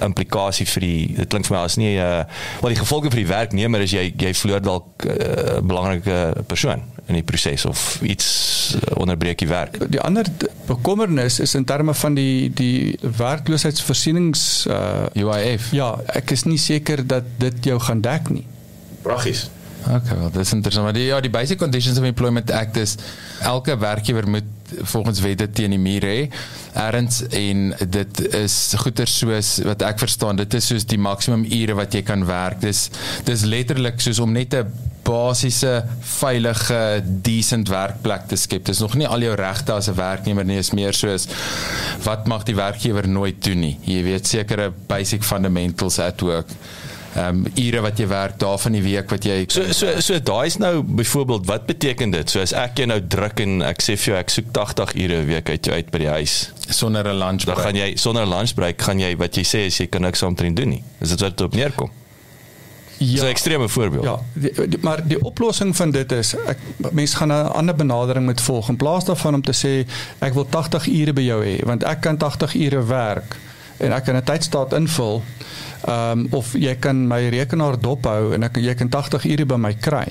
implikasie vir die dit klink vir my as nie 'n uh, wel die gevolge vir die werknemer is jy jy verloor dalk 'n uh, belangrike persoon in die proses of iets uh, onderbreek die werk. Die ander bekommernis is in terme van die die werkloosheidsvoorsiening uh UIF. ja, ek is nie seker dat dit jou gaan dek nie. Praggies. Okay, wel, dis interessant. Maar die ja, die Basic Conditions of Employment Act is elke werkgewer moet volgens wette teen die muur hê. Erns en dit is goeder soos wat ek verstaan, dit is soos die maksimum ure wat jy kan werk. Dis dis letterlik soos om net 'n basiese veilige decent werkplek te skep. Dis nog nie al jou regte as 'n werknemer nie, is meer soos wat mag die werkgewer nooit doen nie. Jy weet sekere basic fundamentals at work. Ehm um, ure wat jy werk, dae van die week wat jy So so so daai's nou byvoorbeeld wat beteken dit? So as ek jou nou druk en ek sê vir jou ek soek 80 ure 'n week uit jou uit by die huis. sonder 'n lunch Dan gaan jy sonder lunchbreak gaan jy wat jy sê is jy kan niks omtrent doen nie. Is dit wat dit op neerkom? Ja. Dis 'n ekstreme voorbeeld. Ja, die, die, maar die oplossing van dit is ek mense gaan 'n ander benadering moet volg in plaas daarvan om te sê ek wil 80 ure by jou hê want ek kan 80 ure werk en ek kan 'n tydstaat invul. Ehm um, of jy kan my rekenaar dophou en ek jy kan 80 ure by my kry.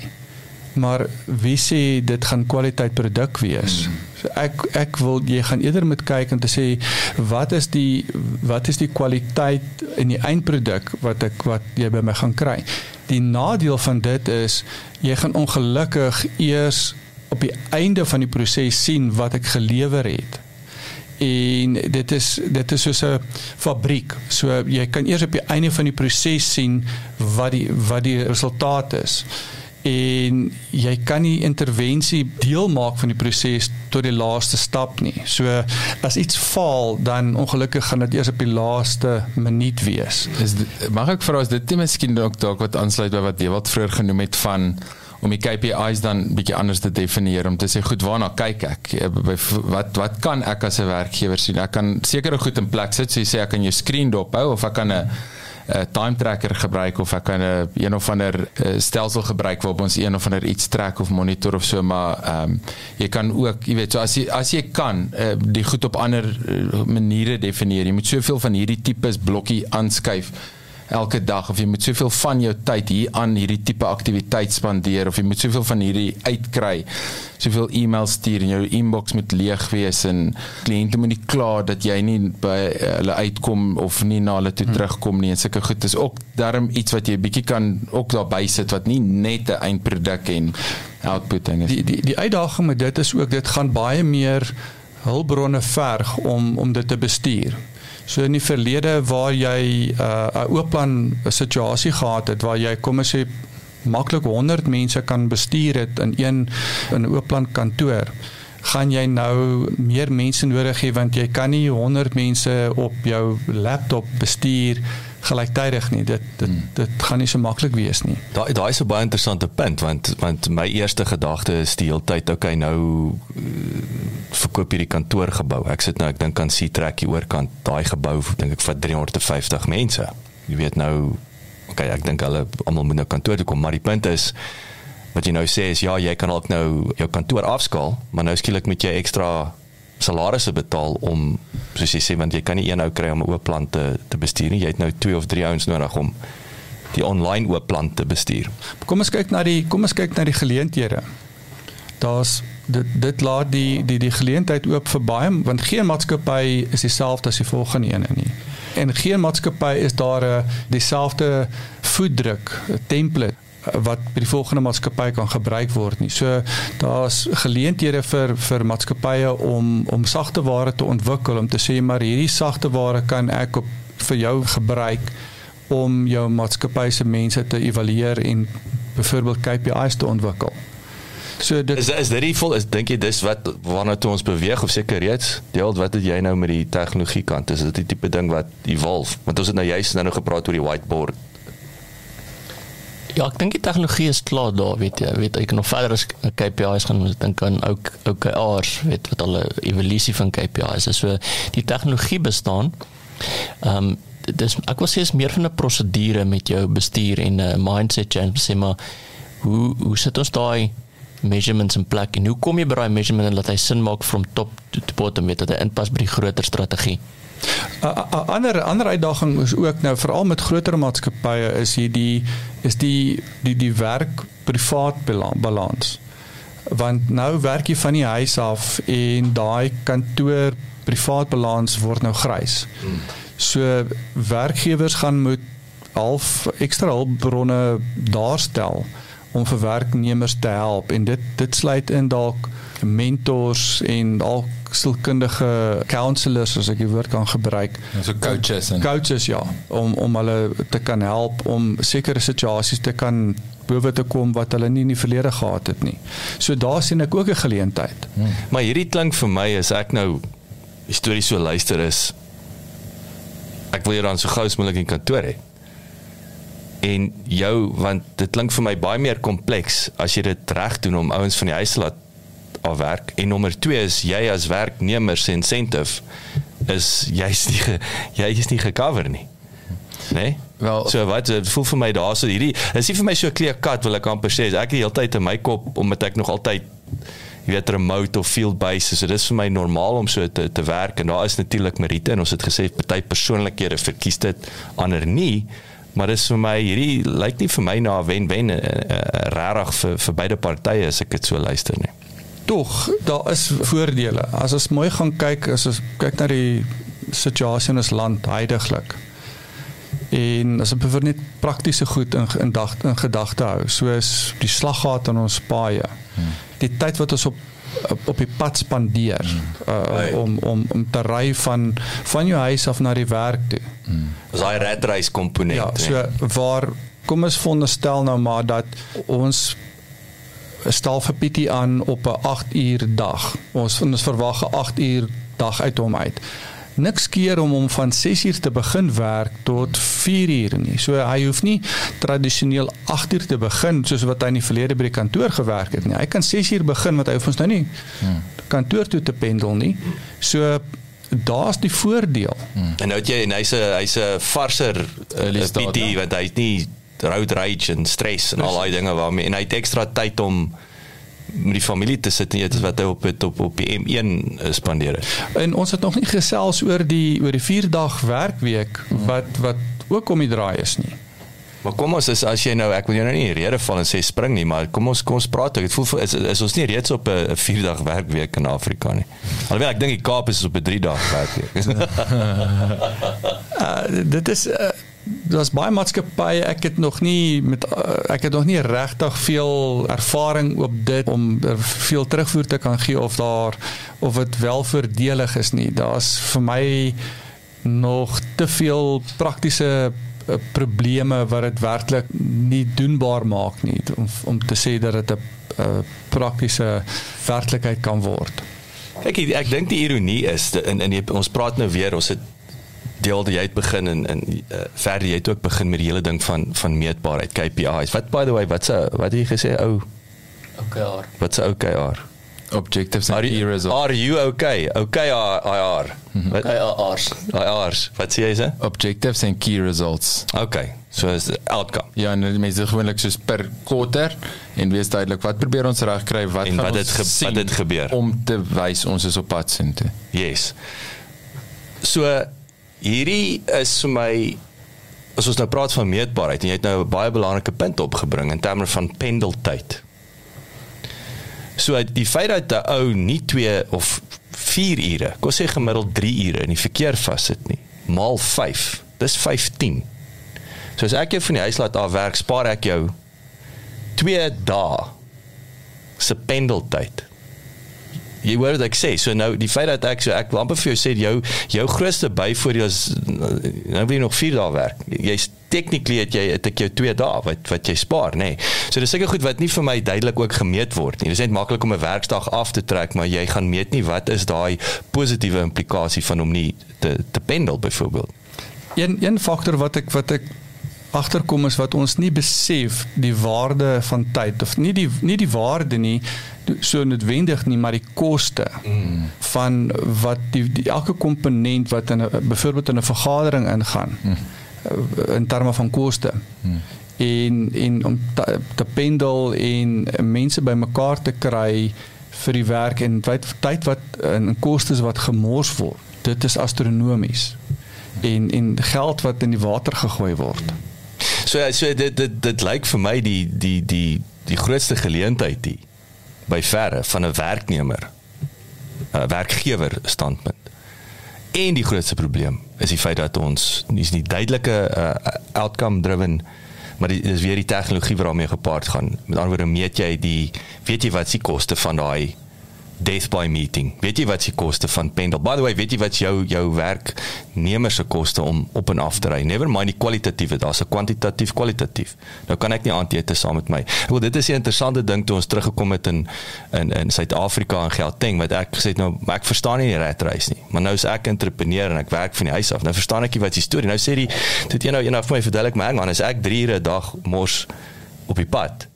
Maar wie sê dit gaan kwaliteit produk wees? Hmm. So ek ek wil jy gaan eerder moet kyk om te sê wat is die wat is die kwaliteit in die eindproduk wat ek wat jy by my gaan kry. Die nadeel van dit is jy gaan ongelukkig eers op die einde van die proses sien wat ek gelewer het en dit is dit is soos 'n fabriek. So jy kan eers op die einde van die proses sien wat die wat die resultaat is. En jy kan nie intervensie deel maak van die proses tot die laaste stap nie. So as iets faal, dan ongelukkig gaan dit eers op die laaste minuut wees. Is dit, mag ek vra as dit nie miskien ook dalk wat aansluit by wat Dewald vroeër genoem het van om die KPI's dan bietjie anders te definieer om te sê goed waarna kyk ek? Eh, wat wat kan ek as 'n werkgewer sien? Ek kan sekere goed in plek sit so jy sê ek kan jou skerm dophou of ek kan 'n 'n time tracker gebruik of ek kan 'n een of ander uh, stelsel gebruik waarop ons een of ander iets trek of monitor of so maar ehm um, jy kan ook jy weet so as jy as jy kan uh, die goed op ander maniere definieer. Jy moet soveel van hierdie tipes blokkie aanskuif elke dag of jy moet soveel van jou tyd hier aan hierdie tipe aktiwiteit spandeer of jy moet soveel van hierdie uitkry soveel e-mails stuur en jou inbox moet leeg wees en kliënte moet nie kla dat jy nie by hulle uitkom of nie na hulle toe hmm. terugkom nie en sulke goed is ook darm iets wat jy bietjie kan ook daarby sit wat nie net 'n eindproduk en output ding is Die die die uitdaging met dit is ook dit gaan baie meer hulpbronne verg om om dit te bestuur. So in die verlede waar jy 'n uh, 'n oopplan situasie gehad het waar jy kom ons sê maklik 100 mense kan bestuur het in een in 'n oopplan kantoor gaan jy nou meer mense nodig hê want jy kan nie 100 mense op jou laptop bestuur gelyktydig nie. Dit dit hmm. dit gaan nie so maklik wees nie. Daai daai is 'n baie interessante punt want want my eerste gedagte is die hele tyd okay nou uh, verkoop hierdie kantoorgebou. Ek sit nou ek dink aan Seatrack hier oorkant daai gebou dink ek vir 350 mense. Jy weet nou okay ek dink hulle almal moet nou kantoor toe kom maar die punt is wat jy nou sê is ja jy kan ook nou jou kantoor afskaal maar nou skielik moet jy ekstra salarisse betaal om soos jy sê want jy kan nie een ou kry om 'n oop plant te te bestuur nie. Jy het nou 2 of 3 ouens nodig om die online oop plant te bestuur. Kom ons kyk na die kom ons kyk na die geleenthede. Daar's dit dit laat die die die geleentheid oop vir baie want geen maatskappy is dieselfde as die volgende een nie. En geen maatskappy is daar 'n dieselfde voetdruk, template wat by die volgende maatskappy kan gebruik word nie. So daar's geleenthede vir vir maatskappye om om sagte ware te ontwikkel om te sê maar hierdie sagte ware kan ek op vir jou gebruik om jou maatskappy se mense te evalueer en byvoorbeeld KPI's te ontwikkel. So dit is is dit die vol is dink jy dis wat waarna toe ons beweeg of seker reeds deel wat het jy nou met die tegnologie kant is dit die tipe ding wat evolve want ons het nou juist nou gepraat oor die whiteboard Ja, ek dink die tegnologie is klaar daar, weet jy, weet ek nog verder as KPIs gaan ons dink aan ook OKRs, weet wat hulle evolusie van KPIs is. So die tegnologie bestaan. Ehm um, dis ek wil sê is meer van 'n prosedure met jou bestuur en 'n mindset change sê maar hoe hoe sit ons daai measurements in plek en hoe kom jy by daai measurement en laat hy sin maak from top to bottom weet dat hy inpas by die groter strategie? 'n ander ander uitdaging is ook nou veral met groter maatskappye is hier die is die die die werk privaat balans. Want nou werk jy van die huis af en daai kantoor privaat balans word nou grys. So werkgewers gaan moet half ekstra hulpbronne daarstel om vir werknemers te help en dit dit sluit in dalk mentors en dalk sielkundige counselors as ek die woord kan gebruik. So coaches en coaches ja, om om hulle te kan help om sekere situasies te kan bowe te kom wat hulle nie in die verlede gehad het nie. So daar sien ek ook 'n geleentheid. Hmm. Maar hierdie klink vir my as ek nou histories so luister is ek wil hier dan so gou as moontlik in kantoor hê. En jou want dit klink vir my baie meer kompleks as jy dit reg doen om ouens van die huis te laat af werk. En nommer 2 is jy as werknemer se incentive is jy's nie jy is nie gecover nie. Nee? Wel, so wat voel vir my daar so hierdie is nie vir my so clear cut wil ek amper sê. Ek het die hele tyd in my kop omdat ek nog altyd jy weet remote of field based so dit is vir my normaal om so te te werk. En daar is natuurlik meriete en ons het gesê party persoonlikhede verkies dit ander nie. Maar dis vir my hierdie lyk nie vir my na wen-wen uh, uh, regtig vir vir beide partye as ek dit so luister nie tog daar is voordele. As ons mooi gaan kyk, as ons kyk na die situasie in ons land heidaglik. En as ons bevoor net praktiese goed in in dag in gedagte hou, soos die slaggat in ons paaie. Die tyd wat ons op op die pad spandeer hmm. uh, om om om te ry van van jou huis af na die werk toe. Hmm. Dis daai redreis komponent. Ja, so waar kom ons veronderstel nou maar dat ons stel vir Pietie aan op 'n 8 uur dag. Ons ons verwag 'n 8 uur dag uit hom uit. Niks keer om hom van 6 uur te begin werk tot 4 uur nie. So hy hoef nie tradisioneel 8 uur te begin soos wat hy in die verlede by die kantoor gewerk het nie. Hy kan 6 uur begin want hy hoef ons nou nie hmm. kantoor toe te pendel nie. So daar's die voordeel. Hmm. En nou het jy en hy's 'n hy's 'n varser uh, PT ja. want hy's nie road rage en stres en al daai dinge waarmee en hy het ekstra tyd om met die familie te sit en dit is wat hy op het op op die M1 spandeer het. En ons het nog nie gesels oor die oor die 4 dag werkweek wat wat ook om die draai is nie. Maar kom ons is as jy nou ek wil jou nou nie rede val en sê spring nie, maar kom ons kom ons praat. Ek voel is, is ons nie reeds op 'n 4 dag werkweek in Afrika nie. Alhoewel ek dink die Kaap is op 'n 3 dag werkweek. uh, *laughs* dit is uh, daar's baie maatskappye. Ek het nog nie met ek het nog nie regtig veel ervaring op dit om er veel terugvoer te kan gee of daar of dit wel voordelig is nie. Daar's vir my nog te veel praktiese eh, probleme wat dit werklik nie doenbaar maak nie om om te sê dat dit 'n praktiese werklikheid kan word. Ek ek dink die ironie is in in die, ons praat nou weer ons het deel jy het begin en en uh, verder jy het ook begin met die hele ding van van meetbaarheid KPIs. Wat by the way, wat's 'n wat het jy gesê ou OKR. wat's 'n OKR? Objectives and key results. are you okay? OKR. Wat OKR's. IR's. Wat sê jy sê? Objectives and key results. Okay. So is outcome. Ja, en die mense gewoonlik soos per kwartaal en wees duidelik wat probeer ons regkry, wat En gaan wat ons het wat het gebeur? om te wys ons is op pad soontoe. Yes. So hierdie is vir my as ons nou praat van meetbaarheid en jy het nou 'n baie belangrike punt opgebring in terme van pendeltyd. So die feit dat 'n ou nie 2 of 4 ure, kom ons sê gemiddeld 3 ure in die verkeer vassit nie, maal 5, dis 15. So as ek jou van die huis laat afwerk, spaar ek jou 2 dae se pendeltyd. Jy hoor wat ek sê. So nou die feit dat ek so ek wil amper vir jou sê jou jou grootste byvoordeel is nou jy nog 4 dae werk. Jy's technically het jy het ek jou 2 dae wat wat jy spaar, nê. Nee. So dis seker goed wat nie vir my duidelik ook gemeet word nie. Dis net maklik om 'n werksdag af te trek, maar jy gaan meet nie wat is daai positiewe implikasie van om nie te te pendel byvoorbeeld. Een een faktor wat ek wat ek agterkom is wat ons nie besef die waarde van tyd of nie die nie die waarde nie so noodwendig nie maar die koste mm. van wat die, die elke komponent wat in 'n byvoorbeeld in 'n vergadering ingaan mm. in terme van koste mm. en en om te, te pendel en mense bymekaar te kry vir die werk en tyd tyd wat in kostes wat gemors word dit is astronomies en en geld wat in die water gegooi word. So so dit dit dit lyk vir my die die die die grootste geleentheid hier by verre van 'n werknemer 'n werkgewer standpunt. En die grootste probleem is die feit dat ons nie is nie duidelike uh, outcome driven maar dit is weer die tegnologie waarmee gepaard gaan. Met ander woorde meet jy die weet jy wat se koste van daai death by meeting. Weet jy wat se koste van pendel? By the way, weet jy wat jou jou werknemer se koste om op en af te ry? Never mind die kwalitatiewe, daar's 'n kwantitatief kwalitatief. Nou kan ek nie aandete saam met my. Ek wil dit is 'n interessante ding toe ons teruggekom het in in in Suid-Afrika en Gauteng wat ek gesê het nou maar ek verstaan nie die ratreis nie. Maar nou is ek entrepreneur en ek werk van die huis af. Nou verstaan ek nie wat die storie. Nou sê die dit een nou een af my verduidelik my man, as ek 3 ure 'n dag mors op die pad.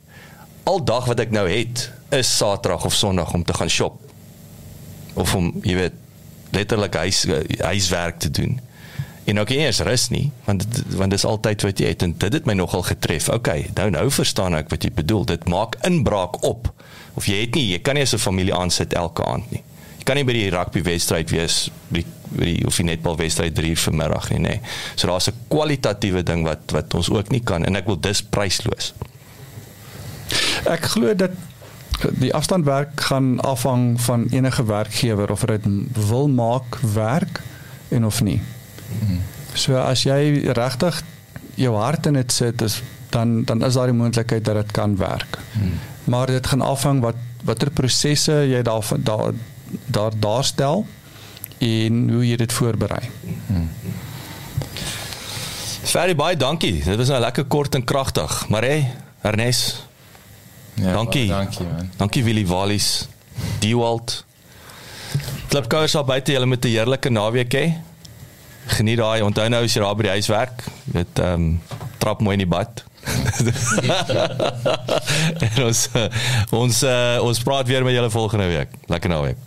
Al dag wat ek nou het is Saterdag of Sondag om te gaan shop of om jy weet letterlik huis huiswerk te doen. En ook nie eens rus nie, want want dis altyd wat jy het en dit het my nogal getref. Okay, nou nou verstaan ek wat jy bedoel. Dit maak inbraak op. Of jy het nie, jy kan nie as 'n familie aansit elke aand nie. Jy kan nie by die rugby wedstryd wees by by die of die netbal wedstryd 3 uur vanmiddag nie, nê. Nee. So daar's 'n kwalitatiewe ding wat wat ons ook nie kan en ek wil dis prysloos. Ek glo dat die afstandwerk gaan afhang van enige werkgewer of dit wil maak werk en of nie. So as jy regtig jou hart in dit sit is dan dan is daar die moontlikheid dat dit kan werk. Maar dit gaan afhang wat watter prosesse jy daar daar daar daarstel en hoe jy dit voorberei. Very baie dankie. Dit was nou lekker kort en kragtig. Maar hey, Ernest, Ja, Dankie. baie Dankie man. Dankie Willie Wallis. Dewald. Klipkouers daar buite, julle met 'n heerlike naweek hê. Geniet daai. Onthou nou as jy daar by die huis werk, dit ehm um, trap mooi in die bad. *laughs* en ons uh, ons uh, ons praat weer met julle volgende week. Lekker naweek.